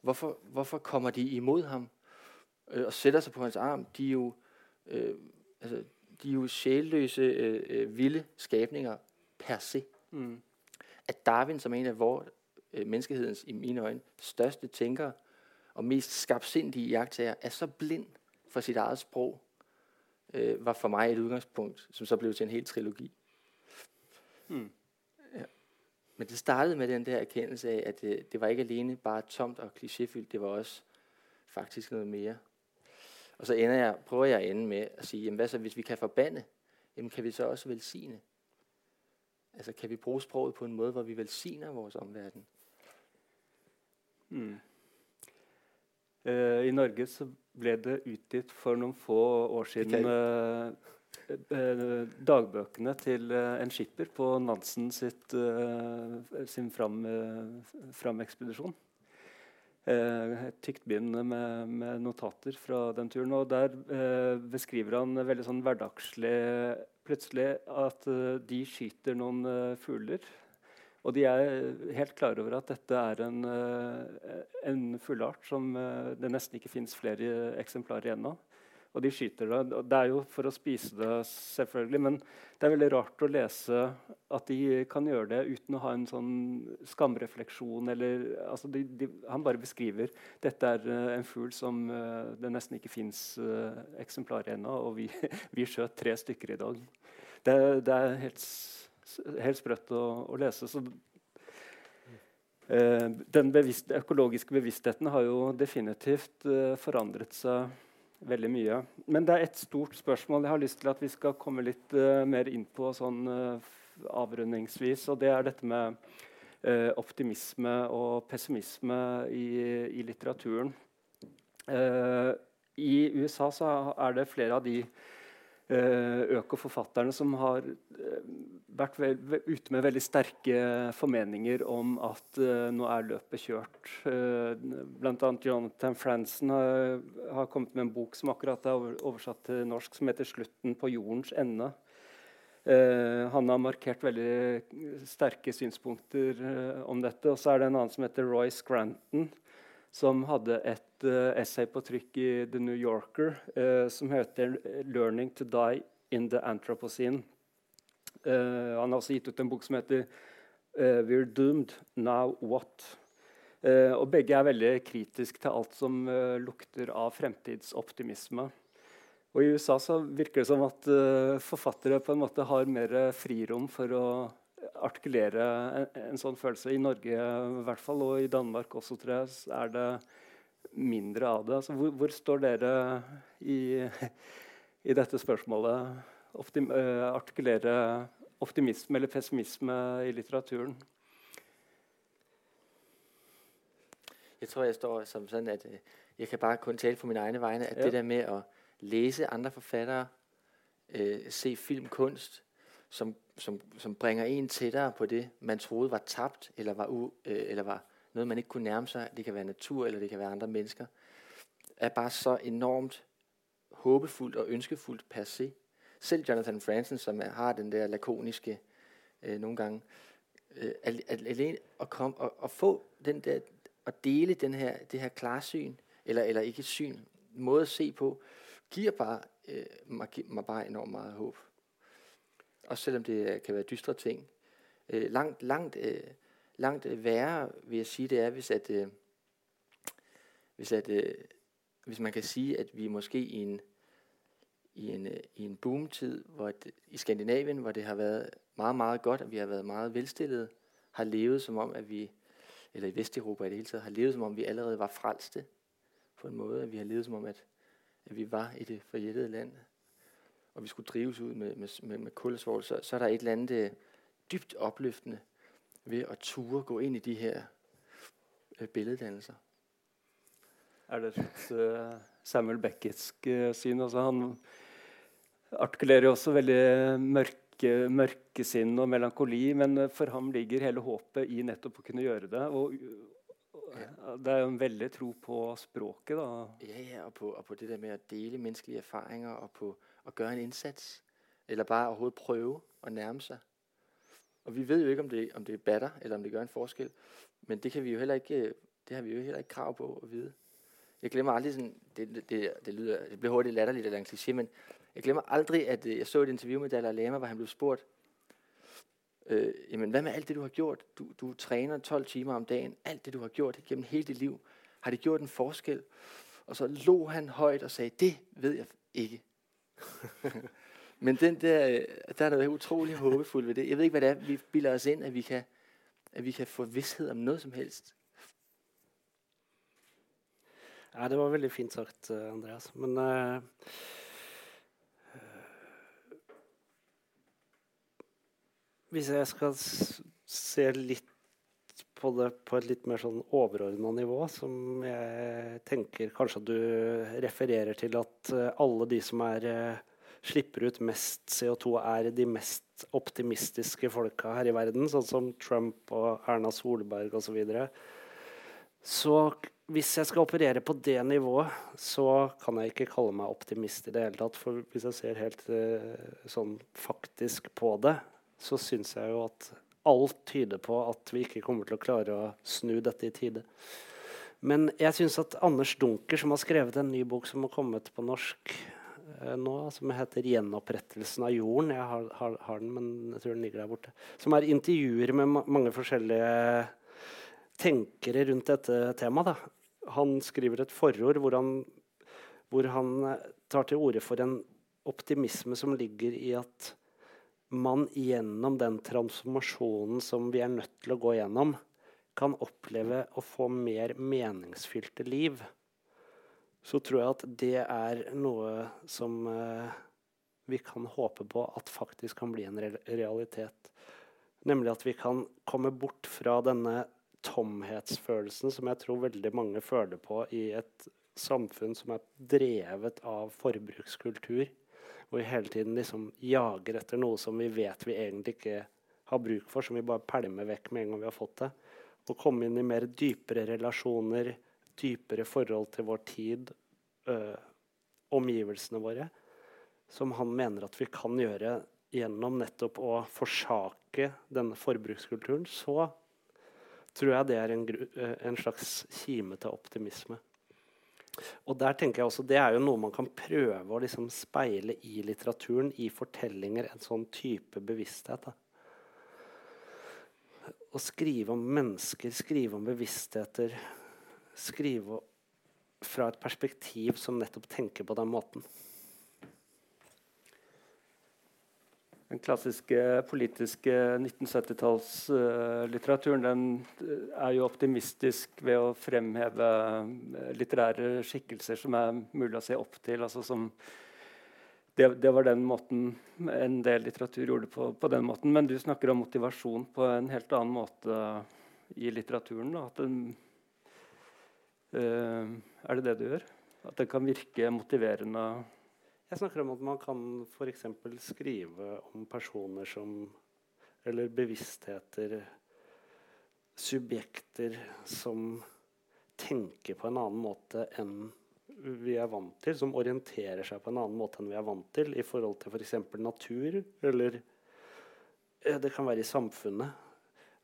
Hvorfor, hvorfor kommer de imod ham øh, og sætter sig på hans arm? De er jo, øh, altså, de er jo sjælløse, øh, øh, vilde skabninger per se. Mm. At Darwin, som en af vores øh, menneskehedens, i mine øjne, største tænkere og mest skabsindige jagttager, er så blind for sit eget sprog, øh, var for mig et udgangspunkt, som så blev til en hel trilogi. Mm. Ja. Men det startede med den der erkendelse af, at det, det var ikke alene bare tomt og klichéfyldt, det var også faktisk noget mere. Og så ender jeg, prøver jeg at ende med at sige, jamen hvad så hvis vi kan forbande, jamen kan vi så også velsigne? Altså kan vi bruge sproget på en måde, hvor vi velsigner vores omverden? Mm. Uh, I Norge så ble det utgitt for noen få år siden uh, uh, dagbøkene til en skipper på Nansen sitt, sin fram, framekspedisjon. Et tykt bind med, med, notater fra den turen. og Der beskriver han veldig sånn hverdagslig plutselig at de skyter noen fugler og de er helt klar over at dette er en, eh, en fugleart som eh, det nesten ikke fins flere eksemplarer igjen av. Og de skyter det. Det er jo for å spise det, selvfølgelig, men det er veldig rart å lese at de kan gjøre det uten å ha en sånn skamrefleksjon. Eller, altså de, de, han bare beskriver dette er uh, en fugl som uh, det nesten ikke fins uh, eksemplarer ennå, og vi, vi skjøt tre stykker i dag. Det, det er helt helt sprøtt å, å lese. Så, eh, den bevisst, økologiske bevisstheten har jo definitivt eh, forandret seg veldig mye. Men det er et stort spørsmål jeg har lyst til at vi skal komme litt uh, mer inn på sånn uh, avrundingsvis, og det er dette med uh, optimisme og pessimisme i, i litteraturen. I USA så er det flere av de økoforfatterne som har vært ute med veldig sterke formeninger om at uh, nå er løpet kjørt. Bl.a. Jonathan Franzen har, har, kommet med en bok som akkurat er oversatt til norsk, som heter 'Slutten på jordens ende'. Uh, han har markert veldig sterke synspunkter uh, om dette. Og så er det en annen som heter Roy Scranton, som hadde et uh, essay på trykk i The New Yorker som heter 'Learning to Die in the Anthropocene'. Uh, han har også gitt ut en bok som heter 'We're Doomed. Now What?' Og begge er veldig kritiske til alt som lukter av fremtidsoptimisme. Og I USA så virker det som at forfattere på en måte har mer frirom for å artikulere en, en, sånn følelse. I Norge i hvert fall, og i Danmark også, tror jeg, er det mindre av det. Altså, hvor, hvor, står dere i, i dette spørsmålet? Optim, artikulere optimisme eller pessimisme i litteraturen? Jeg tror, jeg står som sånn at øh, jeg kan bare kun tale på mine egne vegne, at ja. det der med å lese andre forfattere, uh, se filmkunst, som, som, som bringer en tettere på det, man trodde var tapt eller var, u, uh, eller var noget, man ikke kunne nærme sig, det kan være natur, eller det kan være andre mennesker, er bare så enormt håbefuldt og ønskefuldt per se. Selv Jonathan Franzen, som har den der lakoniske øh, nogle gange, øh, alene at, komme, og, og få den der, at dele den her, det her klarsyn, eller, eller ikke syn, måde at se på, giver bare, øh, mig, mig bare enormt meget håb. Også selvom det kan være dystre ting. Øh, langt, langt, øh, langt værre, vil jeg sige, det er, hvis at, øh, hvis at øh, hvis man kan sige, at vi måske i en i en, øh, i en boomtid hvor det, i Skandinavien, hvor det har været meget, meget godt, og vi har været meget velstillede, har levet som om, at vi, eller i Vesteuropa i det hele taget, har levet som om, vi allerede var frelste på en måde, at vi har levet som om, at, at vi var i det forjættede land, og vi skulle drives ud med, med, med, med kulsvål, så, så er der et eller andet øh, dybt opløftende ved at ture gå inn i de her øh, billeddannelser. Er det et uh, Samuel Becketsk uh, syn? Altså han artikulerer jo også veldig mørke, mørkesinn og melankoli, men for ham ligger hele håpet i nettopp å kunne gjøre det. Og, det er jo en veldig tro på språket. da. Ja, ja og, på, og på det der med å dele menneskelige erfaringer og på å gjøre en innsats. Eller bare overhodet prøve å nærme seg. Og Vi vet jo ikke om det, om det batter eller om det gjør en forskel. men det, kan vi jo heller ikke, det har vi jo heller ikke krav på å vite. Jeg glemmer aldri sådan, det, det, det, lyder, det blir hurtig latterlig eller en klisjé, men jeg glemmer aldrig, at øh, jeg så et interview med Dalai Lama, hvor han blev spurgt, øh, jamen hvad med alt det, du har gjort? Du, du træner 12 timer om dagen. Alt det, du har gjort gennem hele dit liv. Har det gjort en forskel? Og så lå han højt og sagde, det ved jeg ikke. Men den der, der er noget utrolig håbefuldt ved det. Jeg ved ikke, hvad det er, vi bilder os ind, at vi kan, at vi kan få vidshed om noget som helst. Ja, det var veldig fint sagt, øh, Andreas. Men uh, Hvis jeg skal se litt på det på et litt mer sånn overordna nivå, som jeg tenker kanskje du refererer til at eh, alle de som er eh, slipper ut mest CO2, er de mest optimistiske folka her i verden, sånn som Trump og Erna Solberg osv. Så, videre. så hvis jeg skal operere på det nivået, så kan jeg ikke kalle meg optimist i det hele tatt. For hvis jeg ser helt uh, sånn faktisk på det, så syns jeg jo at alt tyder på at vi ikke kommer til å klare å snu dette i tide. Men jeg syns at Anders Dunker, som har skrevet en ny bok som har kommet på norsk eh, nå, som heter 'Gjenopprettelsen av jorden', jeg har, har, har, den, men jeg tror den ligger der borte, som er intervjuer med ma mange forskjellige tenkere rundt dette temaet. Da. Han skriver et forord hvor han, hvor han tar til orde for en optimisme som ligger i at man gjennom den transformasjonen som vi er nødt til å gå gjennom, kan oppleve å få mer meningsfylte liv, så tror jeg at det er noe som eh, vi kan håpe på at faktisk kan bli en realitet. Nemlig at vi kan komme bort fra denne tomhetsfølelsen som jeg tror veldig mange føler på i et samfunn som er drevet av forbrukskultur Hvor vi hele tiden liksom jager etter noe som vi vet vi egentlig ikke har bruk for, som vi bare pælmer vekk med en gang vi har fått det. Og komme inn i mer dypere relasjoner, dypere forhold til vår tid, øh, omgivelsene våre. Som han mener at vi kan gjøre gjennom nettopp å forsake denne forbrukskulturen. Så tror jeg det er en, en slags kime til optimisme. Og der tenker jeg også, Det er jo noe man kan prøve å liksom speile i litteraturen, i fortellinger. En sånn type bevissthet. Da. Å skrive om mennesker, skrive om bevisstheter. Skrive fra et perspektiv som nettopp tenker på den måten. Den klassiske politiske 1970-tallslitteraturen uh, er jo optimistisk ved å fremheve uh, litterære skikkelser som er mulig å se opp til. Altså som, det, det, var den måten en del litteratur gjorde på, på, den måten. Men du snakker om motivasjon på en helt annen måte i litteraturen. Da. At Den, er det det du gjør? At det kan virke motiverende? Jeg snakker om at man kan f.eks. skrive om personer som Eller bevisstheter, subjekter som tenker på en annen måte enn vi er vant til, som orienterer seg på en annen måte enn vi er vant til i forhold til f.eks. For natur, eller det kan være i samfunnet,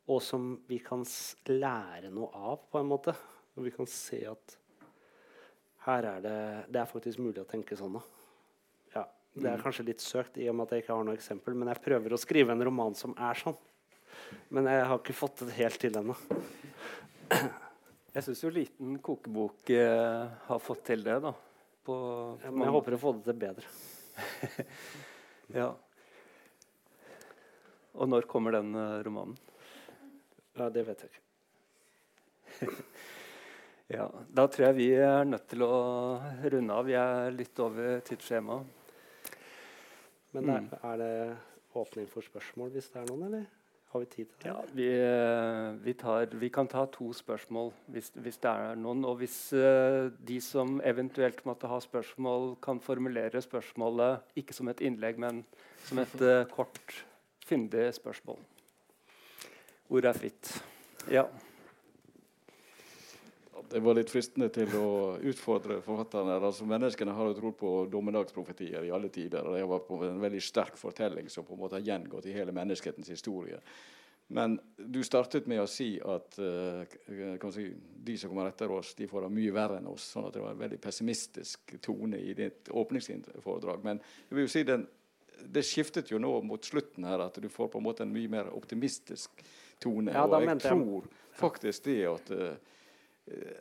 og som vi kan lære noe av, på en måte. Og vi kan se at her er det, det er faktisk mulig å tenke sånn. da. Det er mm. kanskje litt søkt i og med at jeg ikke har noe eksempel, men jeg prøver å skrive en roman som er sånn. Men jeg har ikke fått det helt til ennå. Jeg syns jo Liten kokebok eh, har fått til det, da. På, ja, men jeg håper å få det til bedre. ja. Og når kommer den uh, romanen? Ja, det vet jeg ikke. ja, Da tror jeg vi er nødt til å runde av. Vi er litt over tidsskjemaet. Men mm. er, er, det åpning for spørsmål hvis det er noen, eller har vi tid til det? Ja, vi, vi, tar, vi kan ta to spørsmål hvis, hvis, det er noen. Og hvis uh, de som eventuelt måtte ha spørsmål, kan formulere spørsmålet ikke som et innlegg, men som et uh, kort, fyndig spørsmål. Ordet er fritt. Ja. Det var litt fristende til å utfordre forfatterne. Altså, menneskene har jo trodd på dommedagsprofetier i alle tider. og Det var på en veldig sterk fortelling som på en måte har gjengått i hele menneskehetens historie. Men du startet med å si at uh, si, de som kommer etter oss, de får det mye verre enn oss. sånn at Det var en veldig pessimistisk tone i ditt åpningsforedrag. Men jeg vil jo si den, det skiftet jo nå mot slutten her, at du får på en måte en mye mer optimistisk tone. Ja, og jeg tror faktisk det at uh,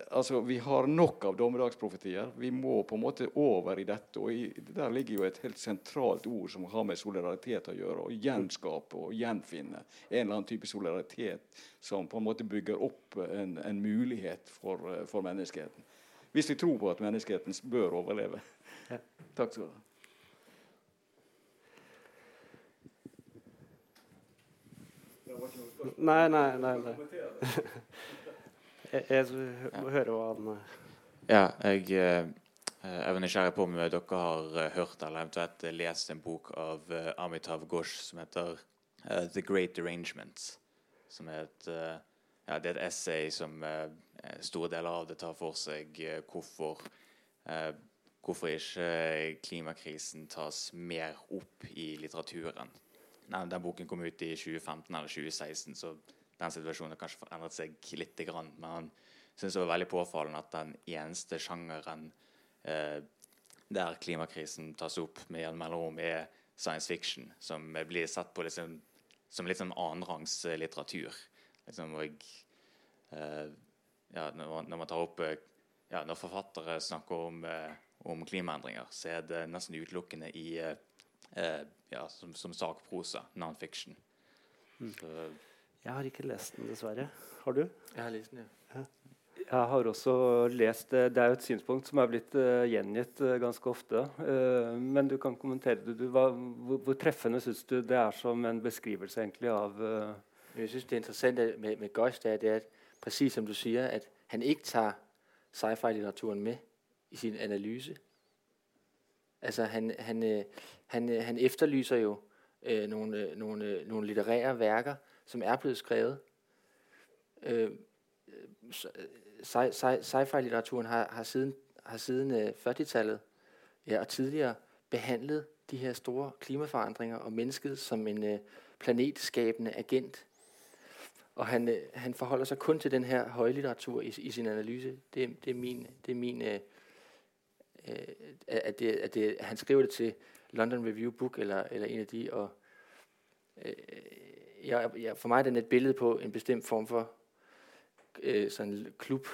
altså, Vi har nok av dommedagsprofetier. Vi må på en måte over i dette. og i, Der ligger jo et helt sentralt ord som har med solidaritet å gjøre. Å gjenskape og gjenfinne en eller annen type solidaritet som på en måte bygger opp en, en mulighet for, eh, for, menneskeheten. Hvis vi tror på at menneskeheten bør overleve. Ja. Takk skal du ha. Nei, nei, nei. nei. Jeg, jeg må høre hva han eh, Ja, jeg, eh, jeg var nysgjerrig på om dere har eh, hørt eller eventuelt lest en bok av Amitav Ghosh som heter uh, 'The Great Arrangements'. Som er et, uh, ja, det er et essay som uh, store deler av det tar for seg hvorfor hvorfor ikke klimakrisen tas mer opp i litteraturen. Nei, den boken kom ut i 2015 eller 2016, så den situasjonen har kanskje forandret seg litt. Men han syntes det var veldig påfallende at den eneste sjangeren eh, der klimakrisen tas opp med en mellomrom, er science fiction, som blir sett på liksom, som litt sånn annenrangs eh, litteratur. Liksom, og, eh, ja, når, når, man tar opp eh, ja, Når forfattere snakker om, eh, om, klimaendringer, så er det nesten utelukkende i eh, ja, som, som sakprosa, non-fiction. Mm. Så, jeg har ikke lest den, dessverre. Har du? Jeg har lest den, ja. Jeg har også lest det. Det er jo et synspunkt som er blitt uh, gjengitt uh, ganske ofte. Uh, men du kan kommentere det. Du, hva, hvor, hvor, treffende syns du det er som en beskrivelse egentlig av Jeg syns det interessante med, med det er, det er at, precis som du sier, at han ikke tar sci-fi-litteraturen med i sin analyse. Altså han, han, øh, han, øh, han efterlyser jo noen, noen, nogle litterære værker, som er blevet skrevet. Øh, sci- Sci-fi-litteraturen har, har siden, har siden øh, 40-tallet ja, og tidligere behandlet de her store klimaforandringer og mennesket som en øh, planetskabende agent. Og han, øh, han forholder sig kun til den her højlitteratur i, i sin analyse. Det, det er min, det er min øh, øh, at, det, at det, han skriver det til London Review Book eller, eller en af de, og øh, jeg, jeg, for mig er den et billede på en bestemt form for øh, sådan klub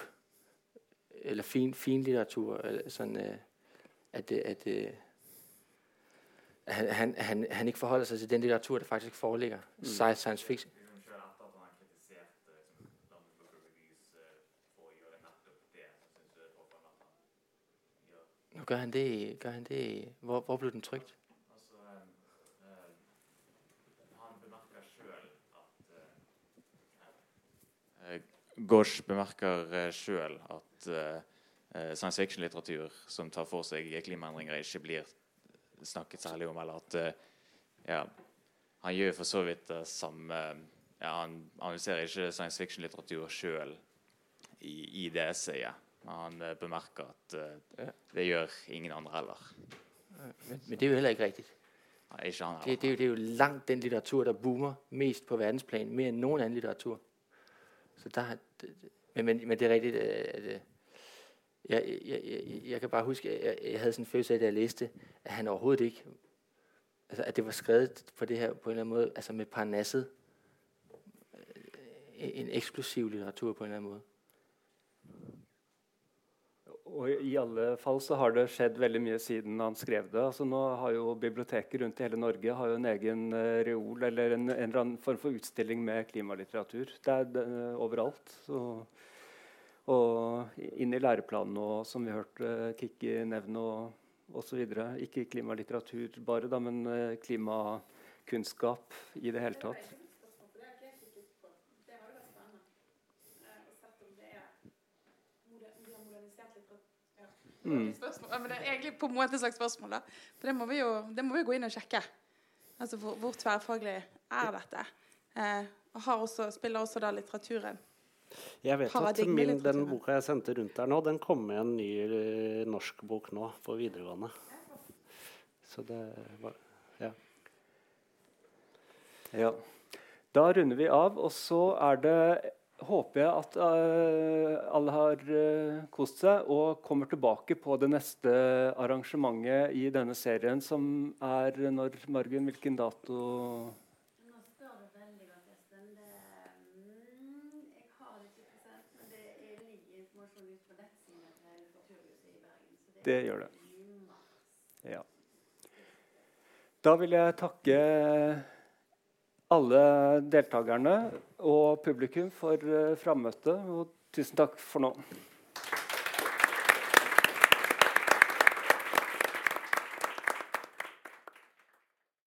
eller fin, fin litteratur, eller sådan, øh, at, det, at, øh, han, han, han, han ikke forholder sig til den litteratur, der faktisk foreligger. Mm. Science, science fiction. Nu gør han det, gør han det, hvor, hvor blev den trykt? Eh, Gosh bemerker uh, sjøl at eh, eh, science fiction-litteratur som tar for seg klimaendringer, ikke blir snakket særlig om. Eller at eh, ja, han gjør for så vidt det samme ja, Han analyserer ikke science fiction-litteratur sjøl i, i det essayet. Men han eh, bemerker at uh, det gjør ingen andre heller. Men, men det er jo heller ikke rigtigt. Nei, Ikke han Det, heller. det, jo, det er jo langt den litteratur, der boomer mest på verdensplan, mer enn noen annen litteratur. Så der, er- men, men, men det er rigtigt, at øh, jeg, jeg, jeg, jeg kan bare huske, at jeg, jeg havde sådan en følelse af, da jeg læste, at han overhovedet ikke, altså at det var skrevet på det her på en eller anden måde, altså med parnasset, øh, en eksklusiv litteratur på en eller anden måde. Og i alle fall så har det skjedd veldig mye siden han skrev det. Altså nå har jo Biblioteket rundt i hele Norge har jo en egen eh, reol eller en, en eller annen form for utstilling med klimalitteratur. Det er det, overalt. Så, og inn i læreplanen og som vi hørte uh, Kikki nevne og osv. Ikke klimalitteratur bare, da, men eh, klimakunnskap i det hele tatt. Mm. Spørsmål. Men det er egentlig på en måte et slags spørsmål. da. For det må vi jo det må vi gå inn og sjekke. Altså Hvor, hvor tverrfaglig er dette? Eh, og har også, spiller også da litteraturen. Jeg vet at min, den boka jeg sendte rundt der nå, den kom med en ny eh, norsk bok nå på videregående. Så det var Ja. Ja. Da runder vi av, og så er det Håper jeg at eh, alle har eh, kost seg og kommer tilbake på det neste arrangementet i denne serien, som er når Margunn, hvilken dato Nå spør du veldig godt, Espen. Det, mm, jeg har det ikke present, men det er ligger informasjon ute på nettsiden til Litteraturhuset i Bergen. Det, Det gjør det. Ja. Da vil jeg takke alle deltakerne og publikum for uh, frammøtet. Og tusen takk for nå.